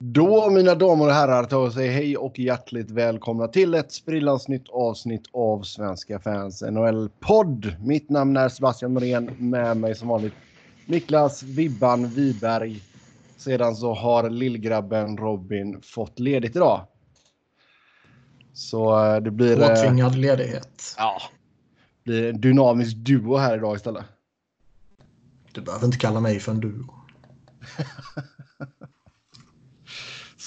Då mina damer och herrar tar jag säga hej och hjärtligt välkomna till ett sprillans nytt avsnitt av Svenska fans NHL-podd. Mitt namn är Sebastian Norén, med mig som vanligt Niklas Vibban Wiberg. Sedan så har lillgrabben Robin fått ledigt idag. Så eh, det blir... eh, Påtvingad ledighet. Ja. blir en dynamisk duo här idag istället. Du behöver inte kalla mig för en duo.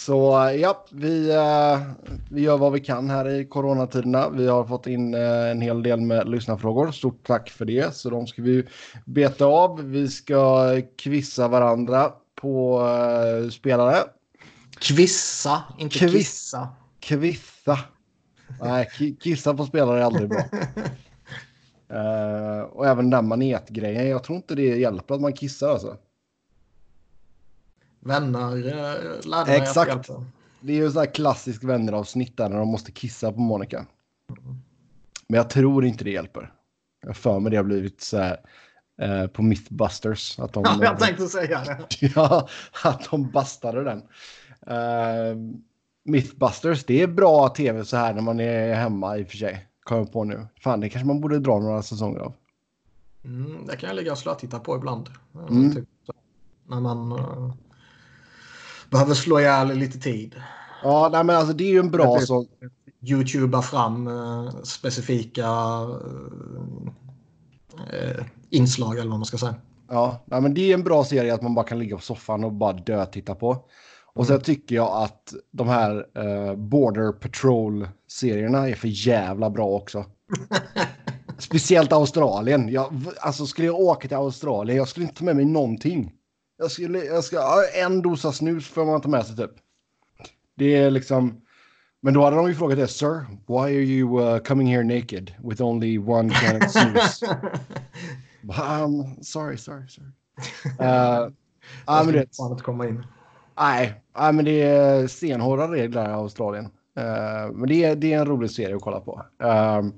Så eh, ja, vi, eh, vi gör vad vi kan här i coronatiderna. Vi har fått in eh, en hel del med lyssnarfrågor. Stort tack för det. Så de ska vi beta av. Vi ska kvissa varandra på spelare. Kvissa, inte Kviss. kissa. Kvissa. Nej, ki- kissa på spelare är aldrig bra. Eh, och även den manetgrejen. Jag tror inte det hjälper att man kissar alltså. Vänner eh, lärde mig Exakt. att hjälpa. Det är ju så här klassisk vänneravsnitt där när de måste kissa på Monica. Men jag tror inte det hjälper. Jag för mig det har blivit så här eh, på Mythbusters. Att de, Ja, jag tänkte säga det. ja, att de bastade den. Eh, Mythbusters, det är bra tv så här när man är hemma i och för sig. Kommer jag på nu. Fan, det kanske man borde dra några säsonger av. Mm, det kan jag ligga och slötitta på ibland. Mm. Typ, när man eh, behöver slå ihjäl lite tid. Ja, nej, men alltså det är ju en bra Jag så. Youtuba fram eh, specifika eh, inslag eller vad man ska säga. Ja, nej, men det är en bra serie att man bara kan ligga på soffan och bara dö titta på. Och sen tycker jag att de här eh, Border Patrol-serierna är för jävla bra också. Speciellt Australien. Jag, alltså skulle jag åka till Australien, jag skulle inte ta med mig någonting. Jag skulle, jag ska, en dosa snus får man ta med sig typ. Det är liksom... Men då hade de ju frågat det, Sir, why are you uh, coming here naked with only one can of snus? um, sorry, sorry, sorry. Uh, ja, men det, fan inte komma in. nej, nej, men det är stenhårda regler i Australien. Uh, men det är, det är en rolig serie att kolla på. Um,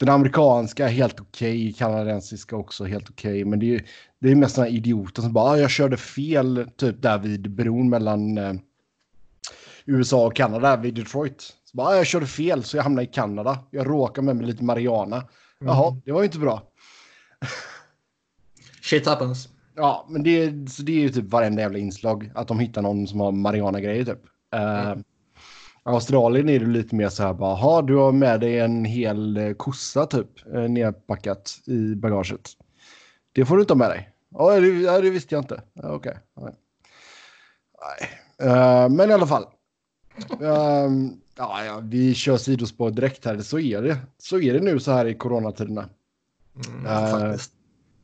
den amerikanska är helt okej, kanadensiska också helt okej. Men det är, det är mest sådana idioter som bara, ah, jag körde fel typ där vid bron mellan eh, USA och Kanada, vid Detroit. Så bara, ah, jag körde fel så jag hamnade i Kanada. Jag råkade med mig lite marijuana. Jaha, det var ju inte bra. Shit happens. Ja, men det, så det är ju typ varenda jävla inslag. Att de hittar någon som har marijuana-grejer typ. Uh, Australien är det lite mer så här bara, "Jaha, du har med dig en hel eh, kossa typ uh, nedpackat i bagaget. Det får du inte ha med dig. Ja, det, ja, det visste jag inte. Okej. Nej. Nej. Eh, men i alla fall. Ehm, ja, ja, vi kör sidospår direkt här. Så är det. Så är det nu så här i coronatiderna. Mm, Eh, faktiskt.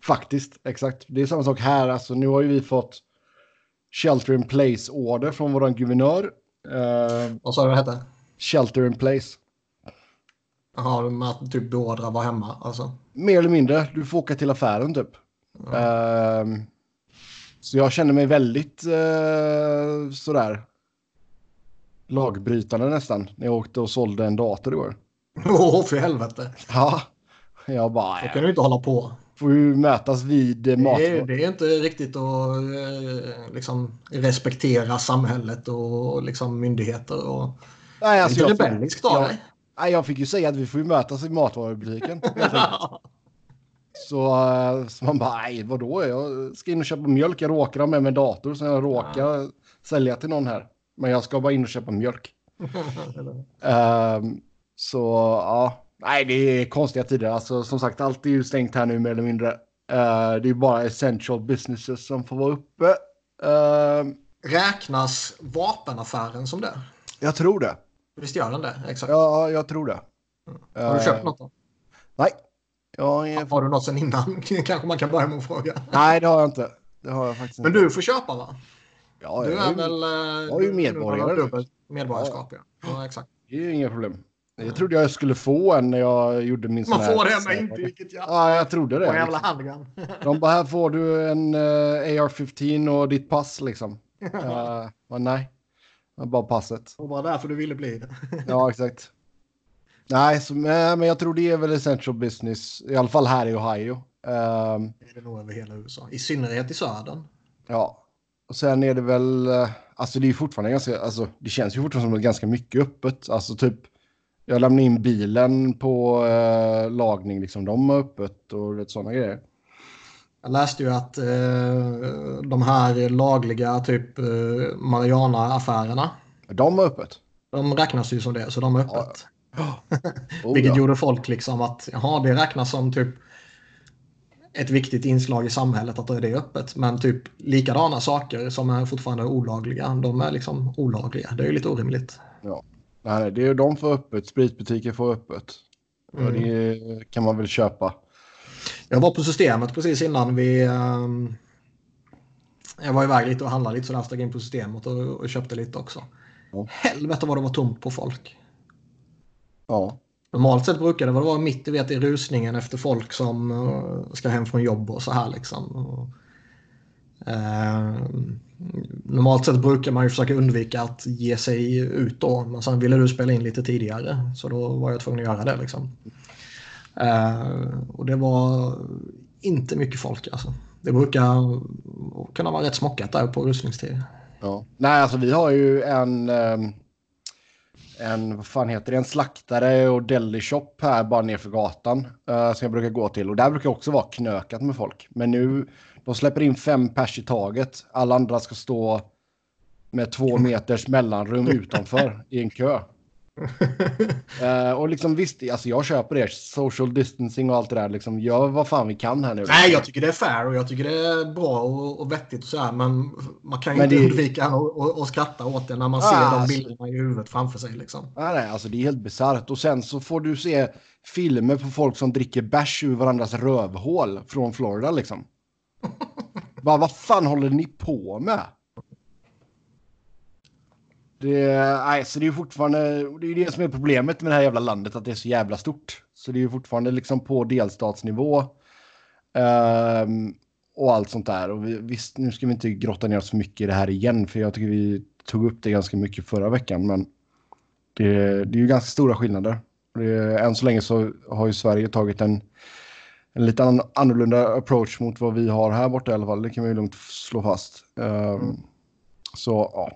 Faktiskt, exakt. Det är samma sak här. Alltså, nu har ju vi fått shelter in place order från våran guvernör. Uh, Vad sa du det hette? shelter in place. Jaha, med att typ beordra vara hemma alltså. Mer eller mindre. Du får åka till affären typ. Ehm, så jag känner mig väldigt uh, sådär lagbrytande nästan. När jag åkte och sålde en dator igår. Åh, för helvete. Ja, jag bara, Så kan du inte hålla på. Får ju mötas vid eh, mat. Det är, det är inte riktigt att eh, liksom, respektera samhället och liksom, myndigheter. Och... Nej, det alltså, är inte fick, rebelliskt av dig. nej, jag fick ju säga att vi får ju mötas i matvarubutiken. Så, eh, så man bara, nej vadå, jag ska in och köpa mjölk, jag råkar ha med mig en dator så jag råkar sälja till någon här. Men jag ska bara in och köpa mjölk. Ehm, så ja, nej det är konstiga tider. Alltså som sagt, allt är ju stängt här nu mer eller mindre. Eh, det är bara essential businesses som får vara uppe. Ehm, Räknas vapenaffären som det? jag tror det. Visst gör den det? Exakt. Ja, jag tror det. Har du köpt något då? Nej. Jag är... Har du något sen innan? Kanske man kan börja med att fråga. Nej, det har jag inte. Det har jag faktiskt Men du får köpa va? ja, Du är är väl... eh, jag är ju medborgare. Medborgarskap ja. ja. exakt. Det är ju inga problem. Jag trodde jag skulle få en när jag gjorde min Man sån här- får det men inte vilket jävla... Ja, jag trodde det. Och jävla liksom. handgun. De bara, här får du en eh, AR-15 och ditt pass liksom. Uh, men nej, bara passet. Och bara därför du ville bli det. Ja, exakt. Nej, så, men jag tror det är väl essential business, i alla fall här i Ohio. Ehm, Det är det nog över hela USA. I synnerhet i södern. ja, och sen är det väl, eh, alltså det är fortfarande ganska, alltså det känns ju fortfarande som ganska mycket öppet. Alltså typ, jag lämnar in bilen på eh, lagning, liksom de har öppet och sådana grejer. Jag läste ju att eh, de här lagliga typ eh, Mariana-affärerna. De har öppet. De räknas ju som det, så de är öppet. Ja. Oh, Vilket ja. gjorde folk liksom att jaha, det räknas som typ ett viktigt inslag i samhället att det är öppet. Men typ likadana saker som är fortfarande olagliga, de är liksom olagliga. Det är ju lite orimligt. Nej, nej, det är de får öppet, spritbutiker får öppet. Mm. det kan man väl köpa. Jag var på systemet precis innan vi... ehm, jag var iväg lite och handlade lite så jag steg in på systemet och, och köpte lite också. Ja. Helvete vad det var tomt på folk. Ja. Normalt sett brukar det vara mitt i, vet, i rusningen efter folk som eh, ska hem från jobb och så här liksom. Och, eh, normalt sett brukar man ju försöka undvika att ge sig ut då. Men sen ville du spela in lite tidigare så då var jag tvungen att göra det liksom. Eh, och det var inte mycket folk alltså. Det brukar kunna vara rätt smockat där på rusningstid. ja. Nej, alltså vi har ju en... Ehm, en, vad fan heter det, en slaktare och deli shop här bara nerför gatan. uh, som jag brukar gå till. Och där brukar också vara knökat med folk. Men nu, de släpper in fem pers i taget. Alla andra ska stå med två meters mellanrum utanför i en kö. Eh, och liksom visst, alltså jag köper det. Social distancing och allt det där. Liksom, gör vad fan vi kan här nu. Nej, jag tycker det är fair och jag tycker det är bra och, och vettigt och så här, men man kan ju Men inte det- undvika att och, och skratta åt det när man Ah, ser de alltså- bilderna i huvudet framför sig. Liksom. Nej, nej, alltså det är helt bisarrt. Och sen så får du se filmer på folk som dricker bärs ur varandras rövhål från Florida liksom. Bara, vad fan håller ni på med? Det, nej, så det är ju fortfarande, det är det som är problemet med det här jävla landet, att det är så jävla stort. Så det är ju fortfarande liksom på delstatsnivå. Um, och allt sånt där. Och vi, visst, nu ska vi inte grotta ner oss för mycket i det här igen, för jag tycker vi tog upp det ganska mycket förra veckan. Men det, det är ju ganska stora skillnader. Det, än så länge så har ju Sverige tagit en, en lite annorlunda approach mot vad vi har här borta i alla fall. Det kan man ju lugnt slå fast. Ehm, Så ja.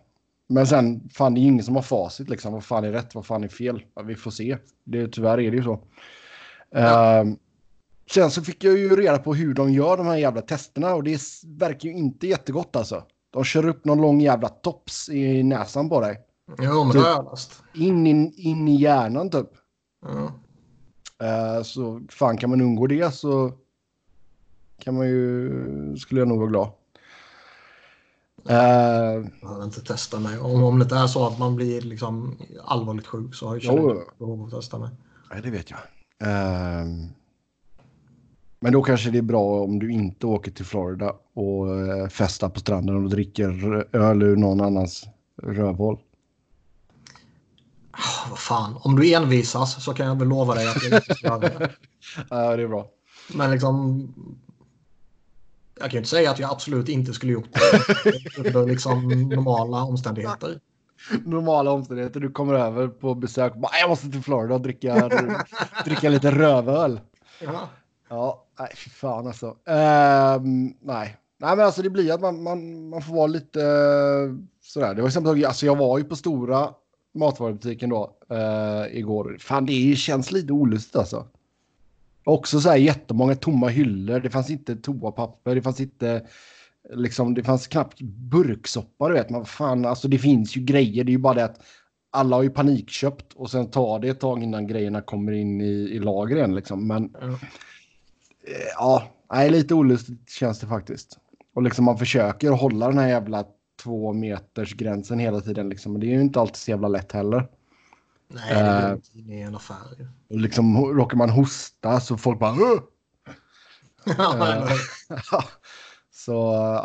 Men sen, fan det är ingen som har facit liksom. Vad fan är rätt, vad fan är fel? Ja, vi får se. Det, tyvärr är det ju så. Ehm, sen så fick jag ju reda på hur de gör de här jävla testerna och det verkar ju inte jättegott alltså. De kör upp någon lång jävla tops i näsan på dig. Jo, men det har jag läst. In i, in i hjärnan typ. Ja. Eh, så fan kan man undgå det så kan man ju, skulle jag nog vara glad. Eh, Jag behöver inte testa mig. Om, om det inte är så att man blir liksom allvarligt sjuk så har jag ju behov av att testa mig. nej, det vet jag. Eh, men då kanske det är bra om du inte åker till Florida och uh, festar på stranden och dricker öl ur någon annans rövhål. Ah, vad fan, om du envisas så kan jag väl lova dig att jag inte ska göra det. Ja, det är bra. Men liksom... Jag kan ju inte säga att jag absolut inte skulle gjort det under liksom normala omständigheter. Normala omständigheter, du kommer över på besök. Bara, jag måste till Florida och dricka, dricka lite rövöl. Ja. Ja, nej fy fan alltså. Ehm, nej. Nej men alltså det blir att man, man, man får vara lite eh, sådär. Det var samma sak, alltså jag var ju på stora matvarubutiken då eh, igår. Fan det känns lite olustigt alltså. Också så här jättemånga tomma hyllor. Det fanns inte toapapper, det fanns inte liksom, det fanns knappt burksoppa du vet. Man fan, alltså det finns ju grejer. Det är ju bara det att alla har ju panikköpt och sen tar det ett tag innan grejerna kommer in i, i lagren liksom. Men Ja. Eh, Ja, nej, lite olustigt känns det faktiskt. Och liksom man försöker hålla den här jävla två meters gränsen hela tiden liksom. Det är ju inte alltid så jävla lätt heller. Nej, det är Eh. inte i en affär. Och liksom råkar man hosta så folk bara eller- Så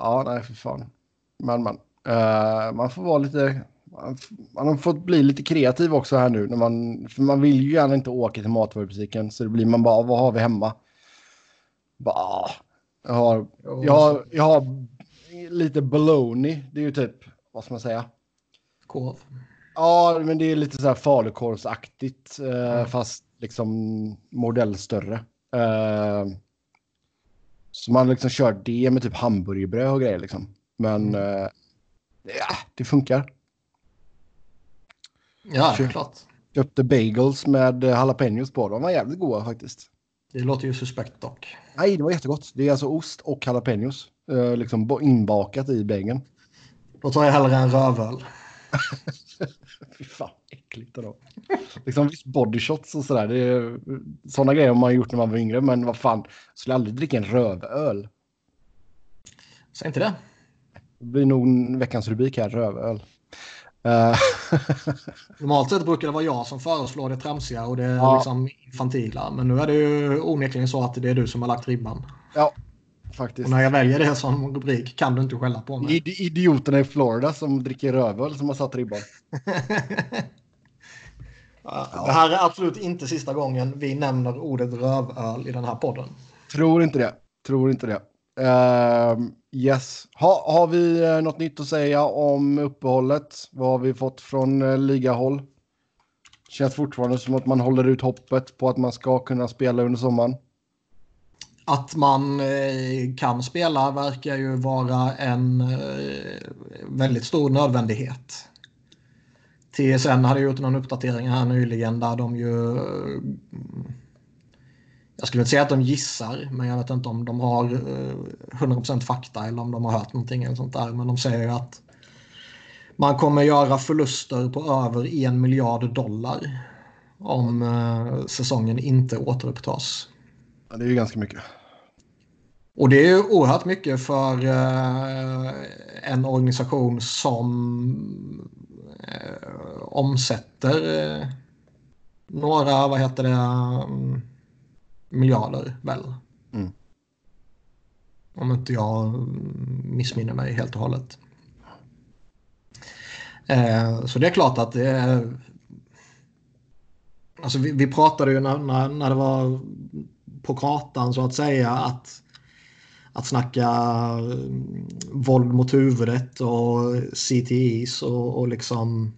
ja, nej för fan. Men men. Eh, man får vara lite... Man, har fått bli lite kreativ också här nu. När man, för man vill ju gärna inte åka till matvarubutiken. Så det blir man bara, vad har vi hemma? Bara, ah, jag har Jag har, jag har lite baloney. Det är ju typ, vad ska man säga? korv. Ja, men det är lite så här falukorvsaktigt. Eh, Mm. Fast liksom modell större. Eh, så man liksom kör det med typ hamburgerbröd och grejer liksom. Men Mm. eh, Ja, det funkar. Ja, är klart. Köpte bagels med eh, jalapenos på. De var jävligt goda faktiskt. Det låter ju suspekt dock. Nej, det var jättegott. Det är alltså ost och jalapenos. Eh, liksom inbakat i bageln. Då tar jag hellre en rövöl. Fy fan, äckligt då. liksom visst bodyshots och sådär. Det är, sådana grejer har man gjort när man var yngre. Men vad fan, jag skulle aldrig dricka en rövöl. Säg inte det. Det blir nog veckans rubrik här, rövöl. Uh, Normalt sett brukar det vara jag som föreslår det tramsiga och det ja. liksom infantila. Men nu är det ju onekligen så att det är du som har lagt ribban. Ja, faktiskt. Och när jag väljer det som rubrik kan du inte skälla på mig. Id idioterna i Florida som dricker rövöl som har satt ribban. det här är absolut inte sista gången vi nämner ordet rövöl i den här podden. Tror inte det. Tror inte det. Uh, yes. Ha, har vi uh, något nytt att säga om uppehållet? Vad har vi fått från uh, ligahåll? Känns fortfarande som att man håller ut hoppet på att man ska kunna spela under sommaren. Att man eh, kan spela verkar ju vara en eh, väldigt stor nödvändighet. TSN hade gjort någon uppdatering här nyligen där de ju eh, jag skulle inte säga att de gissar, men jag vet inte om de har 100% fakta eller om de har hört någonting eller sånt där. Men de säger ju att man kommer göra förluster på över en miljard dollar om säsongen inte återupptas. Ja, det är ju ganska mycket. Och det är ju oerhört mycket för eh, en organisation som omsätter några, vad heter det, mm, miljarder väl? Mm. Om inte jag missminner mig helt och hållet. Eh, så det är klart att det är... Alltså vi, vi pratade ju när, när, när det var på kartan så att säga att att snacka mm, våld mot huvudet och CTIs och, och liksom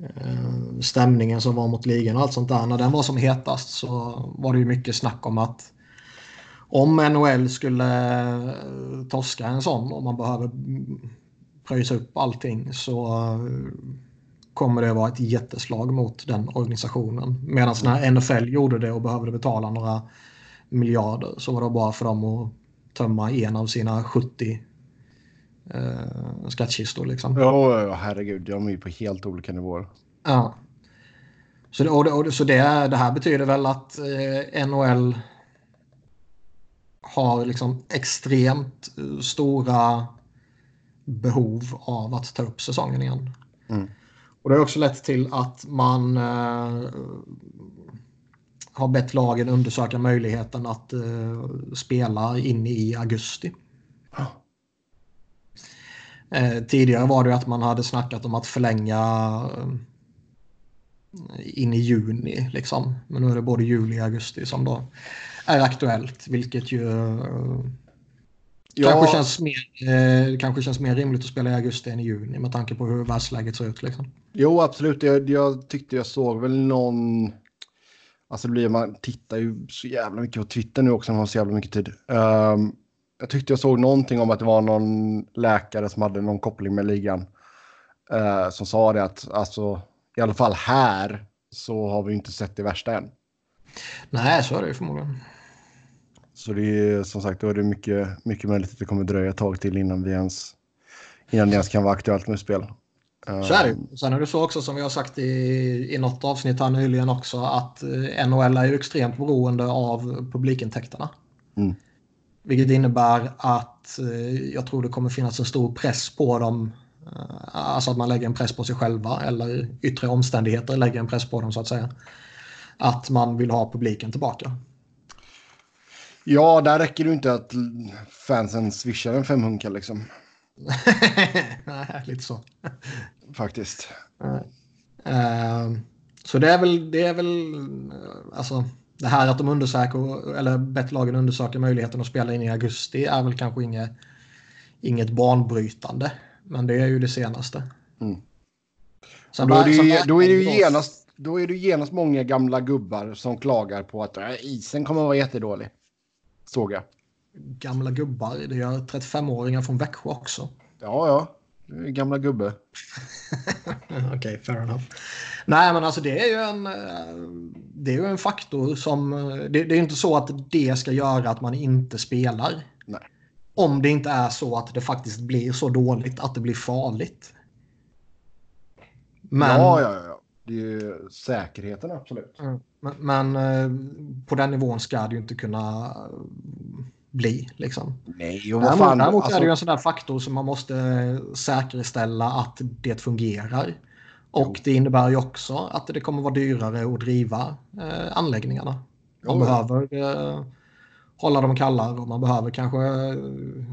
Eh, stämningen som var mot ligan och allt sånt där. När den var som hetast så var det ju mycket snack om att om NHL skulle eh, torska en sån och man behöver pröjsa upp allting så eh, kommer det vara ett jätteslag mot den organisationen. Medan när NFL gjorde det och behövde betala några miljarder så var det bara för dem att tömma en av sina 70 eh, skattkistor. Liksom. Ja, herregud. De är ju på helt olika nivåer. Ja. Så, det, och det, och så det, det här betyder väl att eh, NHL har liksom extremt eh, stora behov av att ta upp säsongen igen. Mm. Och det har också lett till att man eh, har bett lagen undersöka möjligheten att eh, spela in i augusti. Eh, tidigare var det att man hade snackat om att förlänga eh, in i juni. Liksom. Men nu är det både juli och augusti som då är aktuellt. Vilket ju eh, ja. kanske, känns mer, eh, kanske känns mer rimligt att spela i augusti än i juni med tanke på hur världsläget ser ut. Liksom. Jo, absolut. Jag, jag tyckte jag såg väl någon... Alltså blir, man tittar ju så jävla mycket på Twitter nu också, man har så jävla mycket tid. Um, jag tyckte jag såg någonting om att det var någon läkare som hade någon koppling med ligan. Uh, som sa det att alltså, i alla fall här så har vi inte sett det värsta än. Nej, så är det ju förmodligen. Så det är som sagt, då är det mycket, mycket möjligt att det kommer dröja ett tag till innan vi ens, innan det ens kan vara aktuellt med spel. Så är det ju. Sen är det så också som vi har sagt i, i något avsnitt här nyligen också att eh, NHL är ju extremt beroende av publikintäkterna. Mm. Vilket innebär att eh, jag tror det kommer finnas en stor press på dem. Eh, alltså att man lägger en press på sig själva eller yttre omständigheter lägger en press på dem så att säga. Att man vill ha publiken tillbaka. Ja, där räcker det inte att fansen swishar en femhunka liksom. Nej, lite så. Faktiskt. Uh, så det är väl, det är väl, alltså det här att de undersöker, eller bettlagen undersöker möjligheten att spela in i augusti är väl kanske inget, inget banbrytande. Men det är ju det senaste. Mm. Sen då, är det ju, då, är ju genast, då är det genast många gamla gubbar som klagar på att äh, isen kommer att vara jättedålig. Såg jag. Gamla gubbar, det gör 35-åringar från Växjö också. Ja, ja. gamla gubbe. Okej, okay, fair enough. Nej, men alltså det är ju en, det är ju en faktor som... Det, det är inte så att det ska göra att man inte spelar. Nej. Om det inte är så att det faktiskt blir så dåligt att det blir farligt. Men, ja, ja. Det är ju säkerheten, absolut. Mm. Men, men, eh, på den nivån ska det ju inte kunna eh, bli. Liksom. Nej, och vad fan. Däremot alltså... är det ju alltså- en sån där faktor som man måste säkerställa att det fungerar. Och jo. det innebär ju också att det kommer vara dyrare att driva eh, anläggningarna. Man jo. behöver eh, hålla dem kalla och man behöver kanske,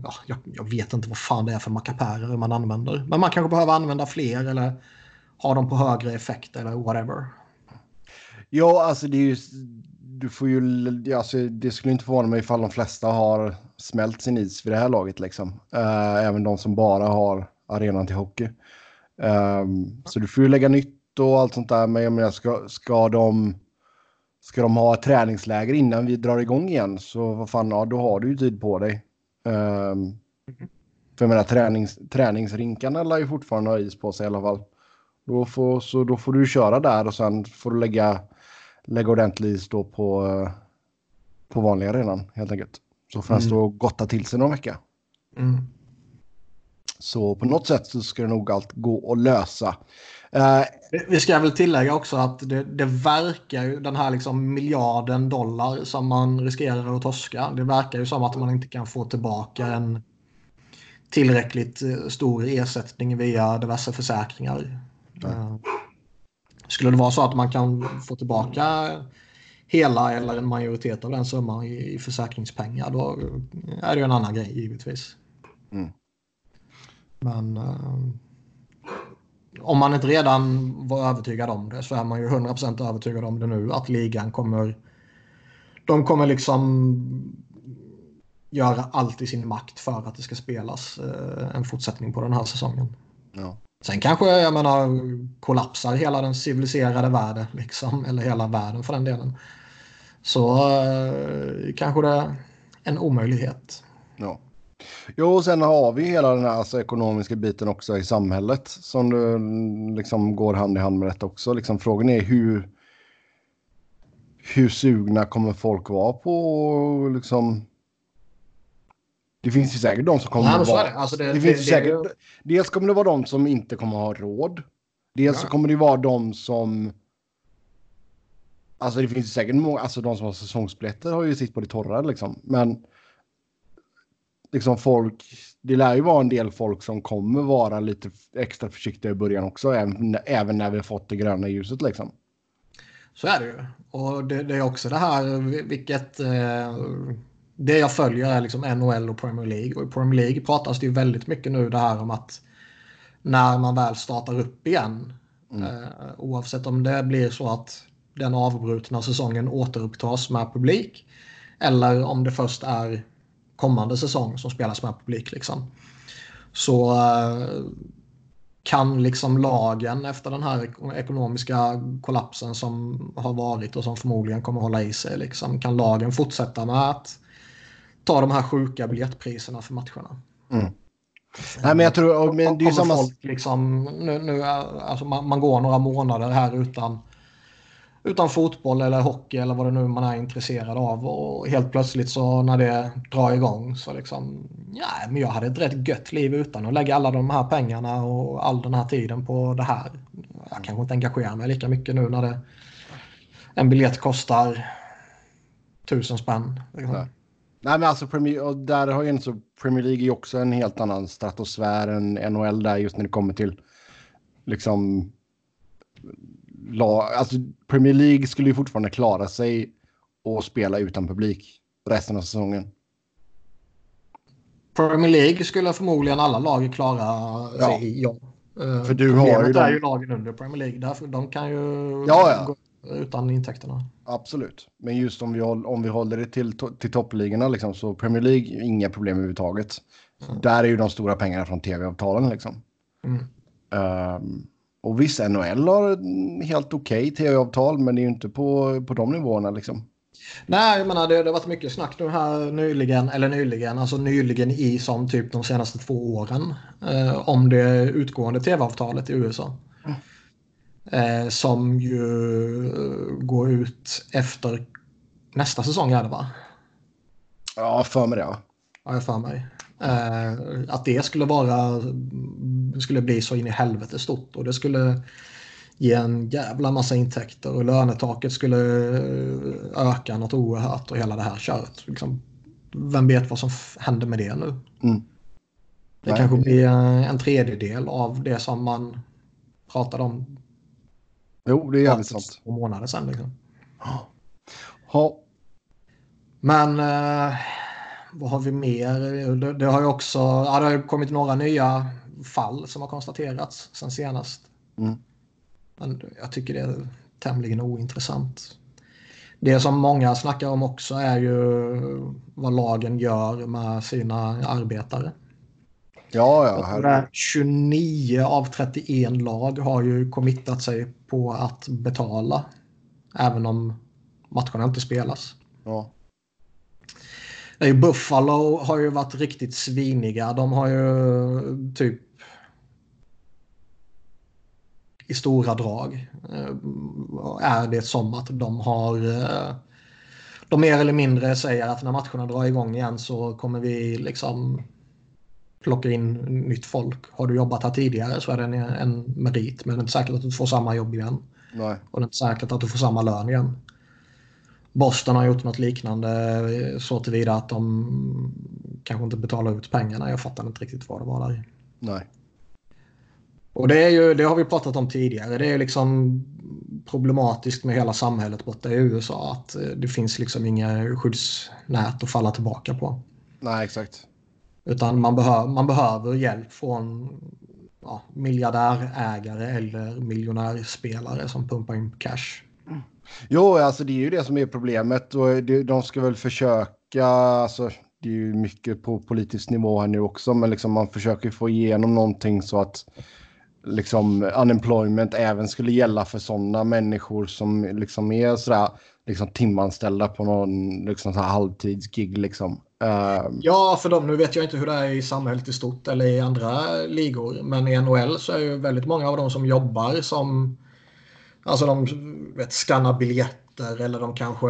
ja, jag, jag, vet inte vad fan det är för mackapärer man använder. Men man kanske behöver använda fler eller ha dem på högre effekt eller whatever. Ja, alltså det är ju, du får ju, alltså det skulle inte förvåna mig ifall de flesta har smält sin is vid det här laget liksom. Uh, även de som bara har arenan till hockey. Um, så du får ju lägga nytt och allt sånt där. Men jag menar, ska, ska de ska de ha ett träningsläger innan vi drar igång igen så vad fan, ja, då har du ju tid på dig. Um, för jag menar, tränings, träningsrinkarna lär ju fortfarande ha is på sig i alla fall. Då får, så då får du köra där och sen får du lägga, lägga ordentlig is då på, på vanliga arenan helt enkelt. Så får mm. han stå och gotta till sig någon vecka. Mm. Så på något sätt så ska det nog allt gå att lösa. Uh, vi ska väl tillägga också att det, det verkar ju den här liksom miljarden dollar som man riskerar att torska. Det verkar ju som att man inte kan få tillbaka en tillräckligt eh, stor ersättning via diverse försäkringar. Skulle det vara så att man kan få tillbaka hela eller en majoritet av den summan i, försäkringspengar då är det en annan grej givetvis. Mm. Men uh, om man inte redan var övertygad om det så är man ju 100% övertygad om det nu att ligan kommer de kommer liksom göra allt i sin makt för att det ska spelas uh, en fortsättning på den här säsongen. Ja. Sen kanske, jag menar, kollapsar hela den civiliserade världen, liksom, eller hela världen för den delen. Så eh, kanske det är en omöjlighet. Ja. Jo, och sen har vi hela den här alltså, ekonomiska biten också i samhället som du, mm, liksom går hand i hand med detta också. Liksom, frågan är hur, hur sugna kommer folk vara på liksom det finns ju säkert de som kommer ja, att vara... Det. Alltså det, det, finns det, säkert, det, dels kommer det vara de som inte kommer att ha råd. Dels ja. så kommer det vara de som... Alltså det finns säkert många, alltså de som har säsongsbiljetter har ju sitt på det torra liksom. Men liksom folk, det lär ju vara en del folk som kommer vara lite extra försiktiga i början också, även, även när vi har fått det gröna ljuset liksom. Så är det ju. Och det, det är också det här vilket... Eh, det jag följer är liksom NHL och Premier League. Och i Premier League pratas det ju väldigt mycket nu det här om att när man väl startar upp igen, mm. eh, oavsett om det blir så att den avbrutna säsongen återupptas med publik eller om det först är kommande säsong som spelas med publik. Liksom. Så eh, kan liksom lagen efter den här ekonomiska kollapsen som har varit och som förmodligen kommer hålla i sig. Liksom, kan lagen fortsätta med att ta de här sjuka biljettpriserna för matcherna? Mm. Nej, men jag tror... Men det är samma... Folk liksom, nu, nu, alltså man, man, går några månader här utan utan fotboll eller hockey eller vad det nu man är intresserad av. Och helt plötsligt så när det drar igång så liksom, ja, men jag hade ett rätt gött liv utan att lägga alla de här pengarna och all den här tiden på det här. Jag kanske inte engagerar mig lika mycket nu när det, en biljett kostar tusen spänn. Liksom. Nej. Men alltså Premier, och där har ju inte så Premier League är också en helt annan stratosfär än NHL där just när det kommer till liksom lag, alltså Premier League skulle ju fortfarande klara sig och spela utan publik resten av säsongen. Premier League skulle förmodligen alla lag klara ja. sig ja. Eh, För du har ju, de... är ju lagen under Premier League. Därför de kan ju ja, ja. gå utan intäkterna. Absolut. Men just om vi, håller, om vi håller det till, till toppligorna liksom, så Premier League, inga problem överhuvudtaget. Mm. Där är ju de stora pengarna från tv-avtalen liksom. Mm. Um, och visst, NHL har helt okej okay tv-avtal, men det är ju inte på, på de nivåerna liksom. Nej, jag menar det, det har varit mycket snack nu här nyligen, eller nyligen, alltså nyligen i som typ de senaste två åren eh, om det utgående tv-avtalet i USA. Eh, som ju går ut efter nästa säsong är det va? Ja, för mig det. Ja, ja jag för mig. Eh, att det skulle vara, skulle bli så in i helvete stort och det skulle ge en jävla massa intäkter och lönetaket skulle öka något oerhört och hela det här köret. Liksom, vem vet vad som händer med det nu? Mm. Det Nej. kanske blir en tredjedel av det som man pratade om. Jo, det är jävligt sant. Två månader sedan. Liksom. Ja. Men eh, vad har vi mer? Det, det, har ju också ja, det har kommit några nya fall som har konstaterats sen senast. Mm. Men jag tycker det är tämligen ointressant. Det som många snackar om också är ju vad lagen gör med sina arbetare. Ja, ja. 29 av 31 lag har ju committat sig på att betala även om matcherna inte spelas. Ja. Buffalo har ju varit riktigt sviniga. De har ju typ i stora drag eh, är det som att de har eh, de mer eller mindre säger att när matcherna drar igång igen så kommer vi liksom plocka in nytt folk. Har du jobbat här tidigare så är det en, en merit men det är inte säkert att du får samma jobb igen. Nej. Och det är inte säkert att du får samma lön igen. Boston har gjort något liknande så tillvida att de kanske inte betalar ut pengarna. Jag fattar inte riktigt vad det var där. Nej. Och det, är ju, det har vi pratat om tidigare. Det är liksom problematiskt med hela samhället borta i USA. Att det finns liksom inga skyddsnät att falla tillbaka på. Nej, exakt. Utan man, behöver, man behöver hjälp från ja, miljardärägare eller miljonärspelare som pumpar in cash. Mm. Jo, alltså det är ju det som är problemet och de ska väl försöka, alltså det är ju mycket på politisk nivå här nu också, men liksom man försöker få igenom någonting så att liksom unemployment även skulle gälla för sådana människor som liksom är sådär liksom timanställda på någon liksom så här halvtidsgig liksom. Uh... Ja, för dem, nu vet jag inte hur det är i samhället i stort eller i andra ligor, men i NHL så är ju väldigt många av dem som jobbar som alltså de vet, skannar biljetter eller de kanske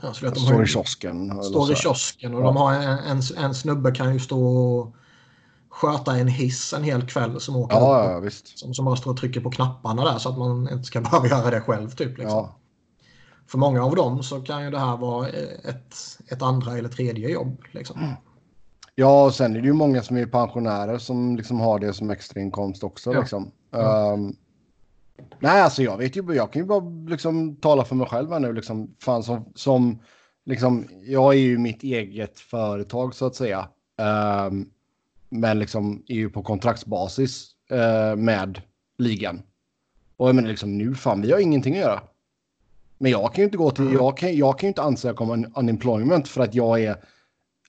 Alltså, vet, de står i kiosken. Står i kiosken och ja. de har en, en, en snubbe kan ju stå och sköta en hiss en hel kväll som åker ja, upp, ja. Som, som bara står och trycker på knapparna där så att man inte ska behöva göra det själv. Typ, liksom. För många av dem så kan ju det här vara ett, ett andra eller tredje jobb. Liksom. Mm. Ja, och sen är det ju många som är pensionärer som liksom har det som extrainkomst också. Ja. Liksom. Ja. Um, nej, alltså jag vet ju, jag kan ju bara liksom tala för mig själv här nu. Liksom, fan som, som liksom, jag är ju mitt eget företag så att säga. Um, men liksom är ju på kontraktsbasis uh, med ligan. Och jag menar liksom nu, fan vi har ingenting att göra. Men jag kan ju inte gå till, jag kan, jag kan ju inte ansöka om en unemployment för att jag är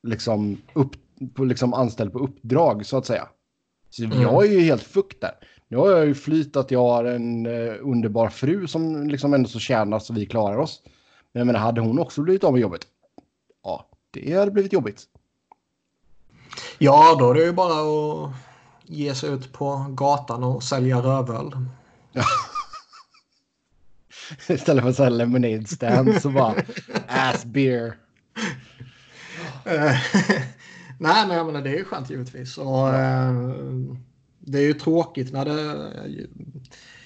liksom, upp, liksom anställd på uppdrag så att säga. Så mm. jag är ju helt fucked där. Nu har jag ju flyt att jag har en uh, underbar fru som liksom ändå så tjänar så vi klarar oss. Men jag menar, hade hon också blivit av med jobbet? Ja, det hade blivit jobbigt. Ja, då är det ju bara att ge sig ut på gatan och sälja rövöl. Istället för att säga lemonade stand så bara ass beer. Nej, men jag menar det är ju skönt givetvis. Och, eh, det är ju tråkigt när det...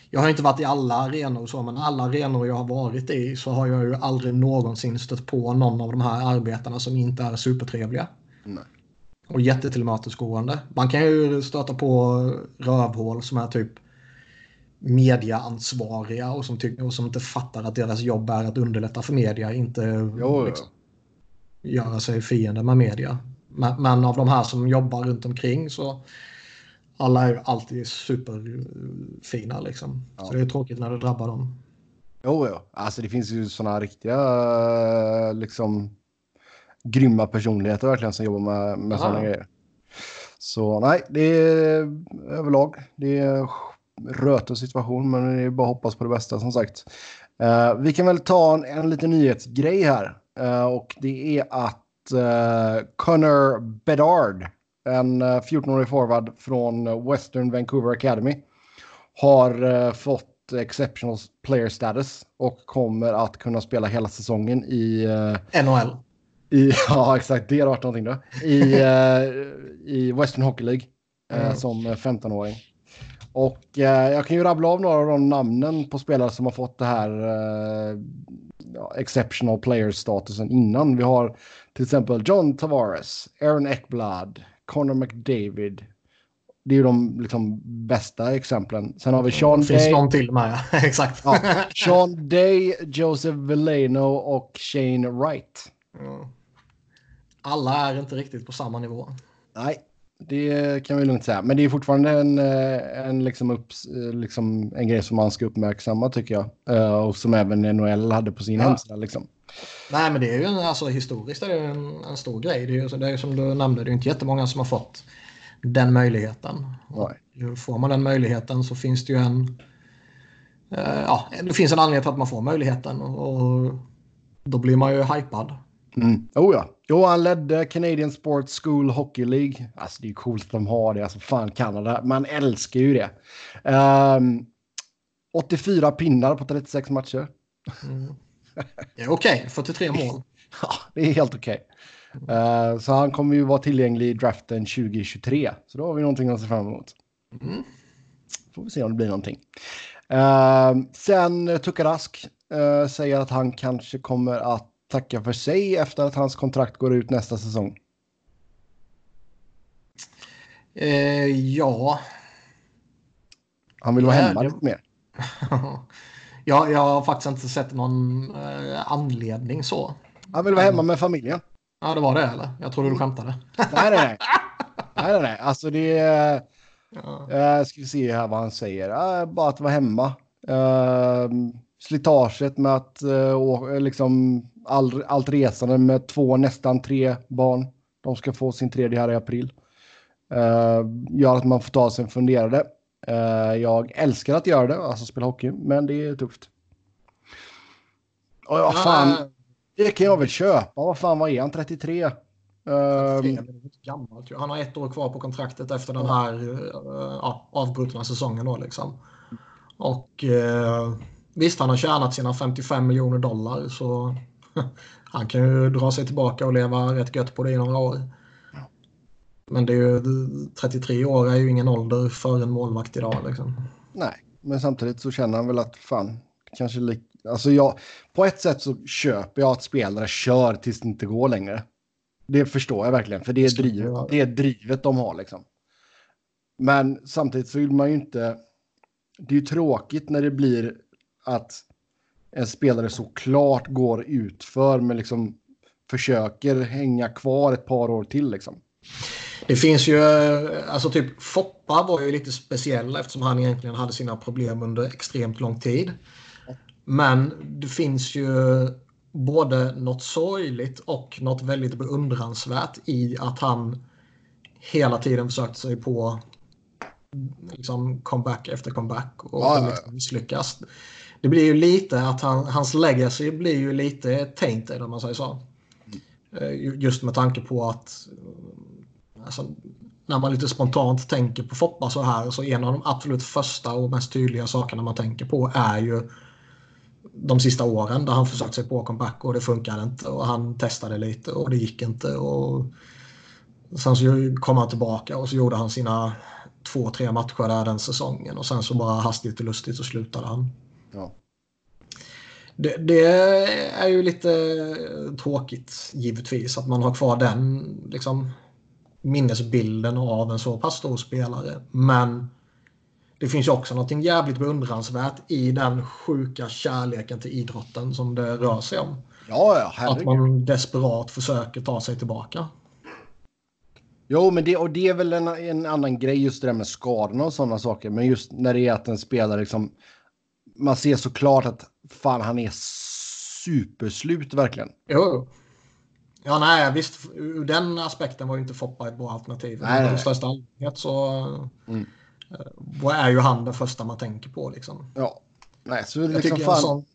Jag har inte varit i alla arenor så, men alla arenor jag har varit i så har jag ju aldrig någonsin stött på någon av de här arbetarna som inte är supertrevliga. Nej. Och jättetillmötesgående. Man kan ju stöta på rövhål som är typ mediaansvariga och som, och som inte fattar att deras jobb är att underlätta för media, inte jo, liksom, göra sig fiende med media. Men, men, av de här som jobbar runt omkring så alla är alltid superfina liksom. Ja. Så det är tråkigt när det drabbar dem. Jo, jo. Alltså det finns ju sådana riktiga liksom grymma personligheter verkligen som jobbar med, med sådana grejer. Så nej, det är överlag. Det är röten situation, men det är bara att hoppas på det bästa som sagt. Uh, vi kan väl ta en, en liten nyhetsgrej här. Uh, och det är att uh, Connor Bedard, en 14-årig forward från Western Vancouver Academy, har fått exceptional player status och kommer att kunna spela hela säsongen i... NHL. I, ja, exakt. Det har varit någonting då. I, i Western Hockey League mm. som 15-åring. Och eh, jag kan ju rabbla av några av de namnen på spelare som har fått det här eh, exceptional player-statusen innan. Vi har till exempel John Tavares, Aaron Ekblad, Connor McDavid. Det är ju de liksom, bästa exemplen. Sen har vi Sean det Day. finns någon till med, exakt. Ja, Sean Day, Joseph Veleno och Shane Wright. Mm. Alla är inte riktigt på samma nivå. Nej, det kan vi lugnt säga. Men det är fortfarande en, eh, en, liksom upp, eh, liksom en grej som man ska uppmärksamma tycker jag. Uh, och som även NHL hade på sin ja. hemsida. Liksom. Nej, men det är ju en, alltså, historiskt är det en, en stor grej. Det är, ju, det är som du nämnde, det är inte jättemånga som har fått den möjligheten. Nej. Får man den möjligheten så finns det ju en... Uh, ja, det finns en anledning till att man får möjligheten. Och då blir man ju hypad. Mm. Oh ja. Jo, han ledde Canadian Sports School Hockey League. Alltså det är coolt att de har det. Alltså fan Kanada. Man älskar ju det. Um, ehm, 84 pinnar på 36 matcher. Mm. Det är okej. Okay. 43 mål. ja, det är helt okej. Okay. Uh, ehm, så han kommer ju vara tillgänglig i draften 2023. Så då har vi någonting att se fram emot. Mm. Får vi se om det blir någonting. Uh, sen Tucka Rask uh, säger att han kanske kommer att tacka för sig efter att hans kontrakt går ut nästa säsong? Eh, ja. Han vill vara hemma det... lite mer. ja, jag har faktiskt inte sett någon eh, anledning så. Han vill vara hemma med familjen. Ja, det var det eller? Jag trodde du skämtade. nej, nej, nej. nej, nej, nej. Alltså det är... Ja. Ska vi se här vad han säger. Bara att vara hemma. Uh, slitaget med att uh, liksom all, allt resande med två, nästan tre barn. De ska få sin tredje här i april. Uh, gör att man får ta sig en funderare. Uh, jag älskar att göra det, alltså spela hockey, men det är tufft. Och ja, fan, det kan jag väl köpa. Vad fan, vad är han? 33? Uh, gammalt. Han har ett år kvar på kontraktet efter den här uh, avbrutna säsongen. Då, liksom. Och uh, visst, han har tjänat sina 55 miljoner dollar. Så han kan ju dra sig tillbaka och leva rätt gött på det i några år. Men det är ju, 33 år är ju ingen ålder för en målvakt idag. Liksom. Nej, men samtidigt så känner han väl att fan, kanske lik... Alltså jag, på ett sätt så köper jag att spelare kör tills det inte går längre. Det förstår jag verkligen, för det är, drivet, det är drivet de har liksom. Men samtidigt så vill man ju inte... Det är ju tråkigt när det blir att en spelare såklart går ut för men liksom försöker hänga kvar ett par år till liksom. Det finns ju, alltså typ Foppa var ju lite speciell eftersom han egentligen hade sina problem under extremt lång tid. Men det finns ju både något sorgligt och något väldigt beundransvärt i att han hela tiden försökte sig på liksom comeback efter comeback och ja, liksom misslyckas det blir ju lite att han, hans legacy blir ju lite tainted om man säger så. Mm. Just med tanke på att eh, alltså, när man lite spontant tänker på Foppa så här så en av de absolut första och mest tydliga sakerna man tänker på är ju de sista åren där han försökt sig på comeback och det funkade inte och han testade lite och det gick inte och sen så kom han tillbaka och så gjorde han sina två, tre matcher där den säsongen och sen så bara hastigt och lustigt så slutade han. Det, det, är ju lite tråkigt givetvis att man har kvar den liksom, minnesbilden av en så pass stor spelare. Men det finns ju också något jävligt beundransvärt i den sjuka kärleken till idrotten som det rör sig om. Ja, ja, att man desperat försöker ta sig tillbaka. Jo, men det, och det är väl en, en annan grej just det där med skadorna och sådana saker. Men just när det är att en spelare liksom man ser såklart att fan han är superslut verkligen. Jo. Ja, nej, visst. Ur den aspekten var ju inte Foppa ett bra alternativ. Nej, I största allmänhet så mm. vad är ju han den första man tänker på liksom. Ja. Nej, så jag liksom fan... Sån...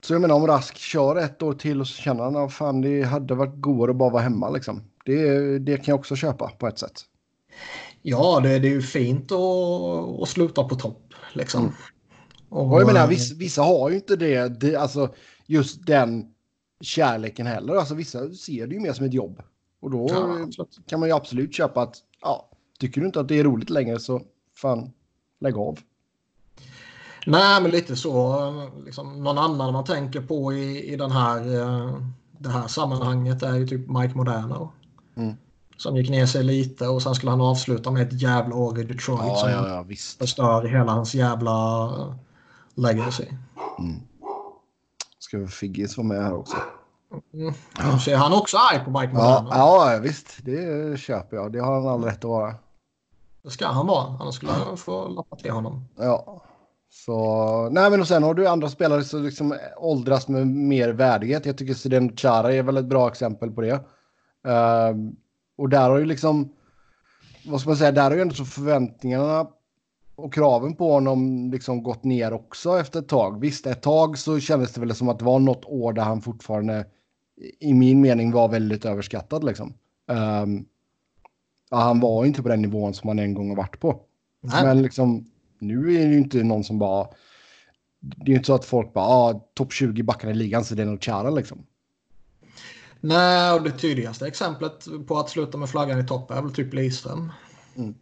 Så jag menar om Rask kör ett år till och så känner han att fan det hade varit godare att bara vara hemma liksom. Det, det kan jag också köpa på ett sätt. Ja, det, det är ju fint att, att sluta på topp liksom. Mm. Och, och jag menar vissa, vissa, har ju inte det, det, alltså just den kärleken heller. Alltså vissa ser det ju mer som ett jobb. Och då ja, kan man ju absolut köpa att, ja, tycker du inte att det är roligt längre så fan, lägg av. Nej, men lite så. Liksom, någon annan man tänker på i, i den här, uh, det här sammanhanget är ju typ Mike Moderno. Mm. Som gick ner sig lite och sen skulle han avsluta med ett jävla år i Detroit ja, som ja, ja, förstör hela hans jävla legacy. Mm. Ska vi Figgis vara med här också? Mm. Så är han också arg på Mike Moderno? Ja, ja, visst. Det köper jag. Det har han all rätt att vara. Det ska han vara. Annars skulle han få lappa till honom. Ja. Så, nej men och sen har du andra spelare som liksom åldras med mer värdighet. Jag tycker Zdeno Chara är väl ett bra exempel på det. Uh, och där har ju liksom, vad ska man säga, där har ju ändå så förväntningarna och kraven på honom liksom gått ner också efter ett tag. Visst, ett tag så kändes det väl som att det var något år där han fortfarande i min mening var väldigt överskattad liksom. Um, ja, han var inte på den nivån som han en gång har varit på. Nej. Men liksom nu är det ju inte någon som bara... Det är ju inte så att folk bara, ah, topp 20 backar i ligan så det är nog Chara liksom. Nej, och det tydligaste exemplet på att sluta med flaggan i topp är väl typ Lidström. Mm.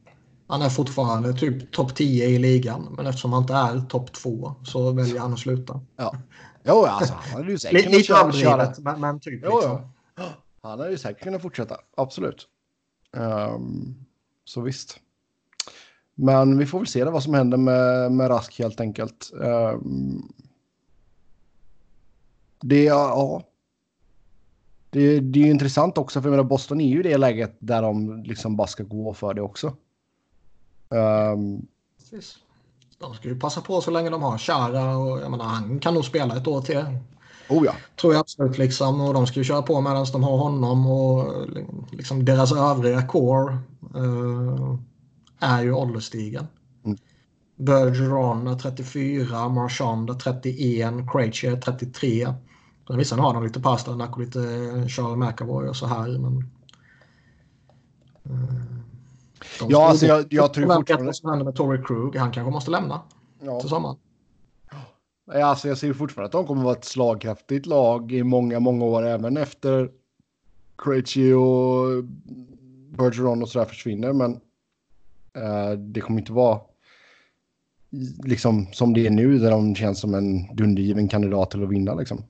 Han är fortfarande typ topp 10 i ligan, men eftersom han inte är topp 2 så väljer han att sluta. Ja, jo, alltså han hade ju säkert kunnat. Lite men, men typ jo, liksom. Han hade ju säkert kunnat fortsätta, absolut. Um, så visst. Men vi får väl se vad som händer med, med Rask helt enkelt. Um, det, ja, det, det är ju intressant också för jag menar, Boston är ju i det läget där de liksom bara ska gå för det också. Um, de ska ju passa på så länge de har Chara och jag menar, han kan nog spela ett år till. Oh ja. Tror jag absolut liksom. Och de ska ju köra på medan de har honom och liksom deras övriga core. Uh, är ju ålderstigen. Mm. Bergeron är 34, Marchand är 31, Krejci är 33. Vissa har de lite Pasternak och lite Charlie McAvoy och så här. Men, uh, ja, alltså jag, jag tror fortfarande... Vad som händer med Tory Krug. Han kanske måste lämna ja. till sommaren. Ja, alltså jag ser fortfarande att de kommer att vara ett slagkraftigt lag i många, många år även efter Krejci och Bergeron och sådär försvinner. Men Eh, det kommer inte vara liksom som det är nu där de känns som en dundergiven kandidat till att vinna liksom.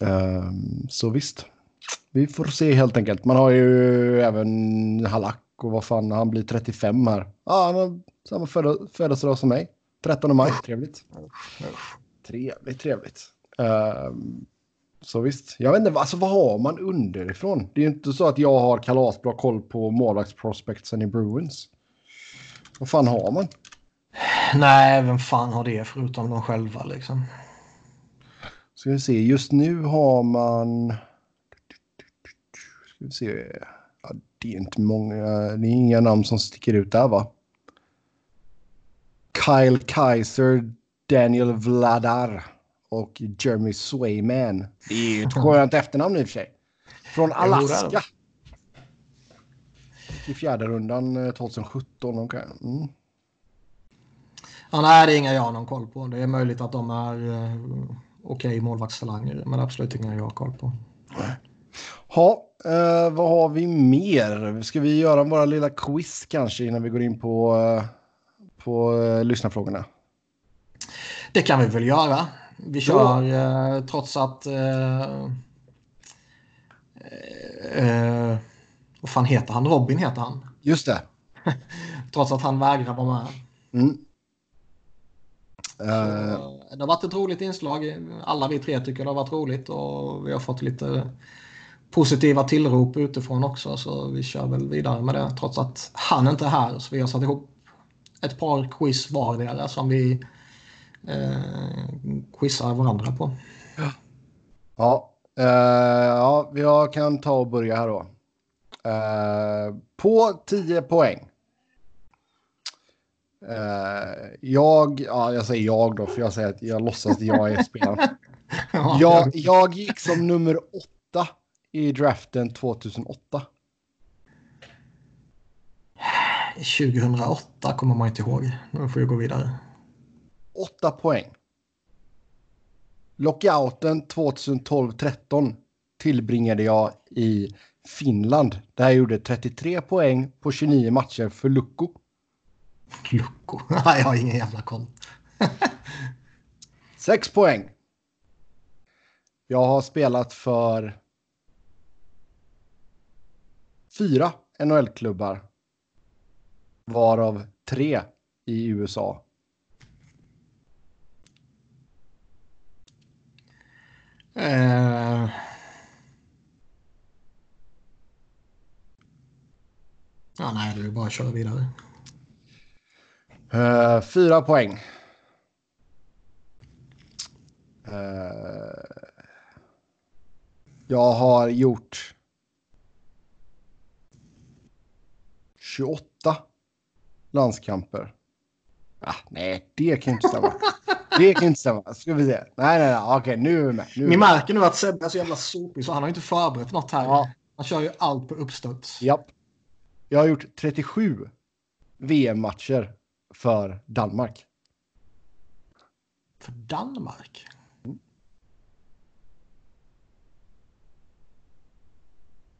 Ehm, så visst, vi får se helt enkelt. Man har ju även Halak och vad fan, han blir 35 här. Ja, han har samma födelsedag som mig. 13 maj, trevligt. Trevligt, trevligt. Um, så visst, jag vet inte, alltså vad har man underifrån? Det är ju inte så att jag har kalasbra koll på målvaktsprospectsen i Bruins. Vad fan har man? Nej, vem fan har det förutom de själva liksom? Ska vi se, just nu har man... Ska vi se. Ja, det är inte många, det är inga namn som sticker ut där va? Kyle Kaiser, Daniel Vladar och Jeremy Swayman. Det är ju ett skönt efternamn i och för sig. Från Alaska. I fjärde rundan 2017. Eh, okay. Mm. Ja, nej, det är inga jag har någon koll på. Det är möjligt att de är uh, okej okay, målvaktstalanger, men absolut inga jag har koll på. Ja, uh, vad har vi mer? Ska vi göra våra lilla quiz kanske innan vi går in på, uh, på uh, lyssnarfrågorna? Det kan vi väl göra. Vi kör eh, trots att... Eh, eh, vad fan heter han? Robin heter han. Just det. trots att han vägrar vara med. Mm. Så, det har varit ett roligt inslag. Alla vi tre tycker det har varit roligt och vi har fått lite positiva tillrop utifrån också. Så vi kör väl vidare med det trots att han inte är här. Så vi har satt ihop ett par quiz vardera som vi eh, quizar varandra på. Ja, ja, eh, ja jag kan ta och börja här då. Eh, på 10 poäng. Uh, jag, ja, jag säger jag då, för jag säger att jag låtsas att jag är spelaren. Ja, jag, jag gick som nummer åtta i draften 2008. 2008 kommer man inte ihåg. Nu får jag gå vidare. Åtta poäng. Lockouten 2012-13 tillbringade jag i Finland. Där jag gjorde 33 poäng på 29 matcher för. Lucko? Nej, jag har ingen jävla koll. 6 poäng. Jag har spelat för fyra NHL-klubbar. Varav tre i USA. Eh... Ja, nej, det är bara att köra vidare. Uh, fyra poäng. Uh, jag har gjort 28 landskamper. Ah, nej, det kan inte stämma. det kan inte stämma. Ska vi se. Nej, nej, nej. Okej, nu är vi med. Nu är Ni märker nu att Sebbe är så jävla sopig så han har inte förberett något här. Ja. Han kör ju allt på uppstuds. Japp. Jag har gjort 37 VM-matcher för Danmark. För Danmark?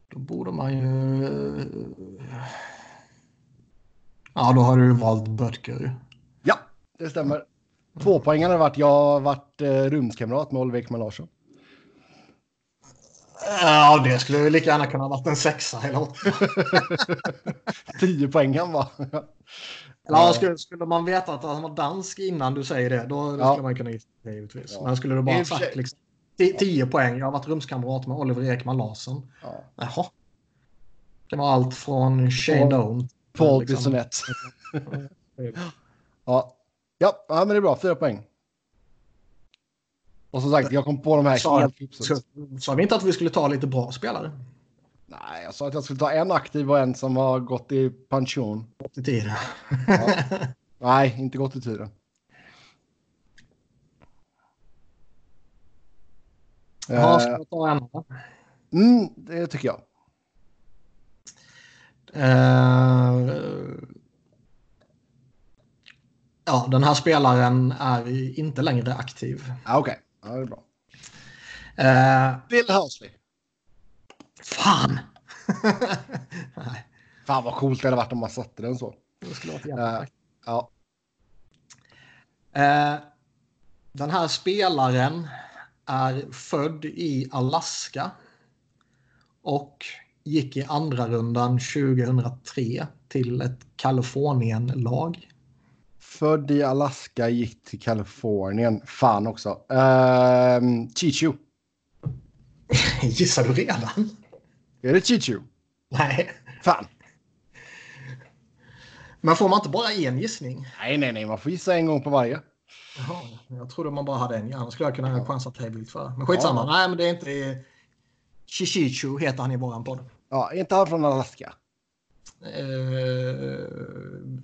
Då borde man ju... Ja, då har du valt Böttger. Ja, det stämmer. Två poängen har varit jag har varit eh, rumskamrat med Oliver Ekman Larsson. Ja, det skulle ju lika gärna kunna ha varit en sexa eller åtta. 10 poängen va? Ja, skulle, skulle man veta att han var dansk innan du säger det, då Ja. skulle man kunna gissa det givetvis. Ja. Men skulle du bara sagt liksom, 10 poäng, jag har varit rumskamrat med Oliver Ekman Larsson. Ja. Jaha. Det var allt från Shane Doan. Paul liksom. Bissonette. Ja. Ja, ja, men det är bra. Fyra poäng. Och som sagt, jag kom på de här Sa, sa, vi inte att vi skulle ta lite bra spelare? Nej, jag sa att jag skulle ta en aktiv och en som har gått i pension. Gått i tid. Ja. Nej, inte gått i tiden. Ja, Eh, ska vi ta en? mm, det tycker jag. Eh, ja, den här spelaren är inte längre aktiv. Ja, Okej, ja, det är bra. Eh, Bill Housley. fan! Nej, Fan vad coolt det hade varit om man satte den så. det skulle varit jävla Eh, ja. Eh, den här spelaren är född i Alaska och gick i andra rundan 2003 till ett Kalifornien-lag. Född i Alaska, gick till Kalifornien. Fan också. Ehm, Chichu. Gissar du redan? Är det Chichu? Nej. Fan. Men får man inte bara en gissning? Nej, nej, nej. Man får gissa en gång på varje. Jaha, jag trodde man bara hade en. Annars skulle jag kunna chansa trevligt för. Men skitsamma. Ja. Nej, men det är inte... Chichichu heter han i våran podd. Ja, är inte han från Alaska? Eh,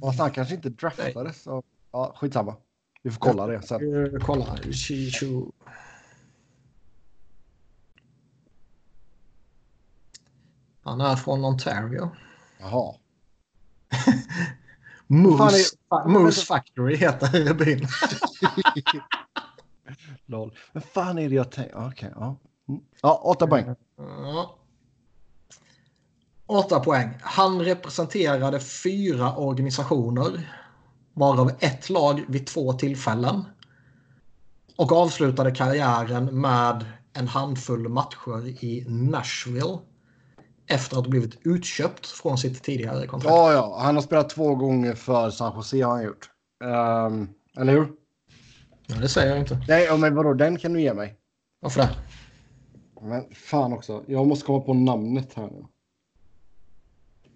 Och han kanske inte draftades. Så, ja, skitsamma. Vi får kolla det sen. Eh, kolla. Chichu. Han är från Ontario. Jaha. Moose, Fan Moose Factory heter byn. Lol. Men fan är det jag tänker? Okej, ja. Mm. Ja, åtta poäng. Ja. Åtta poäng. Han representerade fyra organisationer. Varav ett lag vid två tillfällen. Och avslutade karriären med en handfull matcher i Nashville. Efter att ha blivit utköpt från sitt tidigare kontrakt. Ja, ja. Han har spelat två gånger för San Jose har han gjort. Ehm, eller hur? Ja, det säger jag inte. Nej, men vadå? Den kan du ge mig. Varför det? Men fan också. Jag måste komma på namnet här nu.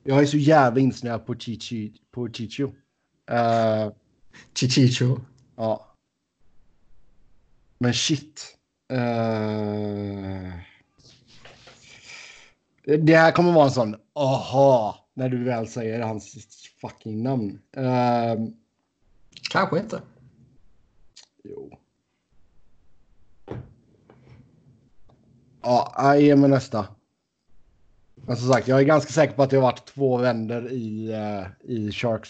Jag är så jävla insnöad på Chichi. På Chicho. Eh, Chichicho. ja. Men shit. Eh, det här kommer vara en sån aha när du väl säger hans fucking namn. Eh, Kanske inte. Jo. Ja, jag ger mig nästa. Men som sagt, jag är ganska säker på att det har varit två vänder i, uh, i Sharks.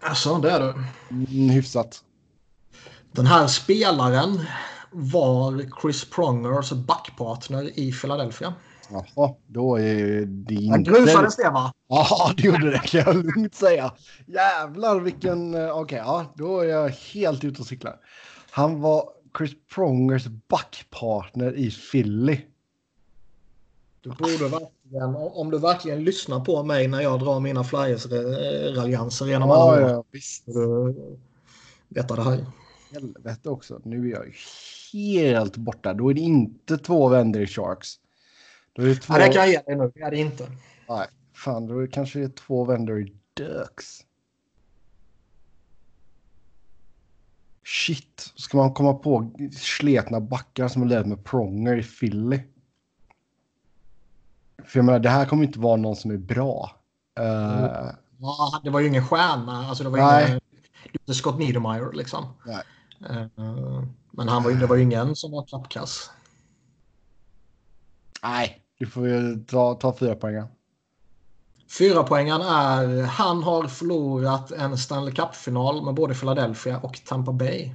Alltså, det är du. Mm, hyfsat. Den här spelaren var Chris Prongers backpartner i Philadelphia. Jaha, då är det inte... Han grusades det va? Ja, det gjorde det kan jag lugnt säga. Jävlar vilken... eh, Okej, okay, ja, då är jag helt ute och cyklar. Han var Chris Prongers backpartner i Philly. Du borde verkligen, om du verkligen lyssnar på mig när jag drar mina Flyers-raljanser genom Ja, alla ja, visst. Du veta det här. Helvete också. Nu är jag helt borta. Då är det inte två vänder i Sharks. Då är det två... Ja, det kan jag ge dig nu. Det är det inte. Nej, fan, då är det kanske två vänder i Ducks. Shit, ska man komma på sletna backar som har lirat med Pronger i Philly? För jag menar, det här kommer inte vara någon som är bra. Eh, Ja, det var ju ingen stjärna. Alltså, det var Nej. ingen, inte Scott Niedermayer liksom. Nej. Eh, Men han var, det var ju ingen som var klappkass. nej, du får ju ta, ta fyra poäng. Fyra poängen är han har förlorat en Stanley Cup-final med både Philadelphia och Tampa Bay.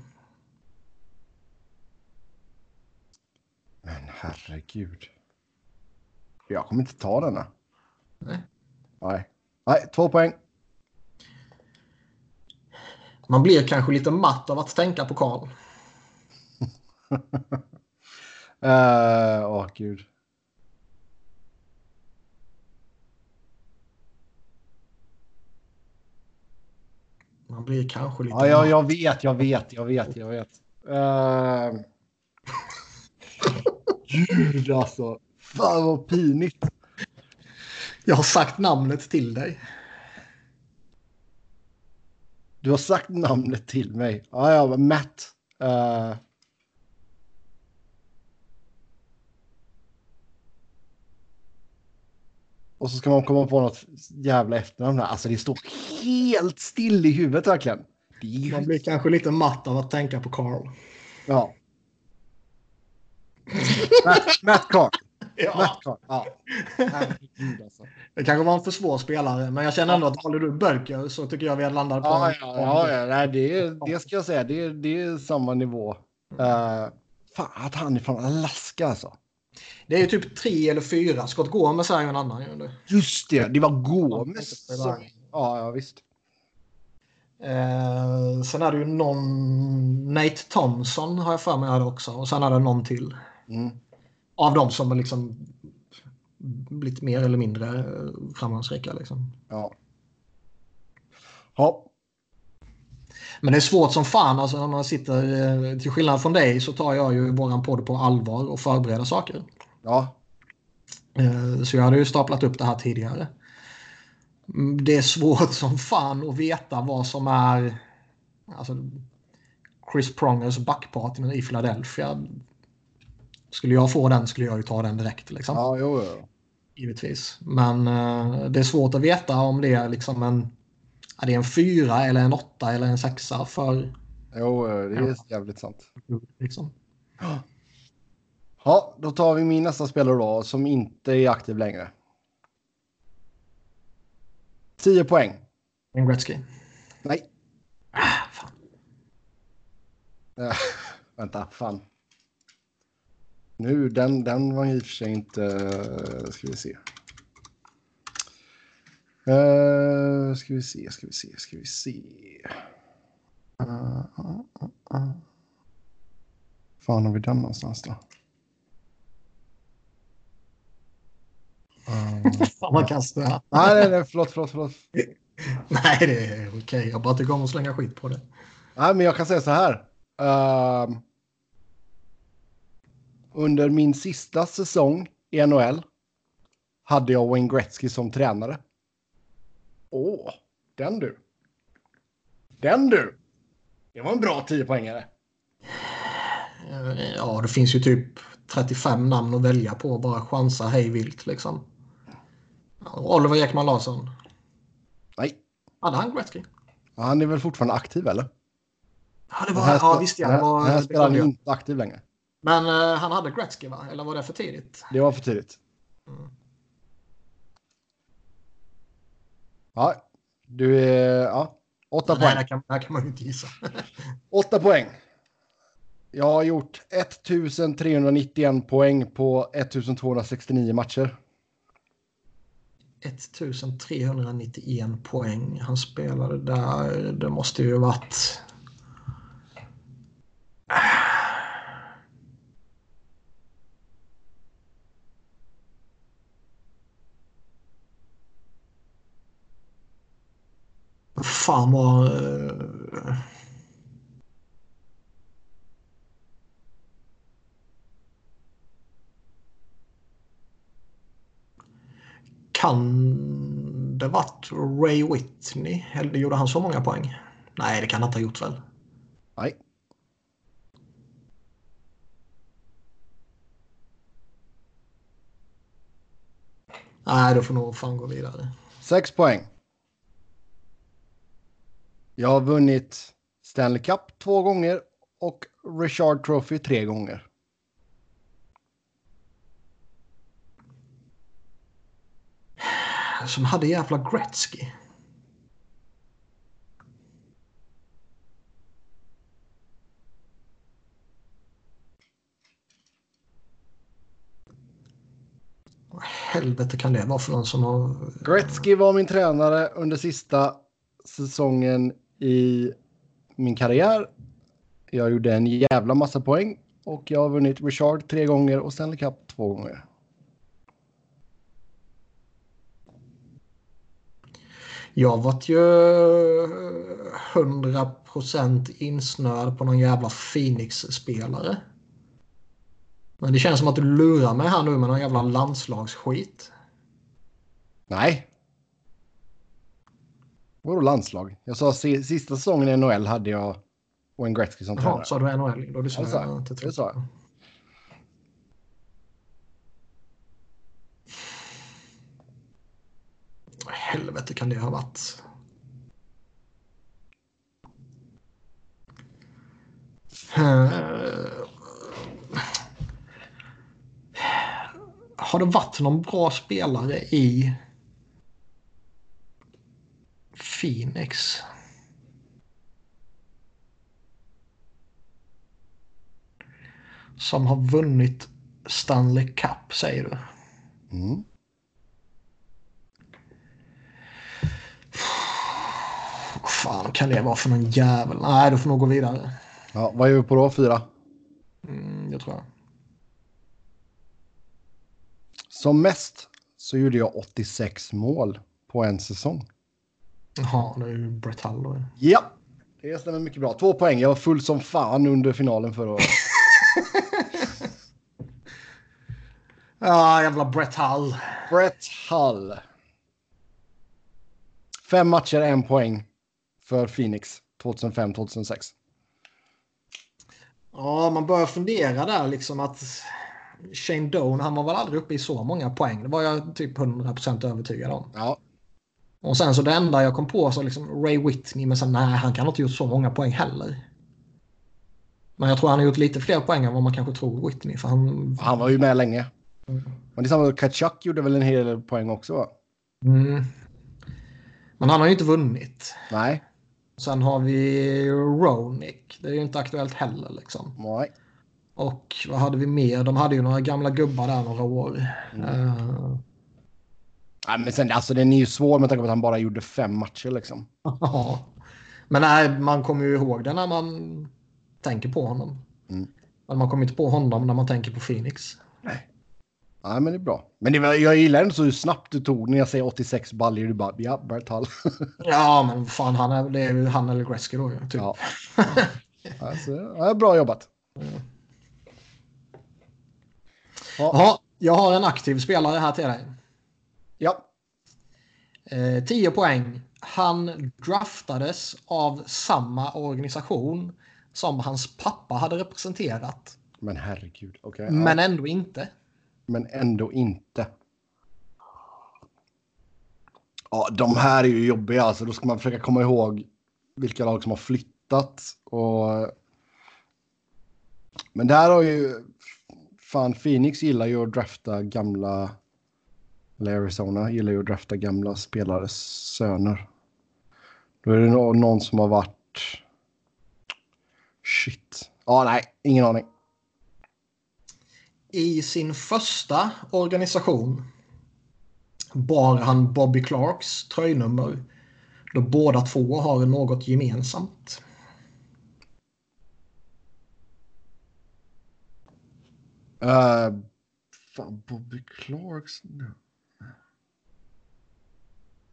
Men herregud. Jag kommer inte ta denna. Nej. Nej, nej två poäng. Man blir kanske lite matt av att tänka på Karl. Eh, Åh, gud. Man blir kanske lite Ja, ja, matt. jag vet, jag vet, jag vet, jag vet. Uh... Gud alltså. Fan vad pinigt. Jag har sagt namnet till dig. Du har sagt namnet till mig. Ja, ja, Matt. Eh, Och så ska man komma på något jävla efternamn här. Alltså det står helt still i huvudet verkligen. Man blir kanske lite matt av att tänka på Carl. Ja. Matt, Matt Carr. Ja. Ja. Alltså. Det kanske var en för svår spelare, men jag känner ändå att håller du Bölker så tycker jag vi landar på... Ja, ja, ja, ja. Nej, det, är- det ska jag säga. Det, är- det är samma nivå. Uh, fan, att han är från Alaska alltså. Det är ju typ tre eller fyra. Scott Gomez är ju en annan. Ju. Just det, det var Gomes. Ja, som- Ja, ja, visst. Eh, sen är det ju någon... Nate Thompson har jag för mig hade också. Och sen är det någon till. Mm. Av dem som har liksom blivit mer eller mindre eh, framgångsrika. Liksom. Ja. Ja. Men det är svårt som fan. Alltså, när man sitter, eh, till skillnad från dig så tar jag ju våran podd på allvar och förbereder saker. Ja. Eh, Så jag hade ju staplat upp det här tidigare. Mm, Det är svårt som fan att veta vad som är alltså, Chris Prongers backpartner i Philadelphia. Skulle jag få den skulle jag ju ta den direkt. Liksom. Ja, jo, jo. Givetvis. Men eh, det är svårt att veta om det är liksom en, är det en fyra eller en åtta eller en sexa för Jo, det är jävligt sant. liksom. Ja, då tar vi min nästa spelare då, som inte är aktiv längre. 10 poäng. En Gretzky. Nej. Ah, fan. Eh, vänta, fan. Nu, den, den var i och för sig inte... eh, Ska vi se. Uh, ska vi se, ska vi se, ska vi se. Uh, uh, uh, uh. Fan har vi den någonstans då? Uh, Fan vad det är. nej, nej, nej, förlåt, förlåt, förlåt. Nej, det är okej. Jag bara tycker om att slänga skit på det. Nej, men jag kan säga så här. Ehm, under min sista säsong i NHL hade jag Wayne Gretzky som tränare. Åh, den du. Den du. Det var en bra 10-poängare. Eh, Ja, det finns ju typ 35 namn att välja på. Bara chansa hej vilt liksom. Oliver Ekman Larsson. Nej, Hade han Gretzky? Han är väl fortfarande aktiv eller? Ja, det var, ja visst ja. Det var, den här spelar han inte aktiv längre. Men uh, han hade Gretzky va? Eller var det för tidigt? Det var för tidigt. Mm. Ja, du är... Ja, åtta poäng. Nej, det kan, det kan man ju inte gissa. åtta poäng. Jag har gjort 1391 poäng på 1269 matcher. 1391 poäng. Han spelade där. Det måste ju varit... Fan vad... Eh, Kan det varit Ray Whitney? Eller gjorde han så många poäng? Nej, det kan han inte ha gjort väl? Nej. Nej, då får nog fan gå vidare. Sex poäng. Jag har vunnit Stanley Cup två gånger och Richard Trophy tre gånger. som hade jävla Gretzky. Vad helvete kan det vara för någon som har... Gretzky var min tränare under sista säsongen i min karriär. Jag gjorde en jävla massa poäng och jag har vunnit Richard tre gånger och Stanley Cup två gånger. Jag vart ju 100% insnöad på någon jävla Phoenix-spelare. Men det känns som att du lurar mig här nu med någon jävla landslagsskit. Nej. Vadå landslag? Jag sa sista säsongen i NHL hade jag Wayne Gretzky som tränare. Jaha, sa du NHL? Då lyssnade jag inte. Det sa jag. Vad helvete kan det ha varit? Uh, har det varit någon bra spelare i Phoenix? Som har vunnit Stanley Cup säger du? Mm. fan kan det vara för någon jävel? Nej, du får nog gå vidare. Ja, vad är vi på då? Fyra? Mm, det tror jag. Som mest så gjorde jag 86 mål på en säsong. Jaha, det är ju Brett Hull då. Ja, det stämmer mycket bra. Två poäng. Jag var full som fan under finalen förra året. ja, jävla Brett Hull. Brett Hull. Fem matcher, en poäng för Phoenix 2005-2006. Ja, man börjar fundera där liksom att Shane Doan, han var väl aldrig uppe i så många poäng. Det var jag typ 100% övertygad om. Ja. Och sen så det enda jag kom på så liksom Ray Whitney, men sen nej, han kan inte gjort så många poäng heller. Men jag tror han har gjort lite fler poäng än vad man kanske tror Whitney. För han... han var ju med länge. Mm. Men det är samma, Kachuk gjorde väl en hel del poäng också va? Mm. Men han har ju inte vunnit. Nej. Sen har vi Ronick. Det är ju inte aktuellt heller liksom. Nej. Och vad hade vi mer? De hade ju några gamla gubbar där några år. Mm. Uh... Ja, men sen, alltså, den är ju svår med tanke på att han bara gjorde fem matcher liksom. Ja. men nej, man kommer ju ihåg det när man tänker på honom. Mm. Men man kommer inte på honom när man tänker på Phoenix. Nej. Ja, men det är bra. Men det var, jag gillar ändå så hur snabbt du tog när jag säger 86 baljor. Du bara, ja, Bert Hall. ja, men fan, han är, det är ju han eller Gretzky då. Typ. Ja. alltså, ja, bra jobbat. Mm. Ja. ja, jag har en aktiv spelare här till dig. Ja. Eh, 10 poäng. Han draftades av samma organisation som hans pappa hade representerat. Men herregud. Okay, Men ja. ändå inte men ändå inte. Ja, de här är ju jobbiga, alltså då ska man försöka komma ihåg vilka lag som har flyttat. Och... Men där har ju... Fan, Phoenix gillar ju att drafta gamla... Eller Arizona gillar ju att drafta gamla spelares söner. Då är det någon som har varit... Shit. Ja, nej, ingen aning. I sin första organisation bar han Bobby Clarks tröjnummer då båda två har något gemensamt. Uh, fan, Bobby Clarks...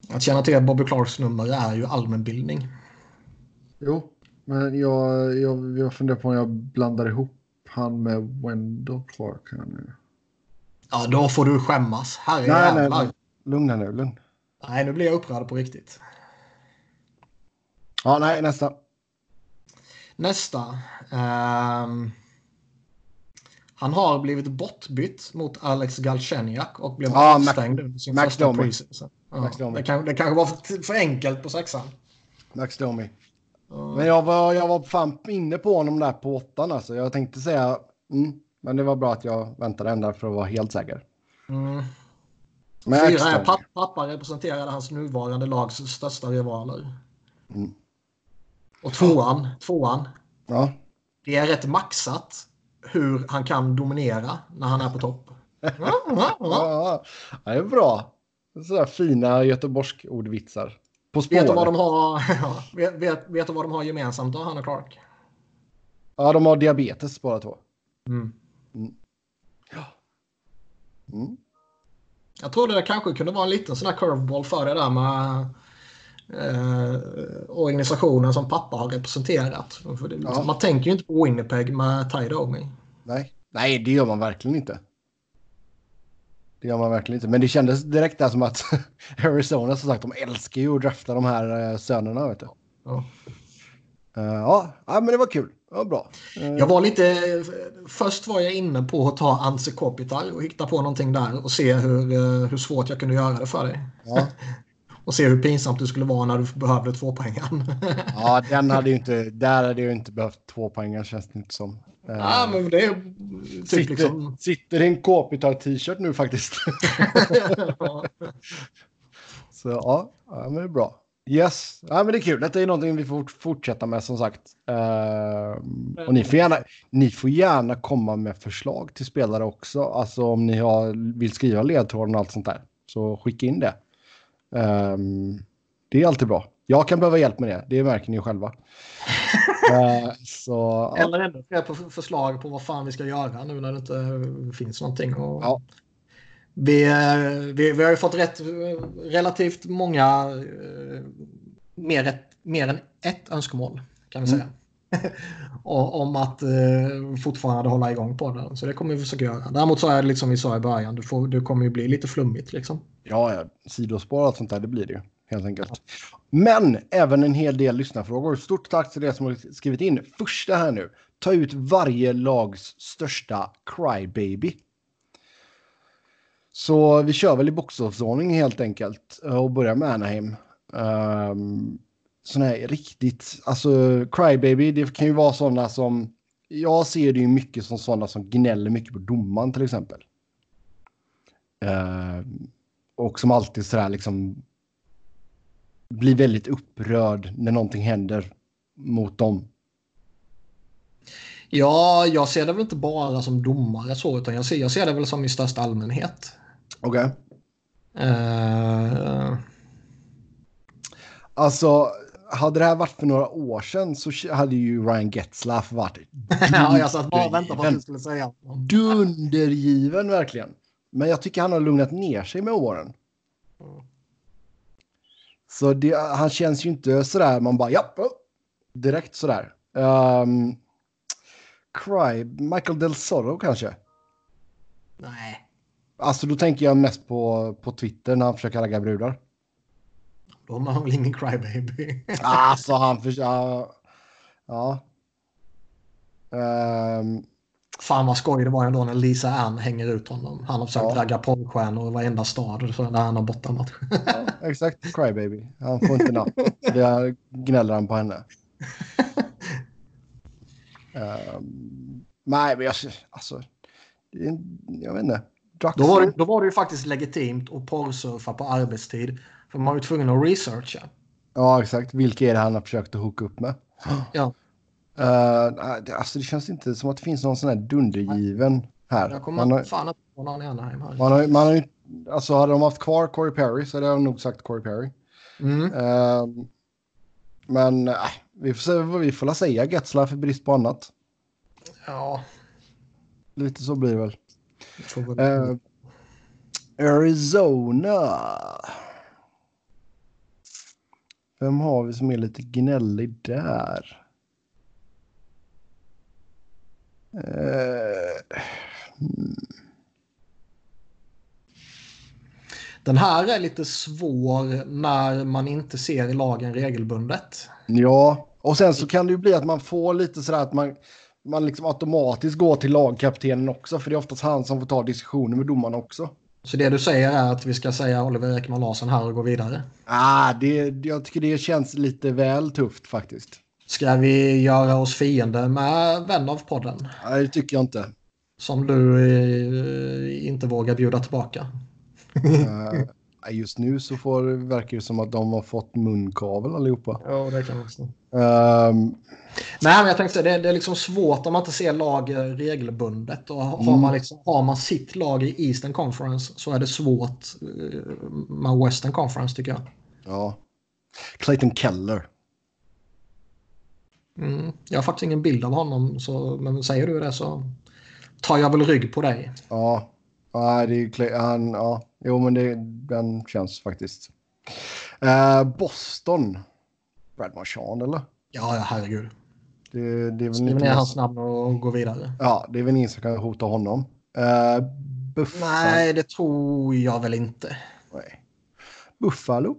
Att känna till Bobby Clarks nummer är ju allmänbildning. Jo, men jag, jag, jag funderar på om jag blandar ihop han med Wendell Clark här nu. Ja, då får du skämmas. Herre nej, nej, nej. Lugna nu, lugn. Nej, nu blir jag upprörd på riktigt. Ja, nej, nästa. Nästa. Um, han har blivit bortbytt mot Alex Galchenyak och blev avstängd under sin Max första preseason. Ja. Det, kan, det kanske var för, för enkelt på sexan. Max Domi. Uh. Men jag var, jag var fan inne på honom där på åttan alltså. Jag tänkte säga, mm, men det var bra att jag väntade ända för att vara helt säker. Mm. Fyra är pappa, pappa representerade hans nuvarande lags största rivaler. Mm. Och tvåan, tvåan. Ja. Det är rätt maxat hur han kan dominera när han är på topp. Ja, ja, ja. det är bra. Sådär fina göteborgsk ordvitsar. På spåret. Vet du vad de har, vet, vet, vet du vad de har gemensamt då, han och Clark? Ja, de har diabetes båda två. Mm. Mm. Ja. Mm. Jag trodde det kanske kunde vara en liten sån här curveball för det där med eh, organisationen som pappa har representerat. Det, ja. Man tänker ju inte på Winnipeg med Ty Domi. Nej. Nej, det gör man verkligen inte. Det gör man verkligen inte. Men det kändes direkt där som att Arizona som sagt, de älskar ju att drafta de här uh, sönerna. Vet du. Ja. Uh, ja, men det var kul. Ja, bra. Uh, jag var lite... Först var jag inne på att ta Anse Kopitar och hitta på någonting där och se hur, hur svårt jag kunde göra det för dig. Ja. och se hur pinsamt det skulle vara när du behövde två poängen. ja, den hade ju inte, där hade jag inte behövt två poängen känns det inte som. Ja, men det är typ sitter, liksom... Sitter en Kopitar t-shirt nu faktiskt. Så ja, ja, men det är bra. Yes, ja, men det är kul. Detta är någonting vi får fortsätta med som sagt. Uh, och ni får, gärna, ni får gärna komma med förslag till spelare också. Alltså om ni har, vill skriva ledtråden och allt sånt där. Så skicka in det. Um, det är alltid bra. Jag kan behöva hjälp med det. Det märker ni själva. uh, så, Eller ännu fler på förslag på vad fan vi ska göra nu när det inte finns någonting. Och ja. vi, vi, vi har ju fått rätt, relativt många, uh, mer, ett, mer än ett önskemål kan vi mm. om att eh, fortfarande hålla igång på den. Så det kommer vi försöka göra. Däremot så är det liksom vi sa i början, det, får, du kommer ju bli lite flummigt liksom. Ja, ja. sidospår och allt sånt där, det blir det ju helt enkelt. Men även en hel del lyssnarfrågor. Stort tack till er som har skrivit in. Första här nu. Ta ut varje lags största crybaby. Så vi kör väl i bokstavsordning helt enkelt eh, och börjar med Anaheim. Um, sån här riktigt, alltså crybaby, det kan ju vara sådana som, jag ser det ju mycket som sådana som gnäller mycket på domaren till exempel. Uh, och som alltid sådär liksom blir väldigt upprörd när någonting händer mot dem. Ja, jag ser det väl inte bara som domare så, utan jag ser, jag ser det väl som i största allmänhet. Okej. Okay. Uh... Eh, alltså, hade det här varit för några år sedan så hade ju Ryan Getzlaff varit Ja, jag satt bara och väntade på vad du skulle säga. Dundergiven verkligen. Men jag tycker han har lugnat ner sig med åren. Så det, han känns ju inte sådär, man bara ja, direkt sådär. Um, Cry, Michael Del Zorro kanske? Nej. Alltså då tänker jag mest på, på Twitter när han försöker ragga brudar. Då har man väl ingen crybaby? alltså han försöker... Ja. ja. Um, Fan vad skoj det var ändå när Lisa Ann hänger ut honom. Han har försökt Ja. ragga porrstjärnor i varenda stad så där han har bortamatch. Ja, exakt, crybaby. Han får inte napp. Det gnäller han på henne. Ehm, nej, men jag, alltså, jag vet inte. Då var, det, då var det ju faktiskt legitimt att porrsurfa på arbetstid. För man var ju tvungen att researcha. Ja, exakt. Vilka är det han har försökt att hooka upp med? Ja, Uh, det, alltså, det känns inte som att det finns någon sån här dundergiven här. jag kommer Man har, fan inte på någon i Anaheim här. man har, man har alltså hade de haft kvar Corey Perry så hade jag nog sagt Corey Perry. Mm. Ehm, men äh, vi får se vad vi får säga Getzlaff för brist på annat. Ja, Lite så blir det väl. det får väl... Eh, Arizona. Vem har vi som är lite gnällig där? Eh, Den här är lite svår när man inte ser lagen regelbundet. ja, och sen så kan det ju bli att man får lite sådär att man, man liksom automatiskt går till lagkaptenen också. För det är oftast han som får ta diskussioner med domarna också. Så det du säger är att vi ska säga Oliver Ekman Larsson här och gå vidare. Ah, det, jag tycker det känns lite väl tufft faktiskt. Ska vi göra oss fiende med vän av podden? Nej, det tycker jag inte. Som du eh, inte vågar bjuda tillbaka. Just nu så får, verkar det som att de har fått munkavel allihopa. Ja, det kan också. Um, Nej, men jag tänkte det, det är liksom svårt om man inte ser lag eh, regelbundet. Och har, Mm. man liksom, har man sitt lag i Eastern Conference så är det svårt eh, med Western Conference tycker jag. ja. Clayton Keller. Mm. Jag har faktiskt ingen bild av honom, så, men säger du det så tar jag väl rygg på dig. Ja. Ja, det är ju Clay, han, ja. Jo, men det, den känns faktiskt. Eh, Boston. Brad Marchand, eller? Ja, ja herregud. Det, det är väl Skriv ner hans namn och gå vidare. Ja, det är väl ingen som kan hota honom. Uh, Buffalo. Nej, det tror jag väl inte. Nej. Buffalo.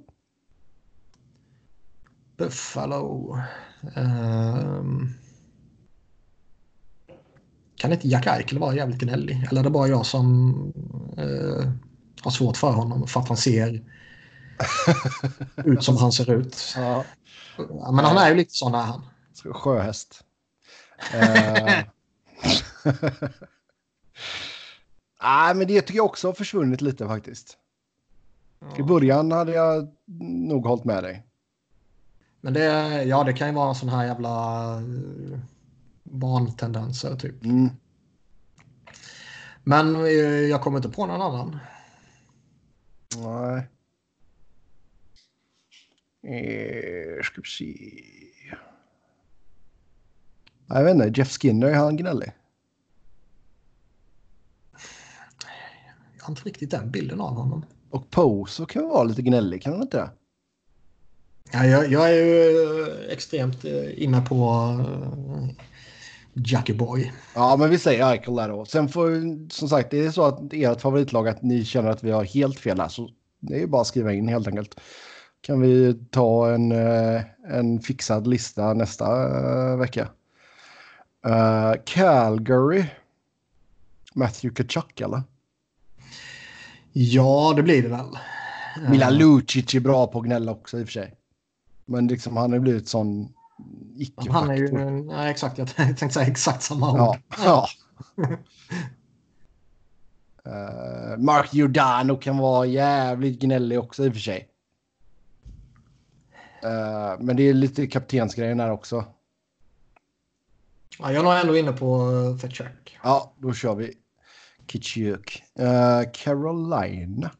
Buffalo. Ehm. Kan inte Jack Eichel vara jävligt gnällig? Eller är det bara jag som eh, har svårt för honom för att han ser ut som han ser ut? Ja, Men han är ju lite sån är han. Sjöhäst. Eh. Nej, men det tycker jag också har försvunnit lite faktiskt. I början hade jag nog hållit med dig. Men det, ja, det kan ju vara en sån här jävla eh, barntendenser typ. Mm. Men eh, jag kommer inte på någon annan. Nej. Eh, ska vi se. Jag vet inte, Jeff Skinner, är han gnällig? Jag har inte riktigt den bilden av honom. Och Poso kan vara lite gnällig, kan han inte? Ja, jag, jag är ju eh, extremt eh, inne på uh, Jackie Boy. Ja, men vi säger Eichel där då. Sen får, som sagt, det är så att ert favoritlag, att ni känner att vi har helt fel här, så det är ju bara att skriva in helt enkelt. Kan vi ta en, eh, en fixad lista nästa eh, vecka. Eh, Calgary. Matthew Kachuk, eller? Ja, det blir det väl. Milan Eh, Lucic är bra på att gnälla också i och för sig. Men liksom, han har blivit sån Han är ju, nej, exakt, jag tänkte säga exakt samma ord. Ja. ja. Eh, Mark Giordano kan vara jävligt gnällig också i och för sig. Eh, men det är lite kaptensgrejen där också. Ja, jag är nog ändå inne på uh, Fetchuk. Ja, då kör vi Kitchuk. Uh, Carolina.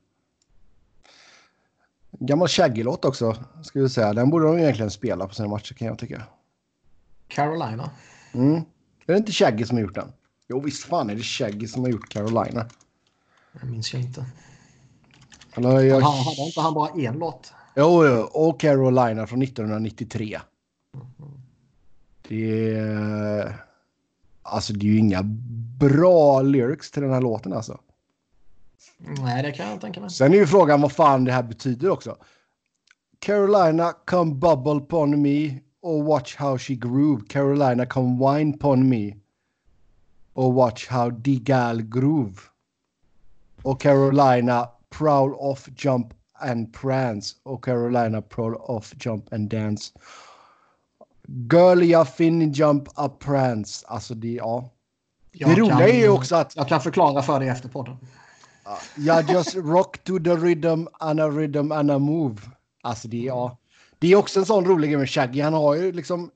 Gammal Shaggy-låt också, ska vi säga. Den borde de egentligen spela på sina matcher kan jag tycka. Carolina. Mm. Är det inte Shaggy som har gjort den? Jo, visst fan är det Shaggy som har gjort Carolina. Jag minns jag inte. Eller jag... Han, hade inte han bara en låt? Jo, jo, och Carolina från 1993. Det är... Alltså det är ju inga bra lyrics till den här låten alltså. Nej, det kan jag tänka mig. Sen är ju frågan vad fan det här betyder också. Carolina come bubble pon me och watch how she groove. Carolina come wine pon me. och Watch How Digal Groove. Och Carolina Prowl Off Jump and Prance och Carolina Prowl Off Jump and Dance. Girlia Fin Jump Up Prance. Alltså det, ja. Jag det roliga kan- är ju också att Jag kan förklara för dig efter podden jag just rock to the rhythm and a rhythm and a move. Alltså det, ja. Det är också en sån rolig grej med Shaggy. Han har ju liksom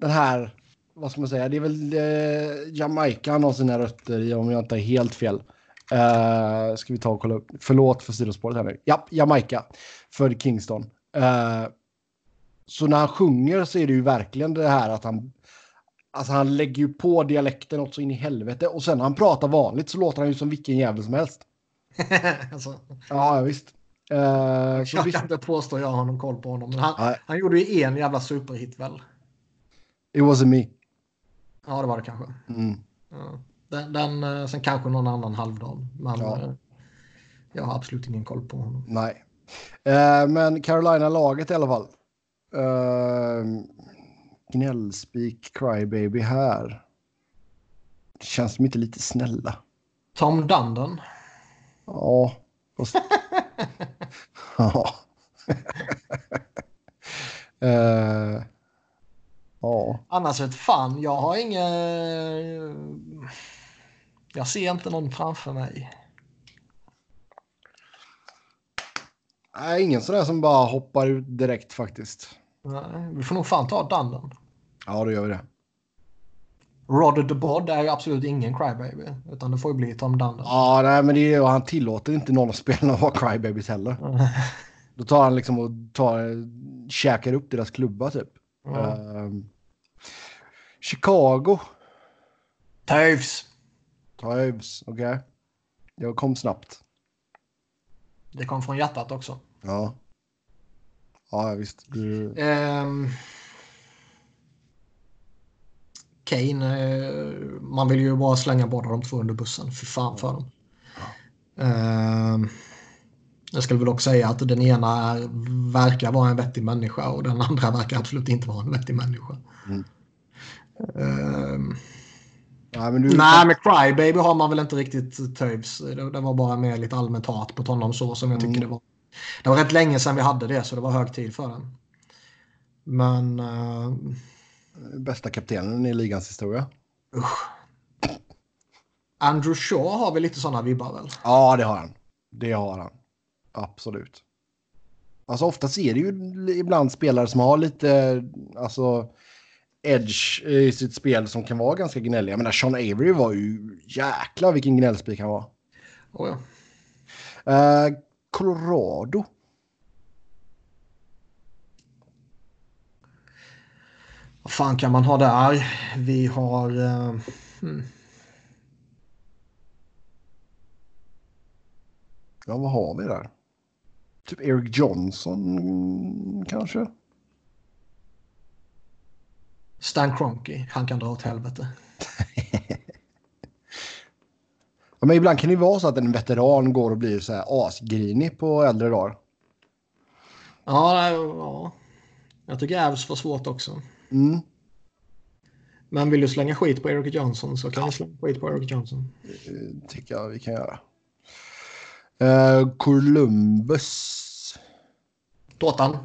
den här, vad ska man säga, det är väl eh, Jamaica han har sina rötter i om jag inte är helt fel. Uh, ska vi ta och kolla upp. Förlåt för sidospåret här nu. Ja, Jamaica. Född Kingston. Uh, så när han sjunger så är det ju verkligen det här att han Alltså han lägger ju på dialekten också in i helvete och sen när han pratar vanligt så låter han ju som vilken jävel som helst. alltså, Ja, visst. Så jag visst. kan inte påstå jag har någon koll på honom. Men han, Nej. han gjorde ju en jävla superhit väl? It wasn't me. Ja, det var det kanske. Mm. Ja. Den, den, eh, sen kanske någon annan halvdan. Men Ja. eh, jag har absolut ingen koll på honom. Nej. Eh, men Carolina-laget i alla fall. Uh, gnällspik, crybaby här. Känns de inte lite snälla? Tom Dundon. Ja. fast- ja. Eh, ja. Annars vet fan, jag har inga... Jag ser inte någon framför mig. Nej, ingen sån där som bara hoppar ut direkt faktiskt. Nej, vi får nog fan ta Dundon. Ja, då gör vi det. Rodder the Bod är ju absolut ingen crybaby. Utan det får ju bli Tom Dundon. Ja, nej, men det är, han tillåter inte någon av spelarna att vara crybabies heller. Då tar han liksom och tar, käkar upp deras klubba typ. Ja. Ehm, Chicago. Toews. Toews, okej. Jag kom snabbt. Det kom från hjärtat också. Ja. Ja, visst. Du... Ehm. Kane, eh, man vill ju bara slänga båda de två under bussen. För fan för dem. Ehm. jag skulle väl också säga att den ena är, verkar vara en vettig människa och den andra verkar absolut inte vara en vettig människa. Mm. Ehm. Nej, men du... Nej, med Crybaby har man väl inte riktigt Toews. Det, det var bara mer lite allmänt hat på honom så som jag tycker Mm. det var. Det var rätt länge sedan vi hade det så det var hög tid för den. Men eh, Bästa kaptenen i ligans historia. usch. Andrew Shaw har väl lite sådana vibbar väl? Ja, det har han. Det har han. Absolut. Alltså oftast är det ju ibland spelare som har lite, alltså, edge i sitt spel som kan vara ganska gnälliga. Men Sean Avery var ju jäkla vilken gnällspik han var. Oh, ja. Eh, Colorado. Vad fan kan man ha där? Vi har... eh, hmm. Ja, vad har vi där? Typ Eric Johnson mm, kanske? Stan Kroenke. Han kan dra åt helvete. Ja, men ibland kan det vara så att en veteran går och blir så här asgrinig på äldre dagar. Ja, ja. Jag tycker Avs var svårt också. Mm. Men vill du slänga skit på Eric Johnson så kan vi slänga skit på Eric Johnson. Det tycker jag vi kan göra. Eh, Columbus. Tårtan.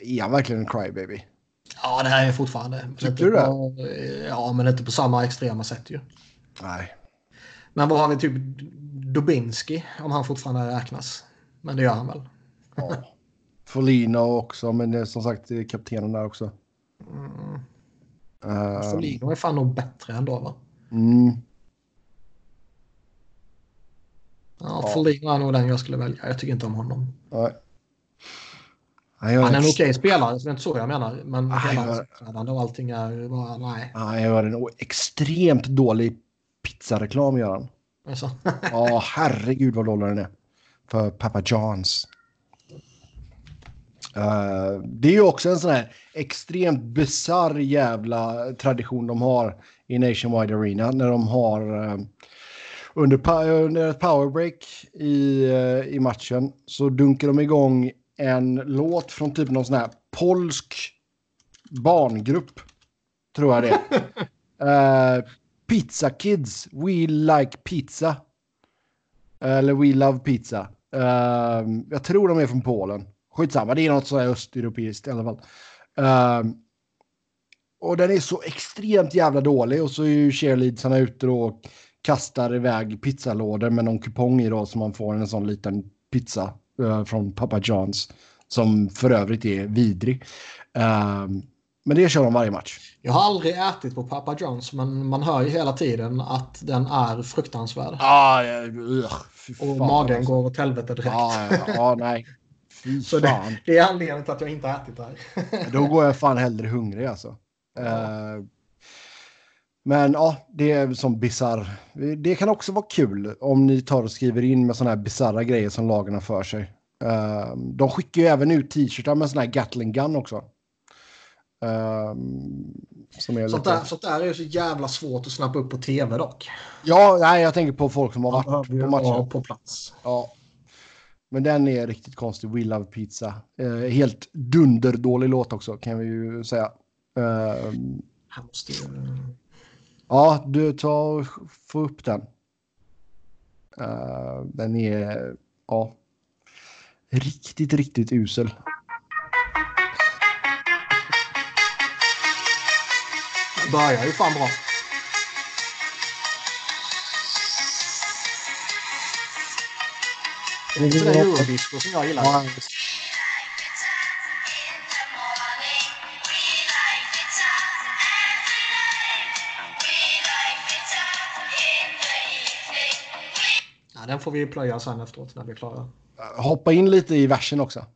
Är han verkligen en crybaby? Ja, det här är fortfarande. Tycker du det? på- Ja, men inte på samma extrema sätt ju. Nej. Men vad har vi typ Dubinski om han fortfarande räknas? Men det gör han väl? Ja. Folino också, men som sagt kaptenen där också. Mm. Eh, Folino är fan nog bättre ändå va? mm, Ja, Ja. Folino är nog den jag skulle välja. Jag tycker inte om honom. nej. Han är en okej spelare, så det är inte så jag menar. Men Ah, hela jag- och allting är bara nej. Han gör en extremt dålig pizzareklam gör han. Alltså, Ja, herregud vad dålig den är. För Papa Johns. Eh, det är ju också en sån här extremt bizarr jävla tradition de har i Nationwide Arena när de har eh, under, under ett powerbreak i, eh, i matchen så dunkar de igång en låt från typ någon sån här polsk barngrupp. Tror jag det. Uh, pizza Kids, We Like Pizza. Eller We Love Pizza. Uh, jag tror de är från Polen. Skitsamma, det är något sådär östeuropeiskt i alla fall. Uh, och den är så extremt jävla dålig och så är ju cheerleadsarna ute och kastar iväg pizzalådor med någon kupong i då så man får en sån liten pizza uh, från Papa Johns som för övrigt är vidrig. Uh, men det kör de varje match. Jag har aldrig ätit på Papa Johns men man hör ju hela tiden att den är fruktansvärd. Ah, uh, och magen alltså. går åt helvete direkt. Ja, ja, ja nej. Fy Så det, det, är anledningen till att jag inte har ätit där. Då går jag fan hellre hungrig alltså. Uh, men ja, det är som bizarr. Det kan också vara kul om ni tar och skriver in med sådana här bizarra grejer som lagen har för sig. Uh, de skickar ju även ut t-shirtar med sådana här Gatling Gun också. Uh, som är sånt, lite... där, sånt där är så jävla svårt att snappa upp på tv dock. Ja, nej, jag tänker på folk som har varit på matchen. på plats. Ja. Men den är riktigt konstig. We Love Pizza. Uh, helt dunderdålig låt också kan vi ju säga. Här måste Ja, du tar och får upp den. Uh, den är ja, riktigt, riktigt usel. Börjar ju fan bra. Är inte den eurodisco som jag gillar. Ja, den får vi plöja sen efteråt när vi är klara. Hoppa in lite i versen också.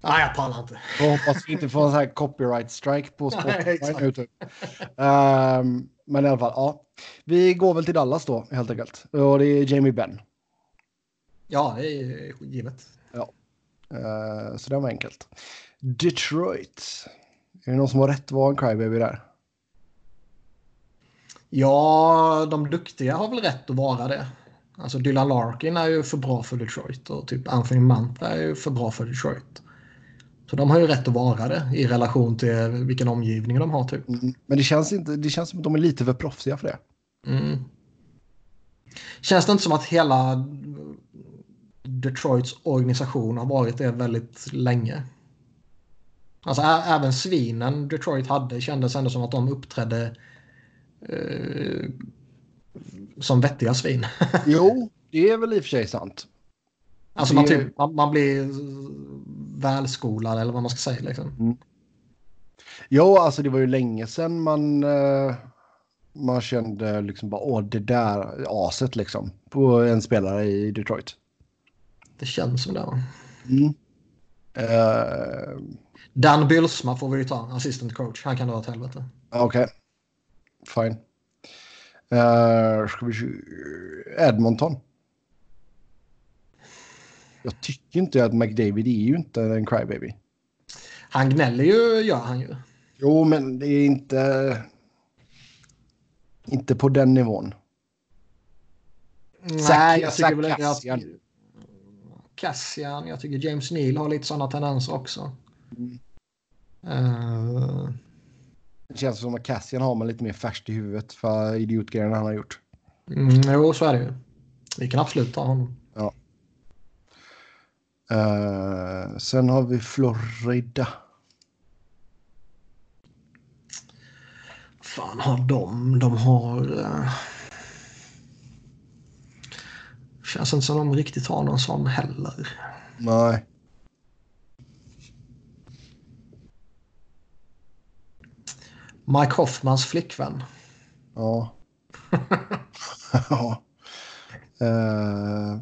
Nej, jag pallar inte. Och hoppas vi inte får en sån här copyright strike på Spotify nu. Typ. Um, men i alla fall, ja. Vi går väl till Dallas då, helt enkelt. Och det är Jamie Benn. Ja, det är givet. Ja. Uh, så det var enkelt. Detroit. Är det någon som har rätt att vara en crybaby där? Ja, de duktiga har väl rätt att vara det. Alltså Dylan Larkin är ju för bra för Detroit och typ Anthony Manta är ju för bra för Detroit. Så de har ju rätt att vara det i relation till vilken omgivning de har typ. Mm, men det känns, inte, det känns som att de är lite för proffsiga för det. Mm. Känns det inte som att hela Detroits organisation har varit det väldigt länge? Alltså även svinen Detroit hade kändes ändå som att de uppträdde eh, som vettiga svin. jo, det är väl i och för sig sant. Alltså man, typ, man, man, blir välskolad eller vad man ska säga. Liksom. Mm. Jo, alltså det var ju länge sedan man, uh, man kände liksom bara åh det där aset liksom på en spelare i Detroit. Det känns som det. Mm. Uh, Dan Bylsma får vi ju ta, assistant coach. Han kan dra åt helvete. Okej, okay. fine. Uh, ska vi Edmonton. Jag tycker inte att McDavid är ju inte en crybaby. Han gnäller ju, gör han ju. Jo, men det är inte... Inte på den nivån. Nej, jag tycker väl Cassian. Cassian. Jag tycker James Neal har lite sådana tendenser också. Mm. Uh, det känns som att Cassian har man lite mer färskt i huvudet för idiotgrejerna han har gjort. Mm, jo, så är det ju. Vi kan absolut ta honom. Ja. Uh, sen har vi Florida. fan har de? De har... Uh... Känns inte som de riktigt har någon sån heller. Nej. Mike Hoffmans flickvän. Ja. ja. Uh,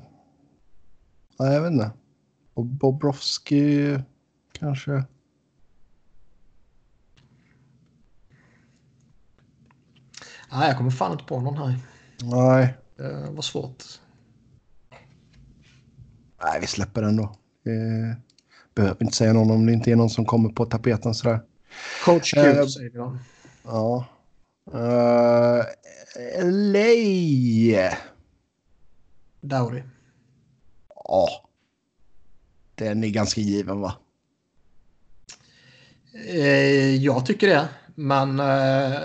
nej, jag vet inte. Och Bobrovski kanske. Nej, jag kommer fan inte på någon här. Nej. Det var svårt. Nej, vi släpper den då. Eh, behöver inte säga någon om det inte är någon som kommer på tapeten sådär. Coach Q uh, säger vi då. Ja. Uh, eh, LA. Dowdy. Ja. Den är ganska given va? Eh, jag tycker det. Men eh,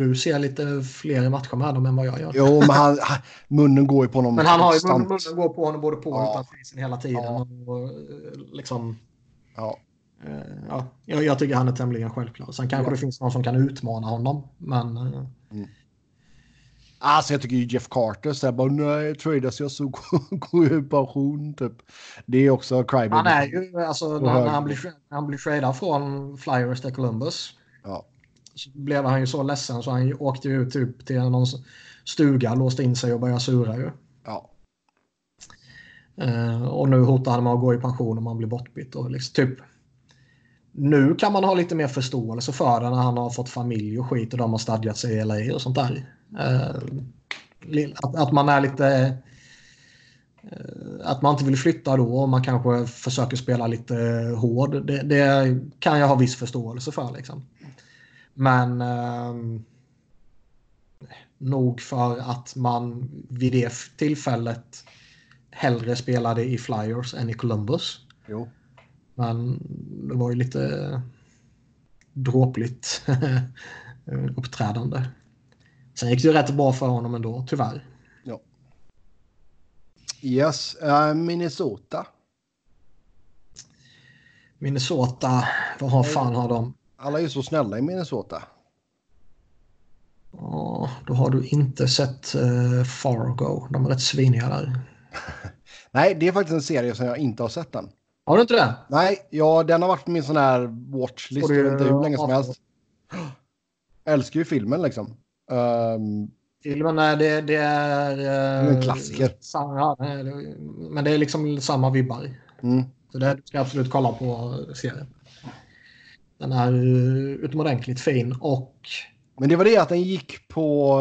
du ser lite fler matcher med dem än vad jag gör. Jo, men han, munnen går ju på honom Men han har ju konstant. munnen går på honom både på och Ja. utanför isen hela tiden. Ja. Och, eh, liksom, Ja. eh, ja, jag, tycker han är tämligen självklar. Sen kanske Ja. det finns någon som kan utmana honom. Men eh, Alltså jag tycker ju Jeff Carter så här bara nej, tradas jag så går jag i pension typ. Det är också crybaby. han är ju, alltså när, när han blir, när han blir tradad från Flyers till Columbus. Ja. Blev han ju så ledsen så han åkte ju ut typ till någon stuga, låste in sig och började sura ju. Ja. Eh, och nu hotar han med att gå i pension om han blir bortbytt. Och liksom, typ, nu kan man ha lite mer förståelse för det när han har fått familj och skit och de har stadgat sig i LA och sånt där. Li- att, att man är lite... eh, Att man inte vill flytta då och man kanske försöker spela lite hård. Det, det kan jag ha viss förståelse för. Liksom. Men ehm, nog för att man vid det tillfället hellre spelade i Flyers än i Columbus. Jo. Men det var ju lite dråpligt uppträdande. Sen gick det ju rätt bra för honom ändå, tyvärr. Yes, eh, Minnesota. Minnesota, vad har fan har de? Alla är ju så snälla i Minnesota. Ja, då har du inte sett eh, Fargo. De är rätt sviniga där. Nej, det är faktiskt en serie som jag inte har sett än. Har du inte det? Nej, ja, den har varit på min sån här watchlist jag vet inte hur länge som helst. Jag älskar ju filmen liksom. Ehm, Filmen är, det, det är... eh, Det är en klassiker. Samma, det det. men det är liksom samma vibbar. mm. Så det du ska absolut kolla på serien. Den är utomordentligt fin och... Men det var det att den gick på...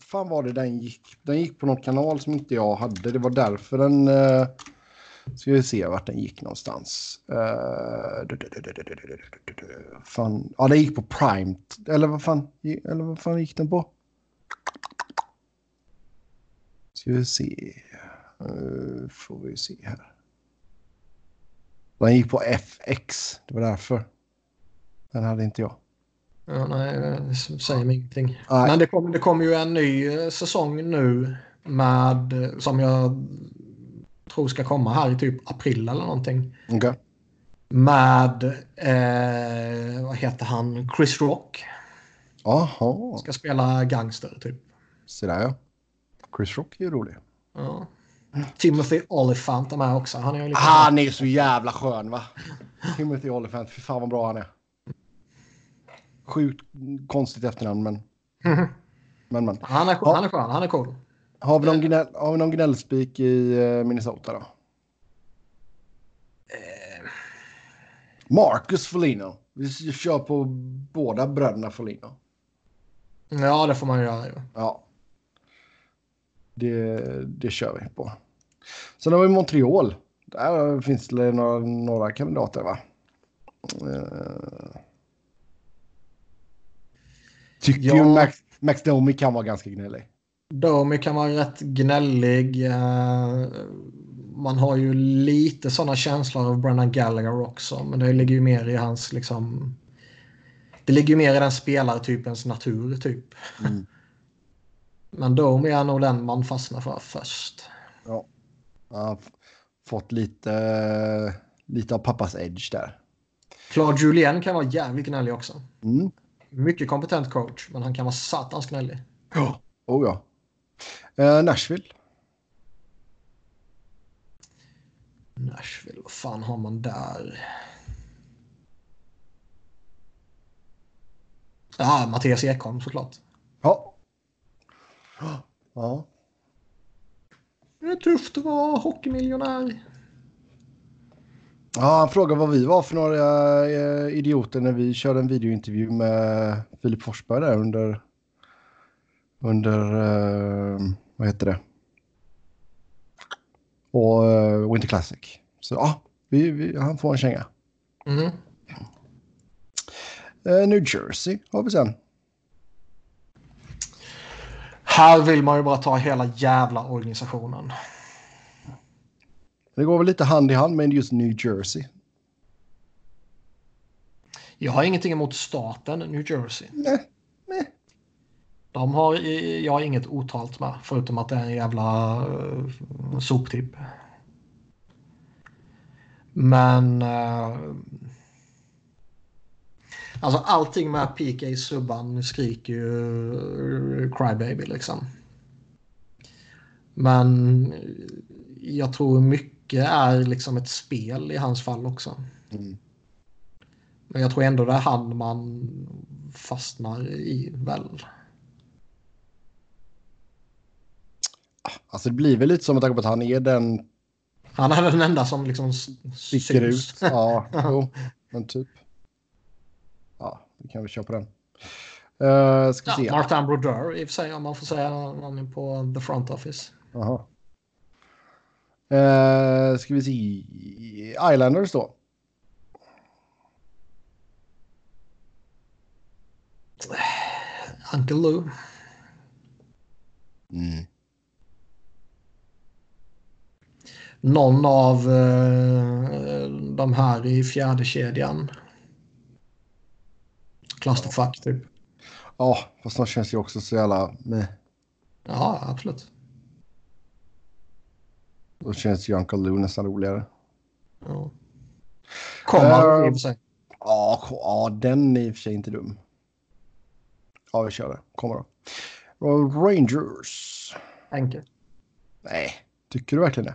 Fan var det den gick? Den gick på någon kanal som inte jag hade. Det var därför den... Ska vi se vart den gick någonstans. Fan. Ja, den gick på Prime. Eller vad fan, eller vad fan gick den på? Ska vi se. Uh, får vi se här. Den gick på FX. Det var därför. Den hade inte jag. ja, nej, det säger mig ingenting. Nej. Men det kommer det kommer ju en ny eh, säsong nu med eh, som jag tror ska komma här i typ april eller någonting. Okej. Med, eh, vad heter han, Chris Rock. Jaha. Ska spela gangster typ. Så där ja. Chris Rock är ju rolig. Ja. Timothy Olyphant är med också. Han är lite... Han är så jävla skön va? Timothy Olyphant, fy fan vad bra han är. Sjukt konstigt efternamn men... Men men. Han är, Ja. han är skön, han är cool. Har vi någon, gnäll, har vi någon gnällspik i eh, Minnesota då? Marcus Foligno. Vi kör på båda bröderna Foligno. Ja, det får man göra ju. Ja. Det, det kör vi på. Sen har vi Montreal. Där finns det några, några kandidater va? Eh, tycker Ja. ju Max, Max Domi kan vara ganska gnällig. Domi kan vara rätt gnällig. eh, Man har ju lite sådana känslor av Brennan Gallagher också. Men det ligger ju mer i hans liksom... Det ligger ju mer i den spelartypens natur typ. Mm. Men Domi är nog den man fastnar för först. Ja. Han har fått lite, lite av pappas edge där. Claude Julien kan vara jävligt gnällig också. Mm. Mycket kompetent coach, men han kan vara satans gnällig. Ja. Oh ja. Eh, Nashville. Nashville, vad fan har man där? Ja, Mattias Ekholm såklart. Ja. Ja. Det är tufft att vara hockeymiljonär. Ja, han frågade vad vi var för några eh, idioter när vi körde en videointervju med Filip Forsberg där under... Under... Eh, vad heter det? Och eh, Winter Classic. Så ja, vi, vi, han får en känga. Mm. New Jersey har vi sen. Här vill man ju bara ta hela jävla organisationen. Det går väl lite hand i hand med just New Jersey. Jag har ingenting emot staten New Jersey. Nej, nej. De har jag inget otalt med, förutom att det är en jävla uh, soptipp. Men... Uh, alltså allting med PK Subban skriker ju uh, Crybaby liksom. Men jag tror mycket är liksom ett spel i hans fall också. Mm. Men jag tror ändå det är han man fastnar i väl. Alltså det blir väl lite som att han är den... Han är den enda som liksom sticker ut. Ja, jo, men typ. Ja, vi kan väl köra på den. Uh, ska ja, se. Martin Brodeur i och för sig om man får säga någon på the front office. Jaha. Uh, ska vi se. Islanders då. Uncle Lou. Mm. någon av eh, de här i fjärde kedjan. Clusterfuck typ. Ja, fast de känns ju också så jävla med. Ja, absolut. Då känns ju Uncle Lou nästan roligare. Ja. Kommer uh, i och för sig. Ja, ja, den är i och för sig inte dum. Ja, vi kör det. Kommer då. Rangers. Enkelt. Nej, tycker du verkligen det?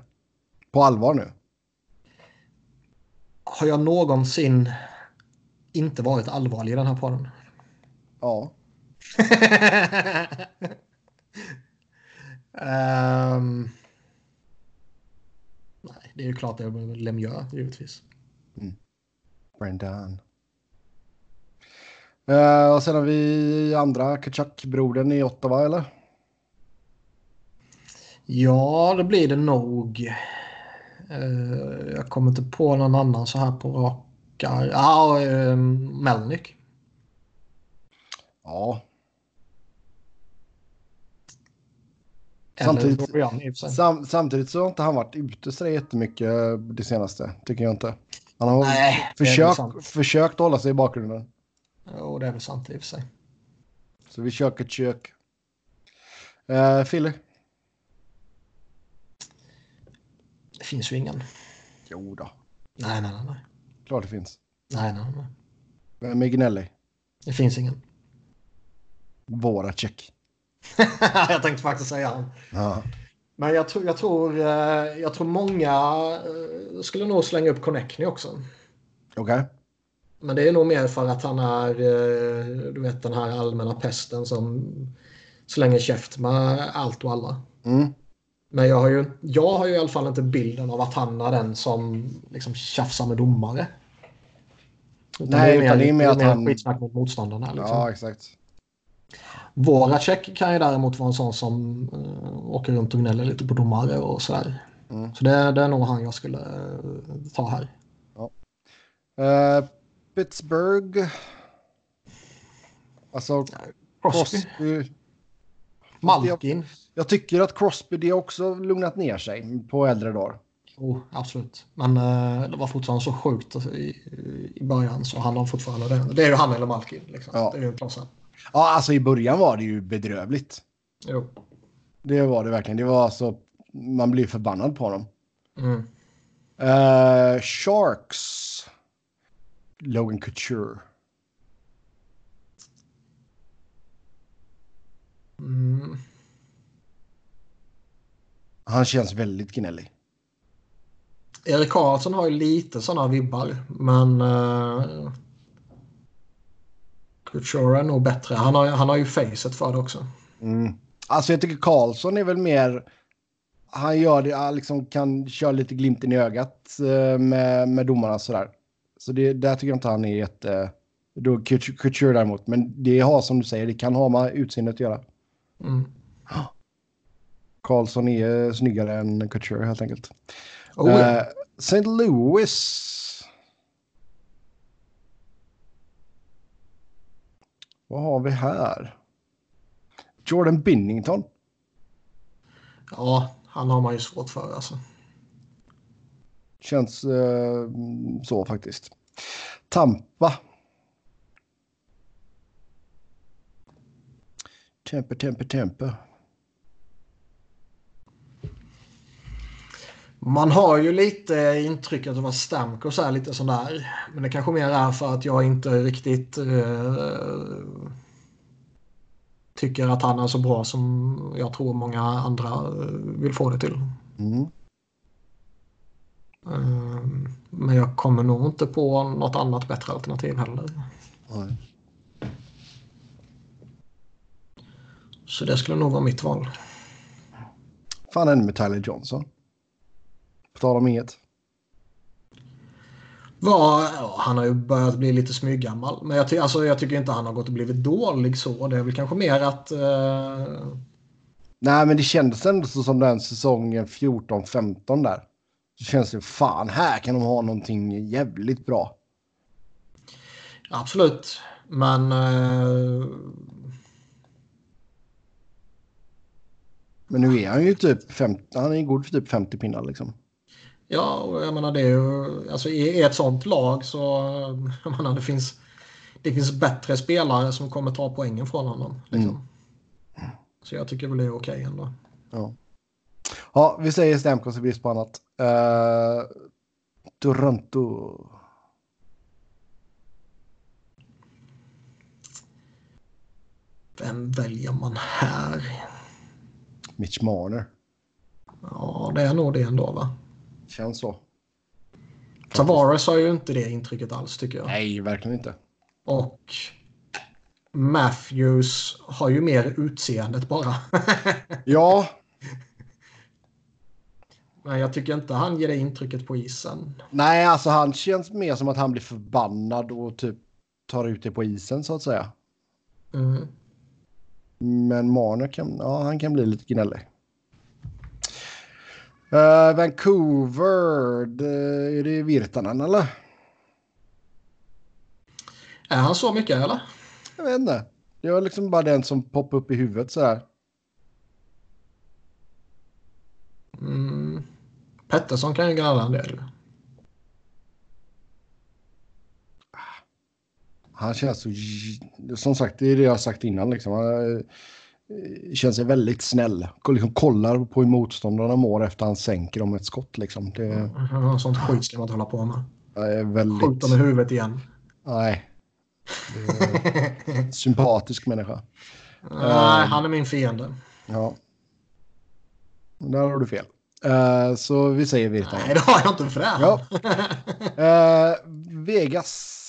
På allvar nu? Har jag någonsin inte varit allvarlig i den här podden? Ja. um, det är ju klart det är Lemieux, givetvis. Mm. Brendan. Uh, och sen har vi andra Kachak-brodern i Ottawa, eller? Ja, det blir det nog. Uh, jag kommer inte på någon annan så här på raka... Ja, uh, Melnick. Ja. Samtidigt, sam, samtidigt så har inte han varit ute så jättemycket det senaste, tycker jag inte. Han har Nej, försökt, försökt hålla sig i bakgrunden. Jo, det är väl sant i och för sig. Så vi kör ett kök. Uh, Fille? Det finns ju ingen. Jo då. Nej, nej, nej. Klart det finns. Nej, nej, nej. Vem är Gnelli? Det finns ingen. Våra check. jag tänkte faktiskt säga han. Ja. Men jag tror, jag tror, eh, jag tror många eh, skulle nog slänga upp Connectny också. Okej. Okay. Men det är nog mer för att han är eh, du vet den här allmänna pesten som slänger käft med allt och alla. Mm. Men jag har, ju, jag har ju i alla fall inte bilden av att han är den som liksom tjafsar med domare. Utan Nej, det är mer, det är mer att han... skitsnack mot motståndarna. Liksom. Ja, exakt. Voracek kan ju däremot vara en sån som uh, åker runt och gnäller lite på domare och sådär. Mm. Så det, det är nog han jag skulle uh, ta här. Ja. Uh, Pittsburgh. Alltså Crosby. Crosby. Malkin. Jag tycker att Crosby det också lugnat ner sig på äldre dagar. Oh, absolut. Men uh, det var fortfarande så sjukt i, i början så han har fortfarande det. Det är ju han eller Malkin. Liksom. Ja. Det är ju klassen. Ja, alltså i början var det ju bedrövligt. Jo. Det var det verkligen. Det var alltså, man blir förbannad på honom. Mm. Uh, Sharks. Logan Couture. Mm. Han känns väldigt gnällig. Erik Karlsson har ju lite sådana vibbar, men uh, Couture är nog bättre. Han har, han har ju facet för det också. Mm. Alltså jag tycker Karlsson är väl mer... Han gör det, han liksom kan köra lite glimten i ögat uh, med, med domarna sådär. Så det, där tycker jag inte han är jätte... Då Couture däremot. Men det har som du säger, det kan ha med utseendet att göra. Mm. Karlsson är snyggare än Couture helt enkelt. Oh, ja. uh, eh, St. Louis. Vad har vi här? Jordan Binnington. Ja, han har man ju svårt för alltså. Känns uh, så faktiskt. Tampa. Temper, temper, temper. Man har ju lite intrycket av att Stamkos är lite sån där. Men det kanske mer är för att jag inte riktigt uh, tycker att han är så bra som jag tror många andra uh, vill få det till. Mm. Uh, men jag kommer nog inte på något annat bättre alternativ heller. Nej. Så det skulle nog vara mitt val. Fan ännu med Tyler Johnson. Tal om inget. Var, han har ju börjat bli lite smyggammal. Men jag, ty alltså, jag tycker inte han har gått och blivit dålig så. Det är väl kanske mer att... Uh... Nej, men det kändes ändå som den säsongen 14-15 där. Så känns det fan, här kan de ha någonting jävligt bra. Absolut, men... Uh... Men nu är han ju typ 50, han är god för typ 50 pinnar liksom. Ja, och jag menar det är ju, alltså i ett sånt lag så, jag menar det finns, det finns bättre spelare som kommer ta poängen från honom. Liksom. Mm. Så jag tycker väl det är okej okay ändå. Ja. ja, vi säger Stamkos i brist på annat. Uh, Toronto. Vem väljer man här? Mitch Marner. Ja, det är nog det ändå va? Känns så. Tavares har ju inte det intrycket alls tycker jag. Nej, verkligen inte. Och Matthews har ju mer utseendet bara. ja. Men jag tycker inte han ger det intrycket på isen. Nej, alltså han känns mer som att han blir förbannad och typ tar ut det på isen så att säga. Mm. Men Marner kan, ja, han kan bli lite gnällig. Uh, Vancouver, det, är det Virtanen eller? Är han så mycket eller? Jag vet inte. Det var liksom bara den som poppade upp i huvudet så här. Mm. Pettersson kan ju gnälla en del. Han känns så... Som sagt, det är det jag har sagt innan. Liksom. Han känns väldigt snäll. Liksom kollar på hur motståndarna mår efter han sänker dem ett skott. Liksom. Det... Mm, sånt skit ska man inte hålla på med. Är väldigt... Skjuta med huvudet igen. Nej. sympatisk människa. Nej, han är min fiende. Ja. Där har du fel. Uh, så vi säger Virtanen. Nej, det har jag inte det. Ja. Uh, Vegas.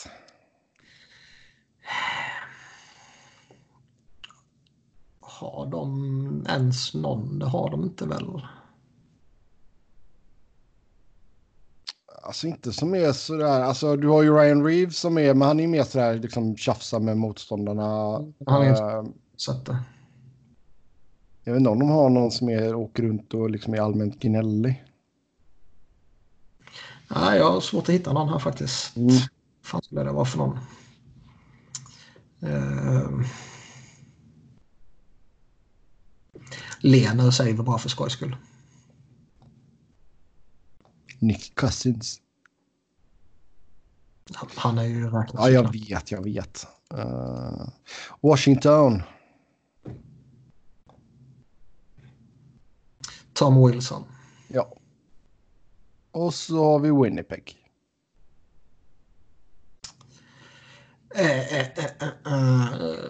Har de ens någon? Det har de inte väl? Alltså inte som är sådär, alltså du har ju Ryan Reeves som är, men han är mer sådär liksom tjafsa med motståndarna. Han är äh, sett det. Jag vet inte om de har någon som är, åker runt och liksom är allmänt gnällig. Nej, jag har svårt att hitta någon här faktiskt. Mm. fan skulle det vara för någon? Uh... Lener säger vi bara för skojs skull. Nick Cousins. Han är ju räknad. Ja, jag vet, jag vet. Uh, Washington. Tom Wilson. Ja. Och så har vi Winnipeg. Uh, uh,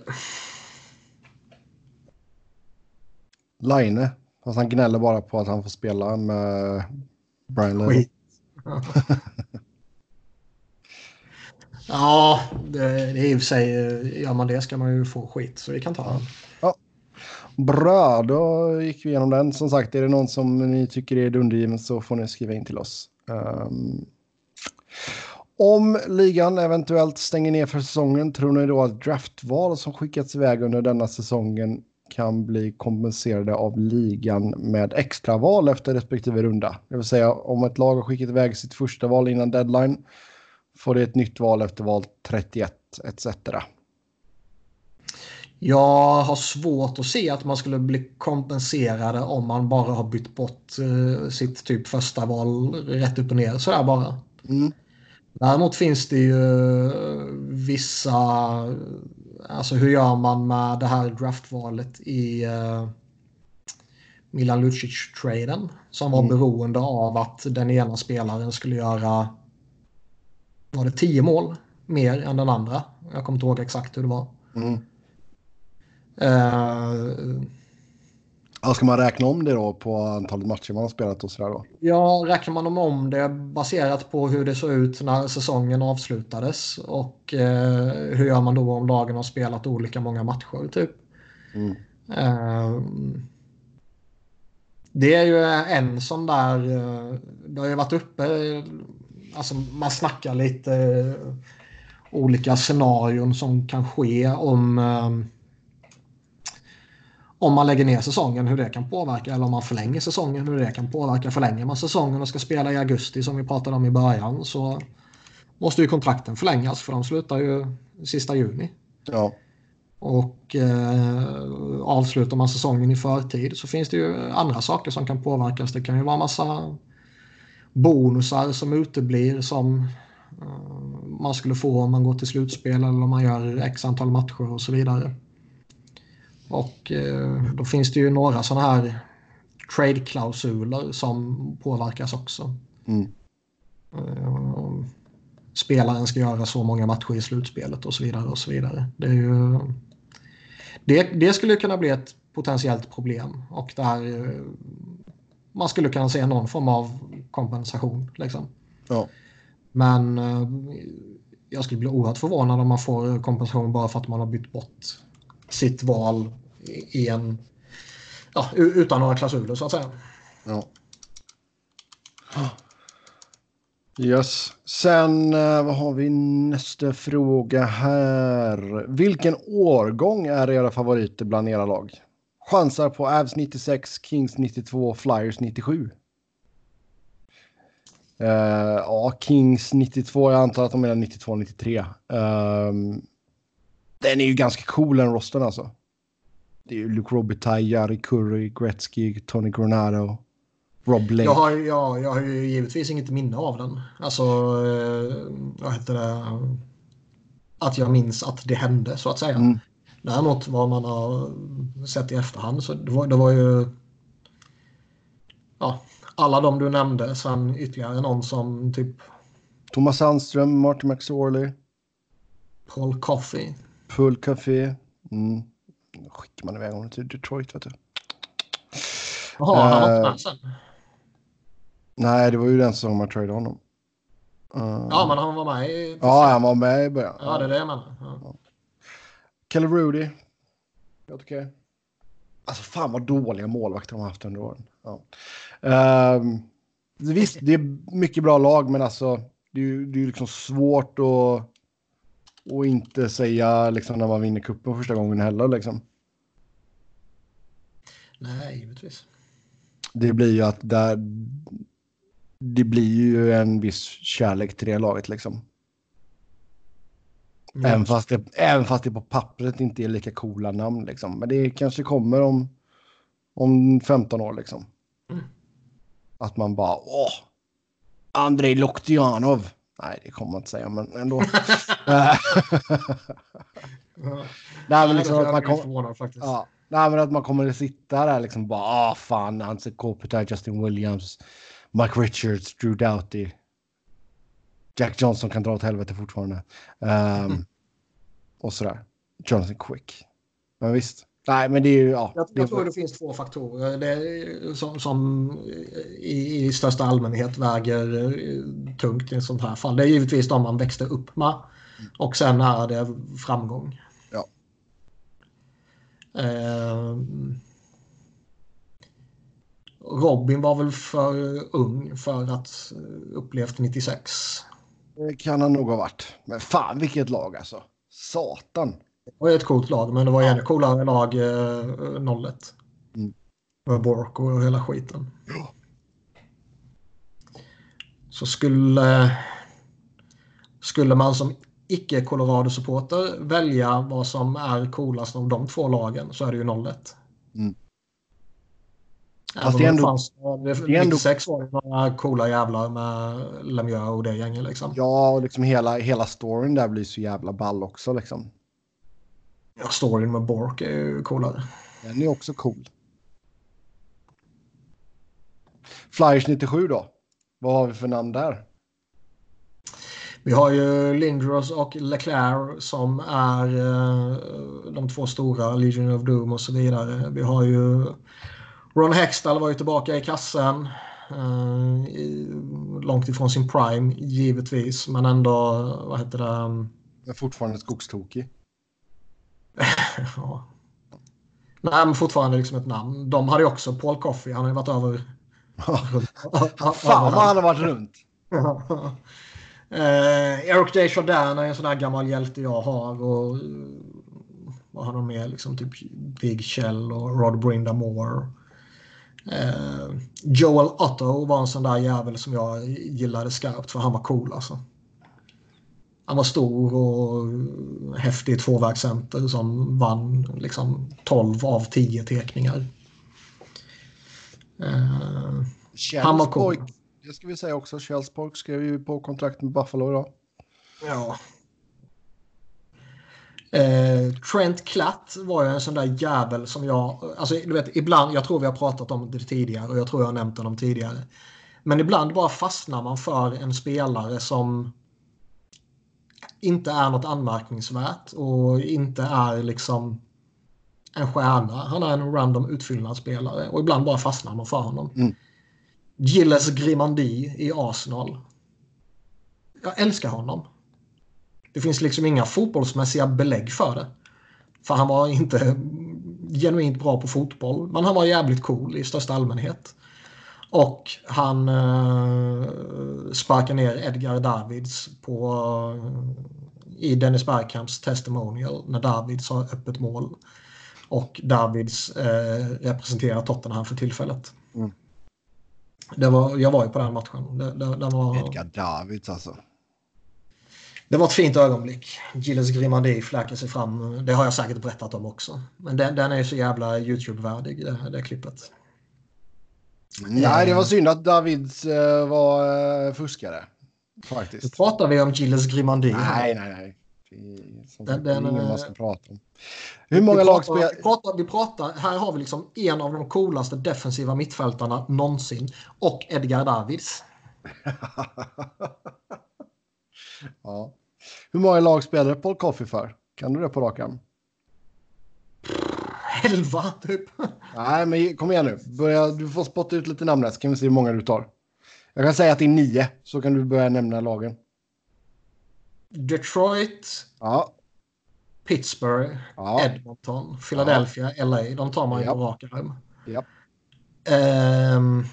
Line. Fast han gnäller bara på att han får spela med Brian Line. ja, det, det är i och för sig, gör man det ska man ju få skit så vi kan ta den. Ja. Bra, då gick vi igenom den. Som sagt, är det någon som ni tycker är dundergiven så får ni skriva in till oss. Um, om ligan eventuellt stänger ner för säsongen, tror ni då att draftval som skickats iväg under denna säsongen kan bli kompenserade av ligan med extraval efter respektive runda. Det vill säga om ett lag har skickat iväg sitt första val innan deadline får det ett nytt val efter val 31 etc. Jag har svårt att se att man skulle bli kompenserade om man bara har bytt bort uh, sitt typ första val rätt upp och ner sådär bara. Mm. Däremot finns det ju vissa alltså hur gör man med det här draftvalet i uh, Milan Lucic-traden som var mm. beroende av att den ena spelaren skulle göra var det tio mål mer än den andra. Jag kommer inte ihåg exakt hur det var. Mm. Uh, Ja, ska man räkna om det då på antalet matcher man har spelat och sådär då? Ja, räknar man om det baserat på hur det såg ut när säsongen avslutades och eh, hur gör man då om lagen har spelat olika många matcher typ? Mm. Eh, det är ju en sån där, eh, det har ju varit uppe, alltså man snackar lite olika scenarion som kan ske om eh, om man lägger ner säsongen, hur det kan påverka. Eller om man förlänger säsongen, hur det kan påverka. Förlänger man säsongen och ska spela i augusti som vi pratade om i början så måste ju kontrakten förlängas för de slutar ju sista juni. Ja. Och eh, avslutar man säsongen i förtid så finns det ju andra saker som kan påverkas. Det kan ju vara massa bonusar som uteblir som eh, man skulle få om man går till slutspel eller om man gör x antal matcher och så vidare. Och eh, då finns det ju några sådana här trade-klausuler som påverkas också. Mm. Eh, spelaren ska göra så många matcher i slutspelet och så vidare. och så vidare. Det, ju, det, det skulle kunna bli ett potentiellt problem och där eh, man skulle kunna se någon form av kompensation. Liksom. Ja. Men jag skulle bli oerhört förvånad om man får kompensation bara för att man har bytt bort sitt val i en, ja, utan några klausuler så att säga. Ja. Yes. Sen eh, vad har vi nästa fråga här. Vilken årgång är era favoriter bland era lag? Chansar på Avs 96, Kings 92, Flyers 97. Uh, eh, ja, Kings 92, jag antar att de menar 92-93. Uh, den är ju ganska cool den rosten alltså det är ju Luke Robitaille, Jari Curry, Gretzky, Tony Granado, Rob Blake. Jag har, ja, jag har ju givetvis inget minne av den. Alltså, eh, vad heter det? Att jag minns att det hände så att säga. Mm. Däremot vad man har sett i efterhand så det var, det var ju ja, alla de du nämnde. Sen ytterligare någon som typ Thomas Sandström, Martin McSorley. Paul Coffey. Paul Coffey. Mm skickar man iväg honom till Detroit. Vet du. Jaha, han var inte med sen? Nej, det var ju den som man tradade honom. Uh, ja, men han var med i... Ja, han var med i början. Ja, det är det jag menar. Ja. Ja. Kelly Rudy. Helt okej. Okay. Alltså fan vad dåliga målvakter de har haft under åren. Ja. Um, visst, det är mycket bra lag, men alltså det är ju det är liksom svårt att och inte säga liksom när man vinner kuppen första gången heller liksom. Nej, givetvis. Det blir ju att där. Det blir ju en viss kärlek till det laget liksom. Mm. Även, fast det, även fast det på pappret inte är lika coola namn liksom. Men det kanske kommer om, om 15 år liksom. Mm. Att man bara åh. Andrei Loktianov. Nej, det kommer man inte säga, men ändå. Nej, men liksom att man kommer... Ja, nej, men att man kommer att sitta där liksom bara, ah fan, Anse Kopitar, Justin Williams, Mike Richards, Drew Doughty. Jack Johnson kan dra åt helvete fortfarande. Um, mm. Och sådär. Jonathan Quick. Men visst. Nej, men det är ju... Ja, jag, jag tror det finns två faktorer det som, som i, i, största allmänhet väger eh, tungt i ett sånt här fall. Det är givetvis de man växte upp med och sen är det framgång. Ja. Eh, Robin var väl för ung för att upplevt 96. Det kan han nog ha varit. Men fan vilket lag alltså. Satan. Det var ett coolt lag, men det var ännu coolare lag eh, 01. Mm. Med Bork och hela skiten. Ja. Så skulle, skulle man som icke Colorado-supporter välja vad som är coolast av de två lagen så är det ju 01. Mm. Fast det är ändå... Fanns, det, är 96 var det några coola jävlar med Lemieux och det gänget liksom. Ja, och liksom hela, hela storyn där blir så jävla ball också liksom. Ja, storyn med Bork är ju coolare. Den är också cool. Flyers 97 då? Vad har vi för namn där? Vi har ju Lindros och Leclerc som är uh, de två stora, Legion of Doom och så vidare. Vi har ju Ron Hextall var ju tillbaka i kassen. I, långt ifrån sin prime, givetvis. Men ändå, vad heter det? Men fortfarande skogstokig. ja. Nej, men fortfarande liksom ett namn. De hade ju också Paul Coffey. Han har ju varit över... Fan vad han har varit runt. Uh, Eric Desjardins är en sån här gammal hjälte jag har. Och, uh, vad har de mer? Liksom typ Big Shell och Rod Brinda Moore. Uh, Joel Otto var en sån där jävel som jag gillade skarpt för han var cool alltså. Han var stor och häftig tvåvägscenter som vann liksom 12 av 10 tekningar. Uh, han var cool. Det ska vi säga också. Charles skrev ju på kontrakt med Buffalo idag. Ja. Eh, Trent Klatt var ju en sån där jävel som jag... Alltså, du vet, ibland, jag tror vi har pratat om det tidigare och jag tror jag har nämnt honom tidigare. Men ibland bara fastnar man för en spelare som inte är något anmärkningsvärt och inte är liksom en stjärna. Han är en random utfyllnadsspelare och ibland bara fastnar man för honom. Mm. Gilles Grimandi i Arsenal. Jag älskar honom. Det finns liksom inga fotbollsmässiga belägg för det. För han var inte genuint bra på fotboll. Men han var jävligt cool i största allmänhet. Och han eh, sparkar ner Edgar Davids på, eh, i Dennis Bergkamps testimonial när Davids har öppet mål. Och Davids eh, representerar Tottenham för tillfället. Mm. Det var, jag var ju på den matchen. Det, det, det var, Edgar Davids alltså. Det var ett fint ögonblick. Gilles Grimandi fläker sig fram. Det har jag säkert berättat om också. Men den, den är så jävla YouTube-värdig, det, det klippet. Nej, det var synd att Davids uh, var uh, fuskare. Faktiskt. Nu pratar vi om Gilles Grimandi. Nej, nej, nej. Det är, den, den, ingen man ska prata om. Hur många lag spelar... Vi pratar, vi pratar, här har vi liksom en av de coolaste defensiva mittfältarna någonsin. Och Edgar Davids. ja. Hur många lag spelar Paul Coffey för? Kan du det på rak arm? Elva, typ. Nej, men kom igen nu. Börja, du får spotta ut lite namn här så kan vi se hur många du tar. Jag kan säga att det är nio, så kan du börja nämna lagen. Detroit. Ja. Pittsburgh, ja. Edmonton, Philadelphia, ja. LA. De tar man ju ja. på rak arm. Ja. Um,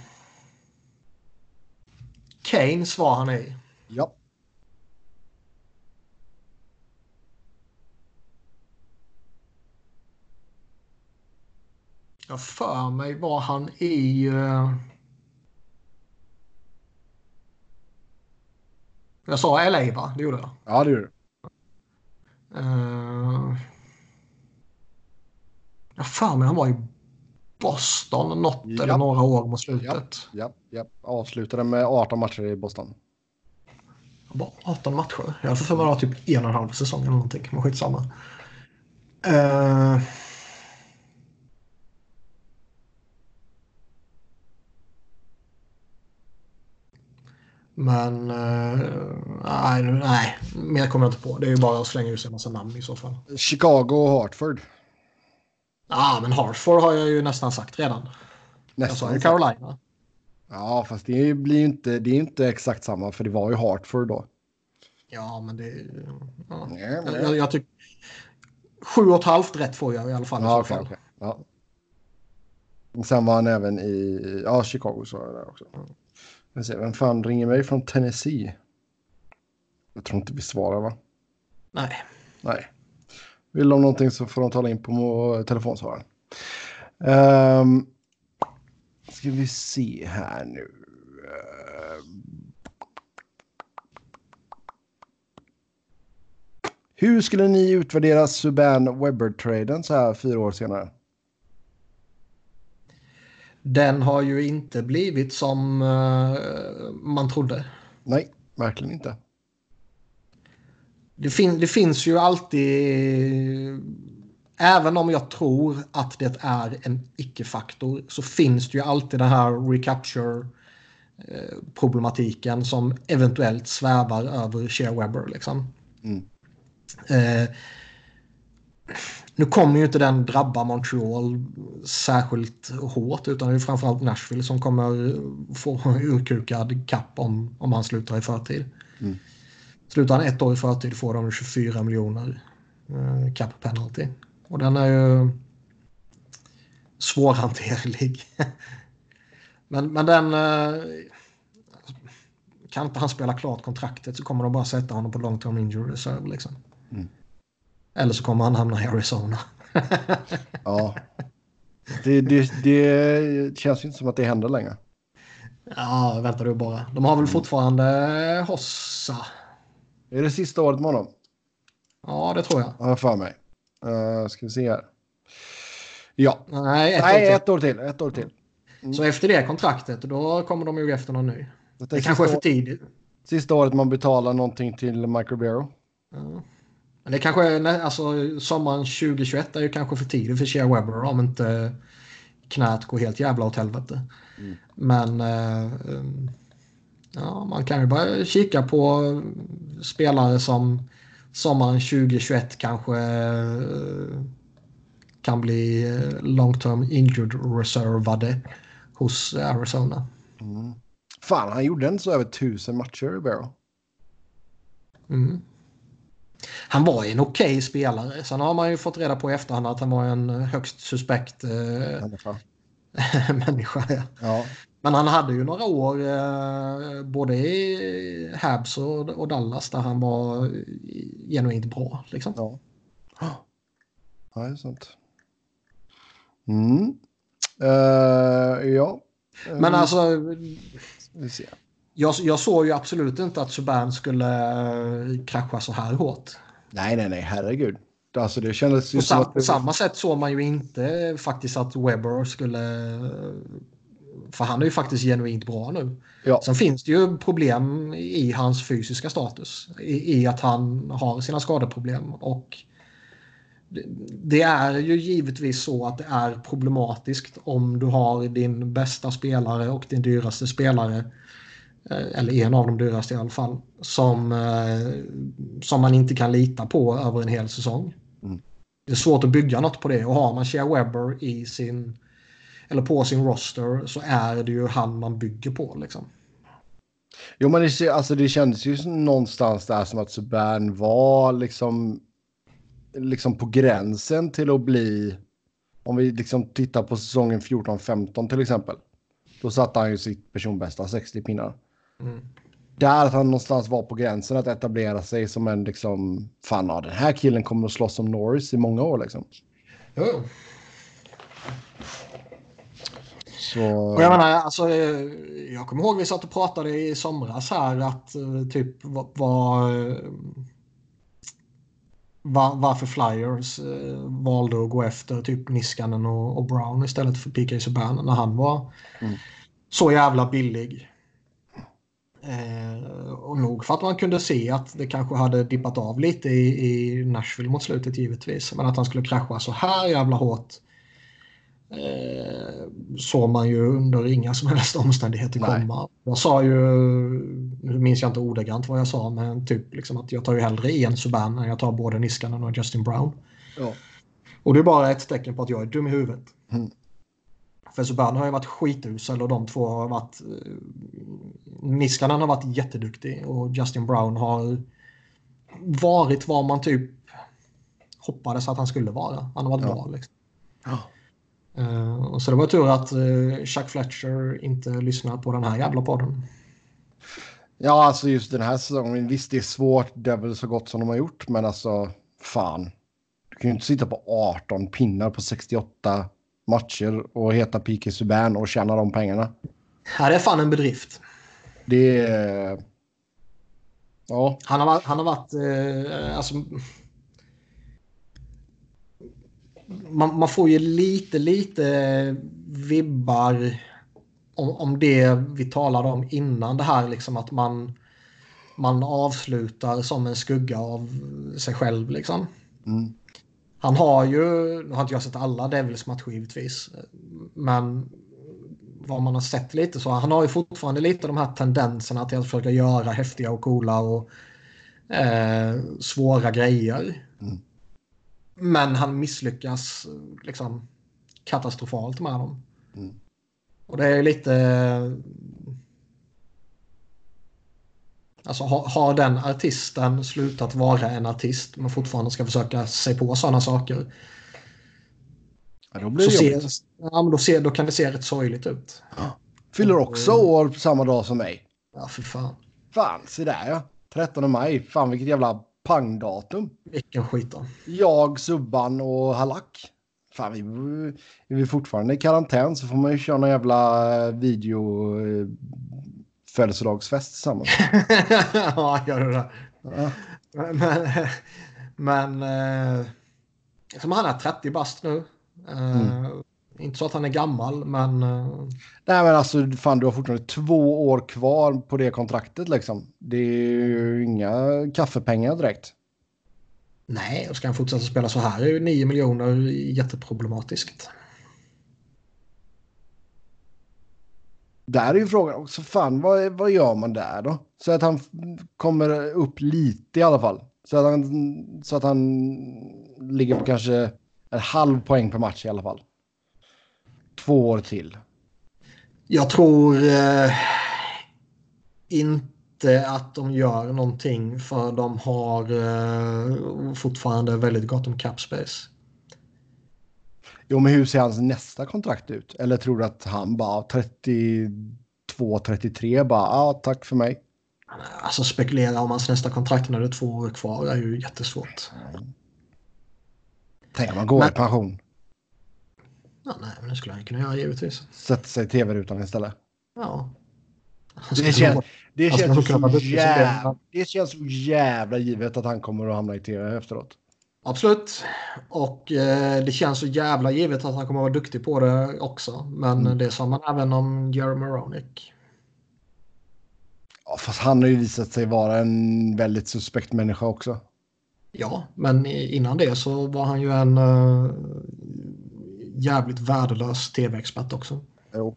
Keynes var han i. Ja. Jag för mig var han i... Uh... Jag sa LA va? Det gjorde jag. Ja det gjorde du. Uh, jag för mig han var i Boston något japp. eller några år mot slutet. Ja, ja, avslutade med 18 matcher i Boston. Bara 18 matcher? Jag har för mig att det var typ en och en halv säsong eller någonting. Men skitsamma. Uh, Men uh, nej, nej, mer kommer jag inte på. Det är ju bara att slänga ut sig en massa namn i så fall. Chicago och Hartford. Ja, men Hartford har jag ju nästan sagt redan. Nästan. Jag sa ju Carolina. Ja, fast det blir ju inte, det är inte exakt samma för det var ju Hartford då. Ja, men det... Ja. Nej, men... Jag, jag tycker... Sju och ett halvt rätt får jag i alla fall. Ja, okay, okay. ja. Sen var han även i... Ja, Chicago sa jag där också. Jag ser, vem fan ringer mig från Tennessee? Jag tror inte vi svarar va? Nej. Nej. Vill de någonting så får de tala in på telefonsvararen. Um, ska vi se här nu. Uh, hur skulle ni utvärdera Suban Webber-traden så här fyra år senare? Den har ju inte blivit som uh, man trodde. Nej, verkligen inte. Det, fin det finns ju alltid även om jag tror att det är en icke-faktor så finns det ju alltid den här recapture eh, problematiken som eventuellt svävar över Shea Webber. Liksom. Mm. Eh, nu kommer ju inte den drabba Montreal särskilt hårt utan det är framförallt Nashville som kommer få urkukad kapp om, om han slutar i förtid. Mm. Slutar han ett år i förtid får de 24 miljoner eh, cap penalty. Och den är ju svårhanterlig. men, men den... Eh, kan inte han spela klart kontraktet så kommer de bara sätta honom på long term injury reserve. Liksom. Mm. Eller så kommer han hamna i Arizona. Ja. Det, det, det känns ju inte som att det händer längre. Ja, vänta du bara. De har väl fortfarande Hossa? Är det sista året med honom? Ja, det tror jag. Har jag för mig. Uh, ska vi se här. Ja. Nej, ett, Nej, år, till. ett år till. Ett år till. Så efter det kontraktet, då kommer de ju efter någon ny. Detta Det kanske är för tidigt. sista året man betalar någonting till Mike Ribeiro. Ja. Men det kanske är, alltså sommaren 2021 är ju kanske för tidigt för Shea Webber om inte knät går helt jävla åt helvete. Mm. Men eh, um, ja, man kan ju bara kika på spelare som sommaren 2021 kanske eh, kan bli eh, long term injured reservade hos Arizona. Mm. Fan, han gjorde inte så över tusen matcher, Ribeiro. Mm. Han var en okej spelare. Sen har man ju fått reda på i efterhand att han var en högst suspekt eh, Människa. människa. Ja. Ja. Men han hade ju några år eh, både i Habs och, och Dallas där han var eh, genuint bra. Liksom. Ja. Ja, det är sant. Mm. Eh, ja. Eh, Men alltså, Vi ser. Jag, jag såg ju absolut inte att Subban skulle eh, krascha så här hårt. Nej, nej, nej, herregud. Alltså det kändes ju sam, att... på samma sätt såg man ju inte faktiskt att Webber skulle... För han är ju faktiskt genuint bra nu. Ja. Sen finns det ju problem i hans fysiska status. I, i att han har sina skadeproblem. Och det, det är ju givetvis så att det är problematiskt om du har din bästa spelare och din dyraste spelare eh, eller en av de dyraste i alla fall, som, eh, som man inte kan lita på över en hel säsong. Mm. Det är svårt att bygga något på det och har man Shea Webber i sin eller på sin roster så är det ju han man bygger på liksom. Jo, men det, alltså, det kändes ju någonstans där som att Subban var liksom, liksom på gränsen till att bli... Om vi liksom tittar på säsongen 14-15 till exempel. Då satte han ju sitt personbästa 60 pinnar. Mm. Där att han någonstans var på gränsen att etablera sig som en liksom... Fan, ja, den här killen kommer att slåss som Norris i många år liksom. Jo. Så... Och jag menar, alltså, jag kommer ihåg vi satt och pratade i somras här att eh, typ vad, vad, eh, va- varför Flyers eh, valde att gå efter typ Niskanen och, och Brown istället för PK Subban när han var Mm. så jävla billig. Eh, och nog för att man kunde se att det kanske hade dippat av lite i, i Nashville mot slutet givetvis. Men att han skulle krascha så här jävla hårt eh, såg man ju under inga som helst omständigheter Nej. komma. Jag sa ju, nu minns jag inte ordagrant vad jag sa, men typ liksom att jag tar ju hellre en Subban än jag tar både Niskanen och Justin Brown. Ja. Och det är bara ett tecken på att jag är dum i huvudet. Mm. För Subban har ju varit skitusel och de två har varit... eh, Niskanen har varit jätteduktig och Justin Brown har varit vad man typ hoppades att han skulle vara. Han har varit Ja. bra liksom. Ja. Och så det var tur att uh, Chuck Fletcher inte lyssnar på den här jävla podden. Ja, alltså just den här säsongen. Visst, det är svårt. Det är väl så gott som de har gjort, men alltså fan. Du kan ju inte sitta på 18 pinnar på 68 matcher och heta PK Subban och tjäna de pengarna. Här är fan en bedrift. Det är... Ja, Han har, varit- han har varit... eh, alltså, man, man får ju lite, lite vibbar om, om det vi talade om innan det här. Liksom att man, man avslutar som en skugga av sig själv. Liksom. mm. Han har ju, nu har inte jag sett alla Devils matcher givetvis, men vad man har sett lite så han har ju fortfarande lite de här tendenserna till att försöka göra häftiga och coola och eh, svåra grejer. Mm. Men han misslyckas liksom katastrofalt med dem. Mm. Och det är lite... Alltså har, har den artisten slutat vara en artist men fortfarande ska försöka sig på sådana saker. Ja, då blir det ser, ja, men då, ser, då kan det se rätt sorgligt ut. Ja. Fyller också år samma dag som mig. Ja, för fan. Fan, se där ja. 13 maj. Fan vilket jävla pangdatum. Vilken skit då. Jag, Subban och Halak. Fan, vi är vi fortfarande i karantän så får man ju köra någon jävla video eh, födelsedagsfest tillsammans. ja, gör det. Ja. Men, men eh, som han är 30 bast nu. Eh, mm. Inte så att han är gammal, men... Nej, men alltså fan, du har fortfarande två år kvar på det kontraktet liksom. Det är ju inga kaffepengar direkt. Nej, och ska han fortsätta spela så här är ju 9 miljoner jätteproblematiskt. Där är ju frågan också, fan vad, vad gör man där då? Så att han kommer upp lite i alla fall. Så att han, så att han ligger på kanske en halv poäng per match i alla fall. Två år till. Jag tror eh, inte att de gör någonting för de har eh, fortfarande väldigt gott om cap space. Jo, men hur ser hans nästa kontrakt ut? Eller tror du att han bara 32, 33 bara, ja, tack för mig? Alltså spekulera om hans nästa kontrakt när det är två år kvar är ju jättesvårt. Mm. Tänk om man går men... i pension. Ja, nej, men det skulle han kunna göra givetvis. Sätta sig i tv-rutan istället. Ja. Det känns, det, känns så jävla, det känns så jävla givet att han kommer att hamna i tv efteråt. Absolut. Och eh, det känns så jävla givet att han kommer att vara duktig på det också. Men mm. det sa man även om Jeremy Roenick. Ja, fast han har ju visat sig vara en väldigt suspekt människa också. Ja, men innan det så var han ju en uh, jävligt värdelös tv-expert också. Jo.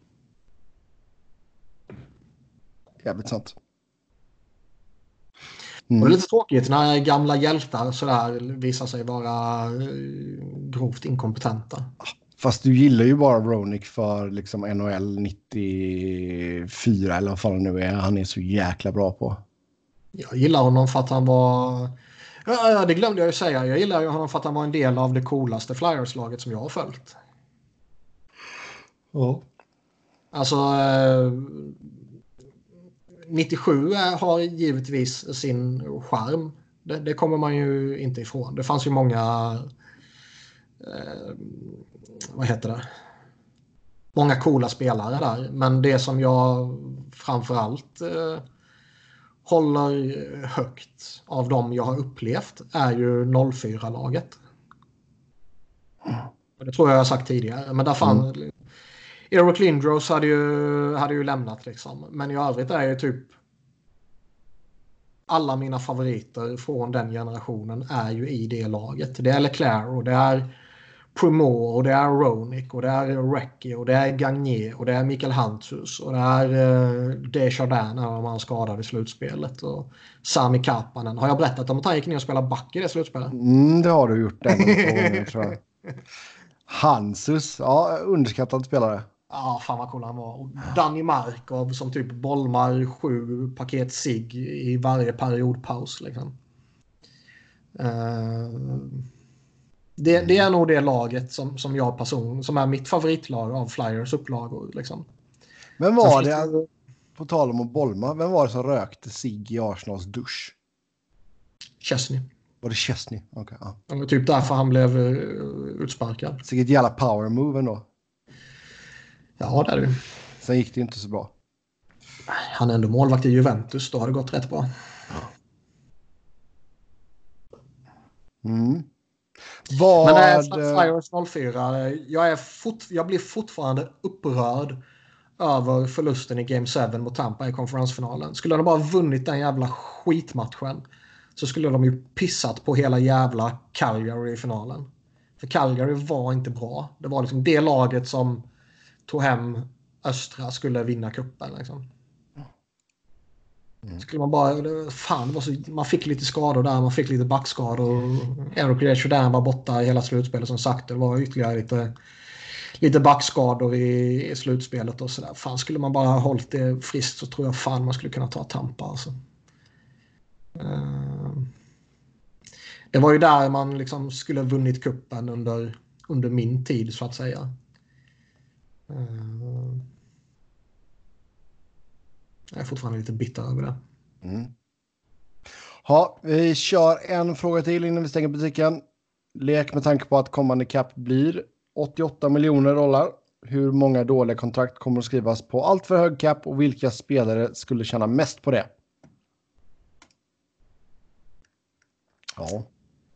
Jävligt sant. Mm. Och det är lite tråkigt när gamla hjältar sådär visar sig vara eh, grovt inkompetenta. Fast du gillar ju bara Ronick för liksom NHL 94 eller vad fan det nu är. Han är så jäkla bra på. Jag gillar honom för att han var... Ja, det glömde jag ju säga. Jag gillar honom för att han var en del av det coolaste Flyers-laget som jag har följt. Ja. Alltså, eh, 97 har givetvis sin charm. Det, det, kommer man ju inte ifrån. Det fanns ju många... Eh, vad heter det? Många coola spelare där. Men det som jag framförallt eh, håller högt av dem jag har upplevt är ju 04-laget. Det tror jag jag har sagt tidigare. Men där fann, mm. Eric Lindros hade ju, hade ju lämnat liksom. Men i övrigt är ju typ alla mina favoriter från den generationen är ju i det laget. Det är Leclerc och det är Primo och det är Ronick och det är Recchi och det är Gagné och det är Mikael Hantzus och det är uh, Desjardins när han skadade i slutspelet och Sami Kapanen. Har jag berättat om att han gick ner och spelade back i det slutspelet? Mm, det har du gjort. Den, tror jag. Hansus, ja underskattad spelare. Ja, fan vad cool han var. Och Danny Markov som typ bolmar sju paket sig i varje periodpaus. Liksom. Uh, det, det, är nog det laget som, som jag person som är mitt favoritlag av Flyers upplagor. Liksom. Vem var det, det, på tal om att bolma, vem var det som rökte sig i Arsenals dusch? Chesney. Var det Chesney? Okay, ja. Det var typ därför han blev uh, utsparkad. Vilket jävla power move ändå. Ja, det är det. Sen gick det inte så bra. Han är ändå målvakt i Juventus. Då har det gått rätt bra. Mm. Vad... Men äh, Flyers 04. Jag, är fort, jag blir fortfarande upprörd över förlusten i Game 7 mot Tampa i konferensfinalen. Skulle de bara vunnit den jävla skitmatchen så skulle de ju pissat på hela jävla Calgary i finalen. För Calgary var inte bra. Det var liksom det laget som tog hem östra skulle vinna cupen. Liksom. Mm. Skulle man bara, fan, så, man fick lite skador där, man fick lite backskador. Eric Jordan var borta i hela slutspelet som sagt. Det var ytterligare lite, lite backskador i, i slutspelet och sådär. Fan, skulle man bara ha hållit det friskt så tror jag fan man skulle kunna ta Tampa. Alltså. Uh, det var ju där man liksom skulle ha vunnit kuppen under, under min tid så att säga. Jag är fortfarande lite bitter över det. Mm. Ja, vi kör en fråga till innan vi stänger butiken. Lek med tanke på att kommande cap blir 88 miljoner dollar. Hur många dåliga kontrakt kommer att skrivas på allt för hög cap och vilka spelare skulle tjäna mest på det? Ja,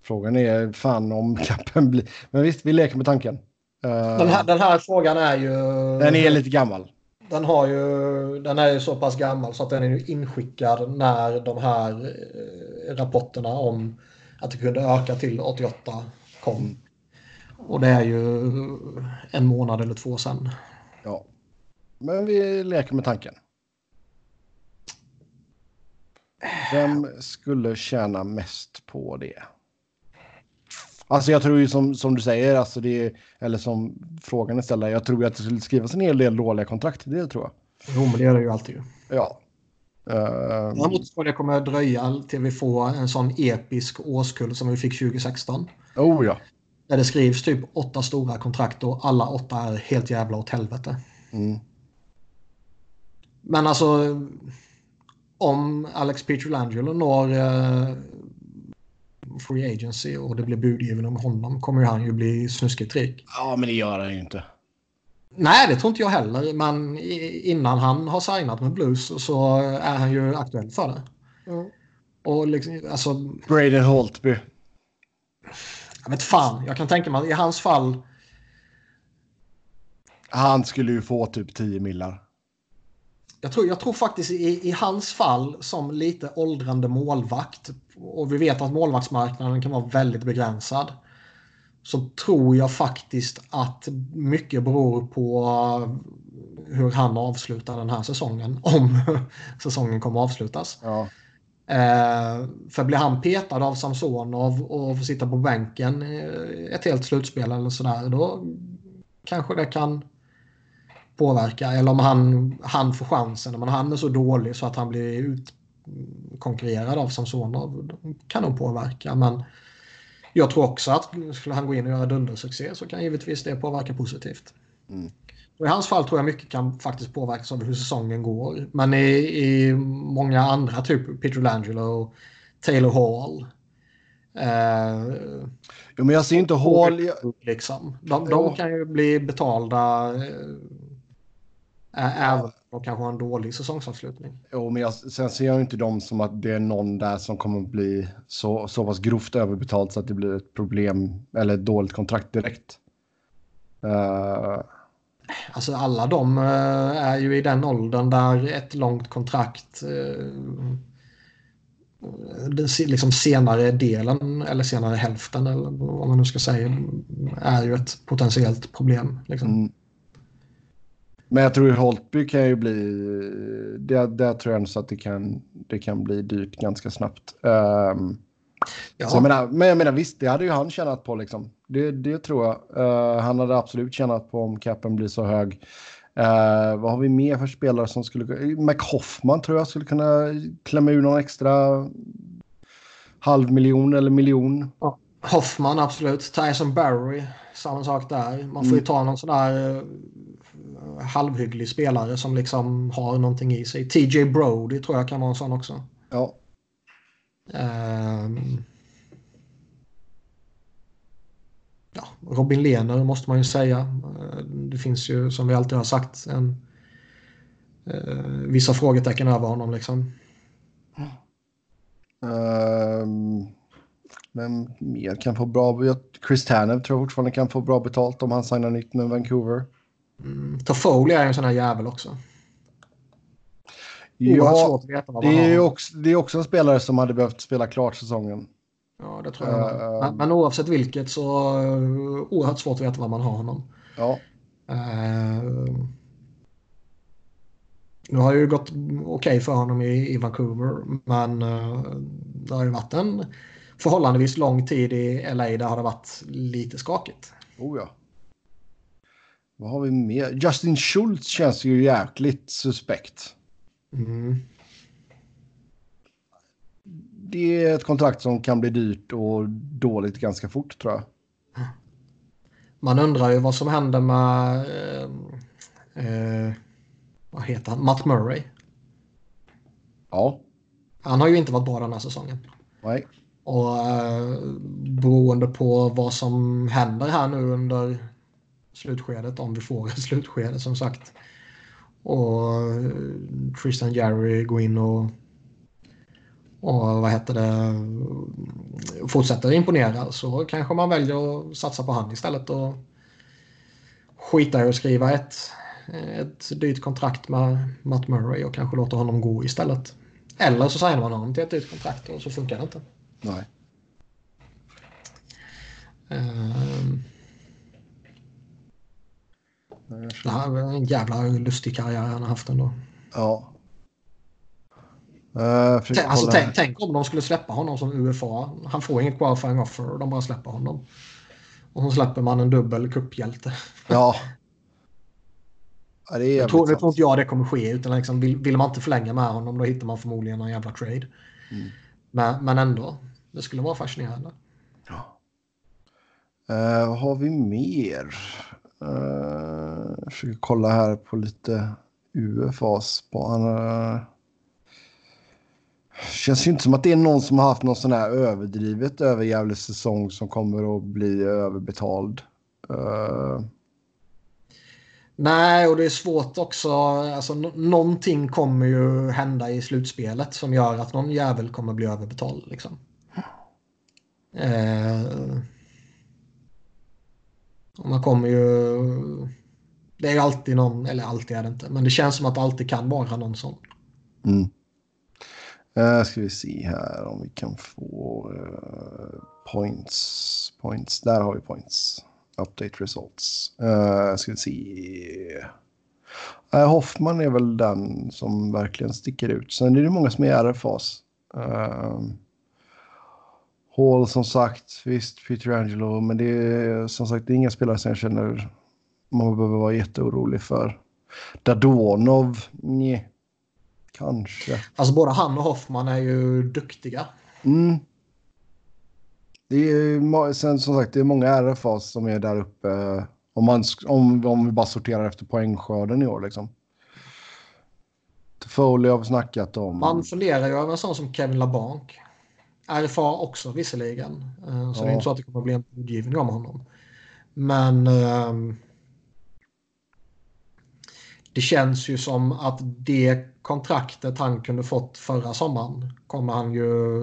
frågan är fan om capen blir... Men visst, vi leker med tanken. Den här, den här frågan är ju... Den är lite gammal den, har ju, den är ju så pass gammal så att den är inskickad när de här eh, rapporterna om att det kunde öka till 88 kom. Och det är ju en månad eller två sedan. Ja. Men vi leker med tanken. Vem skulle tjäna mest på det? Alltså jag tror ju som, som du säger, alltså det, eller som frågan är ställd, jag tror ju att det skulle skrivas en hel del dåliga kontrakt, det tror jag. Jo, men det gör det ju alltid. Ja. Uh, Däremot tror jag det kommer dröja till vi får en sån episk årskull som vi fick 2016. Oh ja. Där det skrivs typ åtta stora kontrakt och alla åtta är helt jävla åt helvete. Mm. Men alltså om Alex Pietrangelo når uh, free agency och det blir budgiven om honom kommer ju han ju bli snuskigt rik. Ja, men det gör han ju inte. Nej, det tror inte jag heller. Men innan han har signat med Blues så är han ju aktuell för det. Mm. Och liksom, alltså... Braden Holtby. Jag vet fan, jag kan tänka mig i hans fall. Han skulle ju få typ 10 millar. Jag tror, jag tror faktiskt i, i hans fall som lite åldrande målvakt och vi vet att målvaktsmarknaden kan vara väldigt begränsad. Så tror jag faktiskt att mycket beror på hur han avslutar den här säsongen. Om säsongen kommer avslutas. Ja. Eh, för blir han petad av Samsonov och får sitta på bänken ett helt slutspel eller sådär. Då kanske det kan påverka. Eller om han, han får chansen. Men han är så dålig så att han blir utkonkurrerad av Samsonov. kan nog påverka. Men jag tror också att skulle han gå in och göra dundersuccé så kan givetvis det påverka positivt. Mm. Och I hans fall tror jag mycket kan faktiskt påverkas av hur säsongen går. Men i, i många andra, typ Peter Langelo, Taylor Hall. Eh, jo, men jag ser inte Hall... Liksom. De, de kan ju bli betalda eh, Även om de kanske har en dålig säsongsavslutning. Jo, men jag, sen ser jag inte dem som att det är någon där som kommer att bli så, så pass grovt överbetalt så att det blir ett problem eller ett dåligt kontrakt direkt. Uh... Alltså alla de uh, är ju i den åldern där ett långt kontrakt uh, den liksom senare delen eller senare hälften eller vad man nu ska säga är ju ett potentiellt problem. Liksom. Mm. Men jag tror Holtby kan ju bli, det, där tror jag så att det kan, det kan bli dyrt ganska snabbt. Um, ja. så jag menar, men jag menar visst, det hade ju han tjänat på liksom. Det, det tror jag. Uh, han hade absolut tjänat på om capen blir så hög. Uh, vad har vi mer för spelare som skulle... McHoffman tror jag skulle kunna klämma ur någon extra halv miljon eller miljon. Ja. Hoffman absolut. Tyson Barry, samma sak där. Man får ju mm. ta någon sån där halvhygglig spelare som liksom har någonting i sig. TJ Brody tror jag kan vara en sån också. Ja. Um, ja, Robin Lehner måste man ju säga. Eh, det finns ju som vi alltid har sagt en, uh, vissa frågetecken över honom liksom. Um, vem mer kan få bra? Chris Tanev tror jag fortfarande kan få bra betalt om han signar nytt med Vancouver. Mm. Toffoli är en sån här jävel också. Ja, det är, också, det är också en spelare som hade behövt spela klart säsongen. Ja, det tror jag. Uh, men, men oavsett vilket så uh, oerhört svårt att veta var man har honom. Ja. Uh, nu har det ju gått okej okay för honom i, i Vancouver, men uh, det har ju varit en förhållandevis lång tid i LA där har det varit lite skakigt. Oh ja. Vad har vi mer? Justin Schultz känns ju jäkligt suspekt. Mm. Det är ett kontrakt som kan bli dyrt och dåligt ganska fort tror jag. Man undrar ju vad som händer med eh, eh, vad heter han? Matt Murray. Ja. Han har ju inte varit bra den här säsongen. Nej. Och eh, beroende på vad som händer här nu under slutskedet, om vi får ett slutskede som sagt. Och eh, Tristan Jerry går in och och vad heter det fortsätter imponera så kanske man väljer att satsa på han istället och skita i att skriva ett, ett dyrt kontrakt med Matt Murray och kanske låta honom gå istället. Eller så signar man honom till ett dyrt kontrakt och så funkar det inte. Nej. Um, det här är en jävla lustig karriär han har haft ändå. Ja. Uh, alltså, tänk, tänk, om de skulle släppa honom som UFA. Han får inget qualifying offer och de bara släpper honom. Och så släpper man en dubbel kupphjälte. Ja. ja det jag tror, det tror inte jag det kommer ske. Utan liksom, vill, vill, man inte förlänga med honom då hittar man förmodligen en jävla trade. Mm. Men, men ändå. Det skulle vara fascinerande. Ja. Uh, vad har vi mer? Uh, jag försöker kolla här på lite UFAs. Uh, eh, känns ju inte som att det är någon som har haft någon sån här överdrivet överjävlig säsong som kommer att bli överbetald. Uh... Nej, och det är svårt också. Alltså, någonting kommer ju hända i slutspelet som gör att någon jävel kommer bli överbetald. Liksom. Uh... Man kommer ju... Det är alltid någon, eller alltid är det inte, men det känns som att det alltid kan vara någon sån. Mm. Uh, ska vi se här om vi kan få uh, points. Points, där har vi points. Update results. Uh, ska vi se. Uh, Hoffman är väl den som verkligen sticker ut. Sen är det många som är i RFAs. Uh, Hall som sagt, visst Peter Angelo, men det är som sagt det är inga spelare som jag känner man behöver vara jätteorolig för. Dadonov, nej. Kanske. Alltså både han och Hoffman är ju duktiga. Mm. Det är sen som sagt det är många RFA som är där uppe. Om, man, om, om vi bara sorterar efter poängskörden i år liksom. Foley har vi snackat om. Man funderar ju över en sån som Kevin LaBanc. RFA också visserligen. Eh, så ja. det är inte så att det kommer att bli en budgivning om honom. Men um, det känns ju som att det kontraktet han kunde fått förra sommaren kommer han ju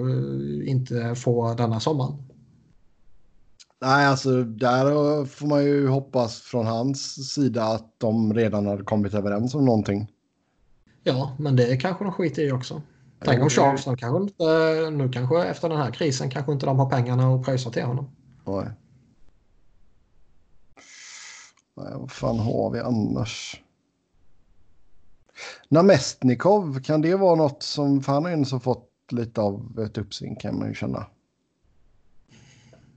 eh, inte få denna sommaren. Nej, alltså där får man ju hoppas från hans sida att de redan har kommit överens om någonting. Ja, men det kanske de skiter i också. Tänk om de kanske inte, nu kanske efter den här krisen kanske inte de har pengarna att pröjsa till honom. Nej. Nej, vad fan har vi annars? Namestnikov, kan det vara något som, för han har ju fått lite av ett uppsving kan man ju känna.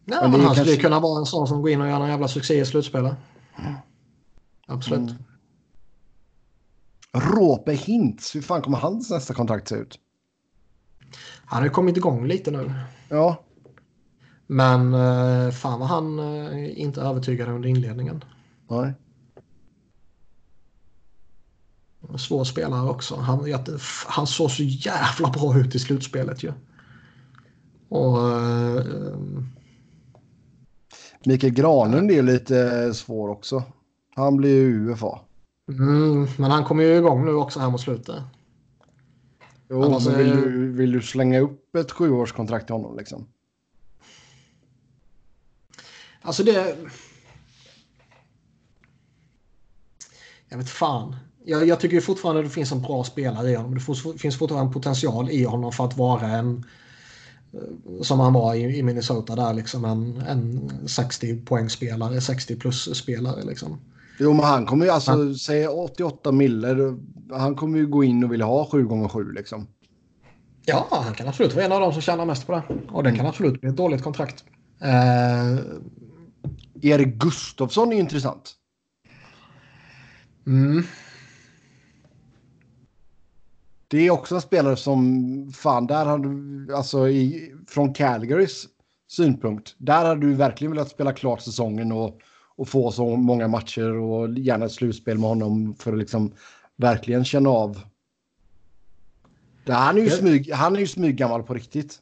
Nej, men, men han kanske... skulle kunna vara en sån som går in och gör en jävla succé i slutspelet. Mm. Absolut. Mm. Råpe Hintz, hur fan kommer hans nästa kontrakt se ut? Han har ju kommit igång lite nu. Ja. Men eh, fan vad han eh, inte övertygade under inledningen. Nej. Svår spelare också. Han, han såg så jävla bra ut i slutspelet ju. Och... Uh, Mikael Granlund är lite svår också. Han blir ju UFA. Mm, men han kommer ju igång nu också här mot slutet. Jo, Annars vill, du, vill du slänga upp ett sjuårskontrakt till honom liksom? Alltså det... Jag vet fan jag, jag tycker fortfarande det finns en bra spelare i honom. Det finns fortfarande en potential i honom för att vara en som han var i, i Minnesota där liksom en, en 60 poängspelare, 60 plus spelare liksom. Jo, men han kommer ju alltså, ja. säg 88 miller, han kommer ju gå in och vilja ha 7 gånger 7 liksom. Ja, han kan absolut vara en av dem som tjänar mest på det. Och det mm. kan absolut bli ett dåligt kontrakt. Eh... Erik Gustafsson är intressant. Mm. Det är också en spelare som, fan, där har du, alltså i, från Calgarys synpunkt, där hade du verkligen velat spela klart säsongen och, och få så många matcher och gärna ett slutspel med honom för att liksom verkligen känna av. Han är ju, smyg, han är ju smyggammal på riktigt.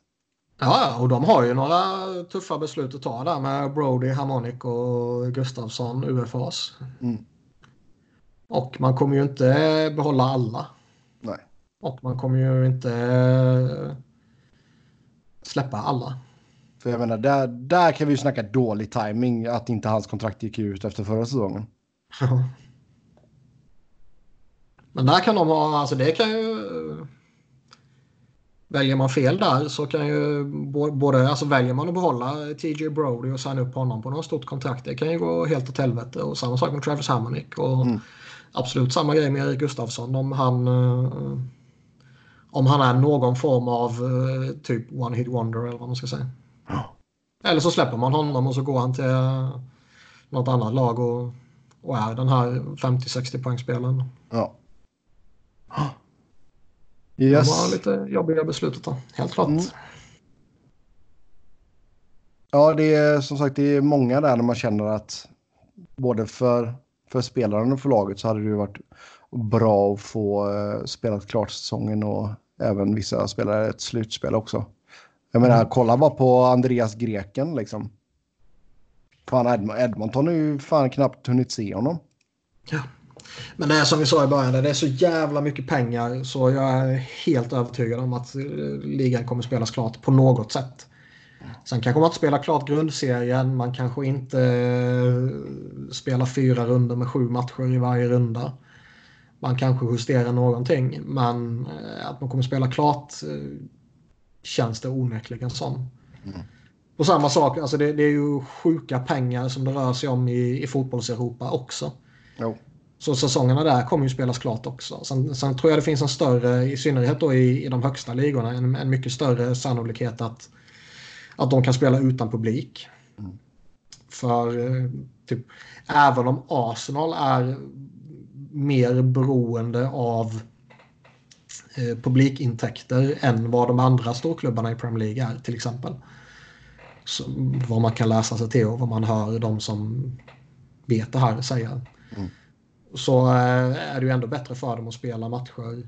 Ja, och de har ju några tuffa beslut att ta där med Brody, Harmonic och Gustafsson, UFAs. Mm. Och man kommer ju inte behålla alla. Nej. Och man kommer ju inte släppa alla. För jag menar, där, där kan vi ju snacka dålig timing att inte hans kontrakt gick ut efter förra säsongen. Men där kan de ha, alltså det kan ju... Väljer man fel där så kan ju både, alltså väljer man att behålla TJ Brody och signa upp honom på något stort kontrakt. Det kan ju gå helt åt helvete och samma sak med Travis Hammonick och mm. absolut samma grej med Erik Gustafsson om han eh, om han är någon form av uh, typ one hit wonder eller vad man ska säga. Eller så släpper man honom och så går han till något annat lag och, och är den här 50-60 poängspelaren. Ja. Yes. Det var lite jobbiga beslut att ta, helt klart. Mm. Ja, det är som sagt det är många där när man känner att både för, för spelaren och för laget så hade det ju varit bra att få uh, spelat klart säsongen och även vissa spelare ett slutspel också. Jag menar, mm. kolla bara på Andreas Greken liksom. Fan, Edm Edmonton har ju fan knappt hunnit se honom. Ja. Men det är som vi sa i början, det är så jävla mycket pengar så jag är helt övertygad om att eh, ligan kommer spelas klart på något sätt. Sen kanske man inte spelar klart grundserien, man kanske inte eh, spelar fyra runder med sju matcher i varje runda man kanske justerar någonting. Men eh, att man kommer spela klart känns det onekligen som. Mm. Och samma sak, alltså det, det, är ju sjuka pengar som det rör sig om i, i fotbolls-Europa också. Jo. Så säsongerna där kommer ju spelas klart också. Sen, sen, tror jag det finns en större, i synnerhet då i, i de högsta ligorna, en, en mycket större sannolikhet att, att de kan spela utan publik. Mm. För eh, typ, även om Arsenal är mer beroende av eh, publikintäkter än vad de andra storklubbarna i Premier League är till exempel. Så, vad man kan läsa sig till och vad man hör de som vet det här säga. Mm. Så eh, är det ju ändå bättre för dem att spela matcher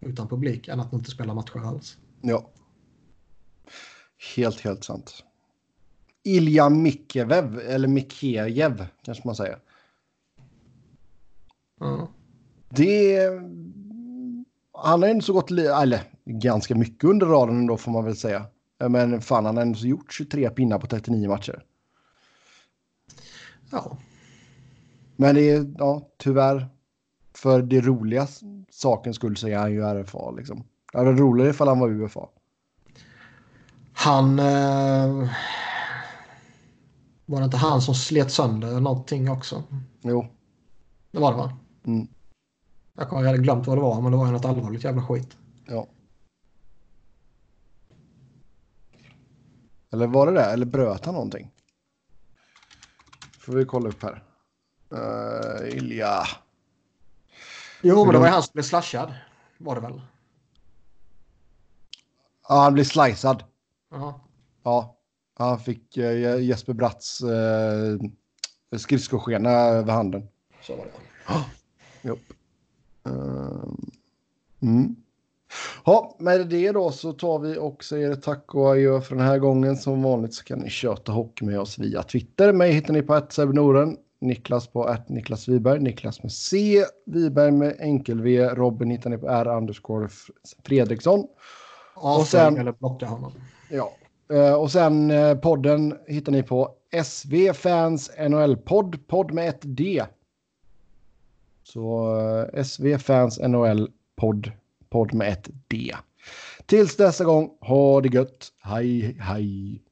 utan publik än att inte spela matcher alls. Ja. Helt, helt sant. Ilja Mikevev, eller Mikejev kanske man säger. Det... Han har ändå så gått, eller ganska mycket under raden ändå får man väl säga. Men fan, han har ändå gjort 23 pinnar på 39 matcher. Ja. Men det är, ja, tyvärr. För det roliga sakens skull så är han ju RFA liksom. Det hade varit roligare ifall han var UFA. Han... Eh, var det inte han som slet sönder någonting också? Jo. Det var det va? Mm. Jag hade glömt vad det var, men det var ju något allvarligt jävla skit. Ja. Eller var det det? Eller bröt han någonting? Får vi kolla upp här. Uh, Ilja. Jo, men det var ju han som blev slashad. Var det väl? Ja, han blev slicead. Ja. Ja, han fick uh, Jesper Bratts uh, skridskoskena över handen. Så var det. Jo. Ehm, mm. Ja, med det då så tar vi och säger tack och adjö för den här gången. Som vanligt så kan ni köta hockey med oss via Twitter. Mig hittar ni på att Noren, Niklas på att Niklas Wiberg, Niklas med C, Wiberg med enkel-V, Robin hittar ni på R underscore Fredriksson. och sen, eller blocka honom. Ja, eh, och sen eh, podden hittar ni på SV Fans NHL-podd, podd med ett D. Så eh, SV Fans NHL podd, podd med ett D. Tills nästa gång, ha det gött. Hej, hej.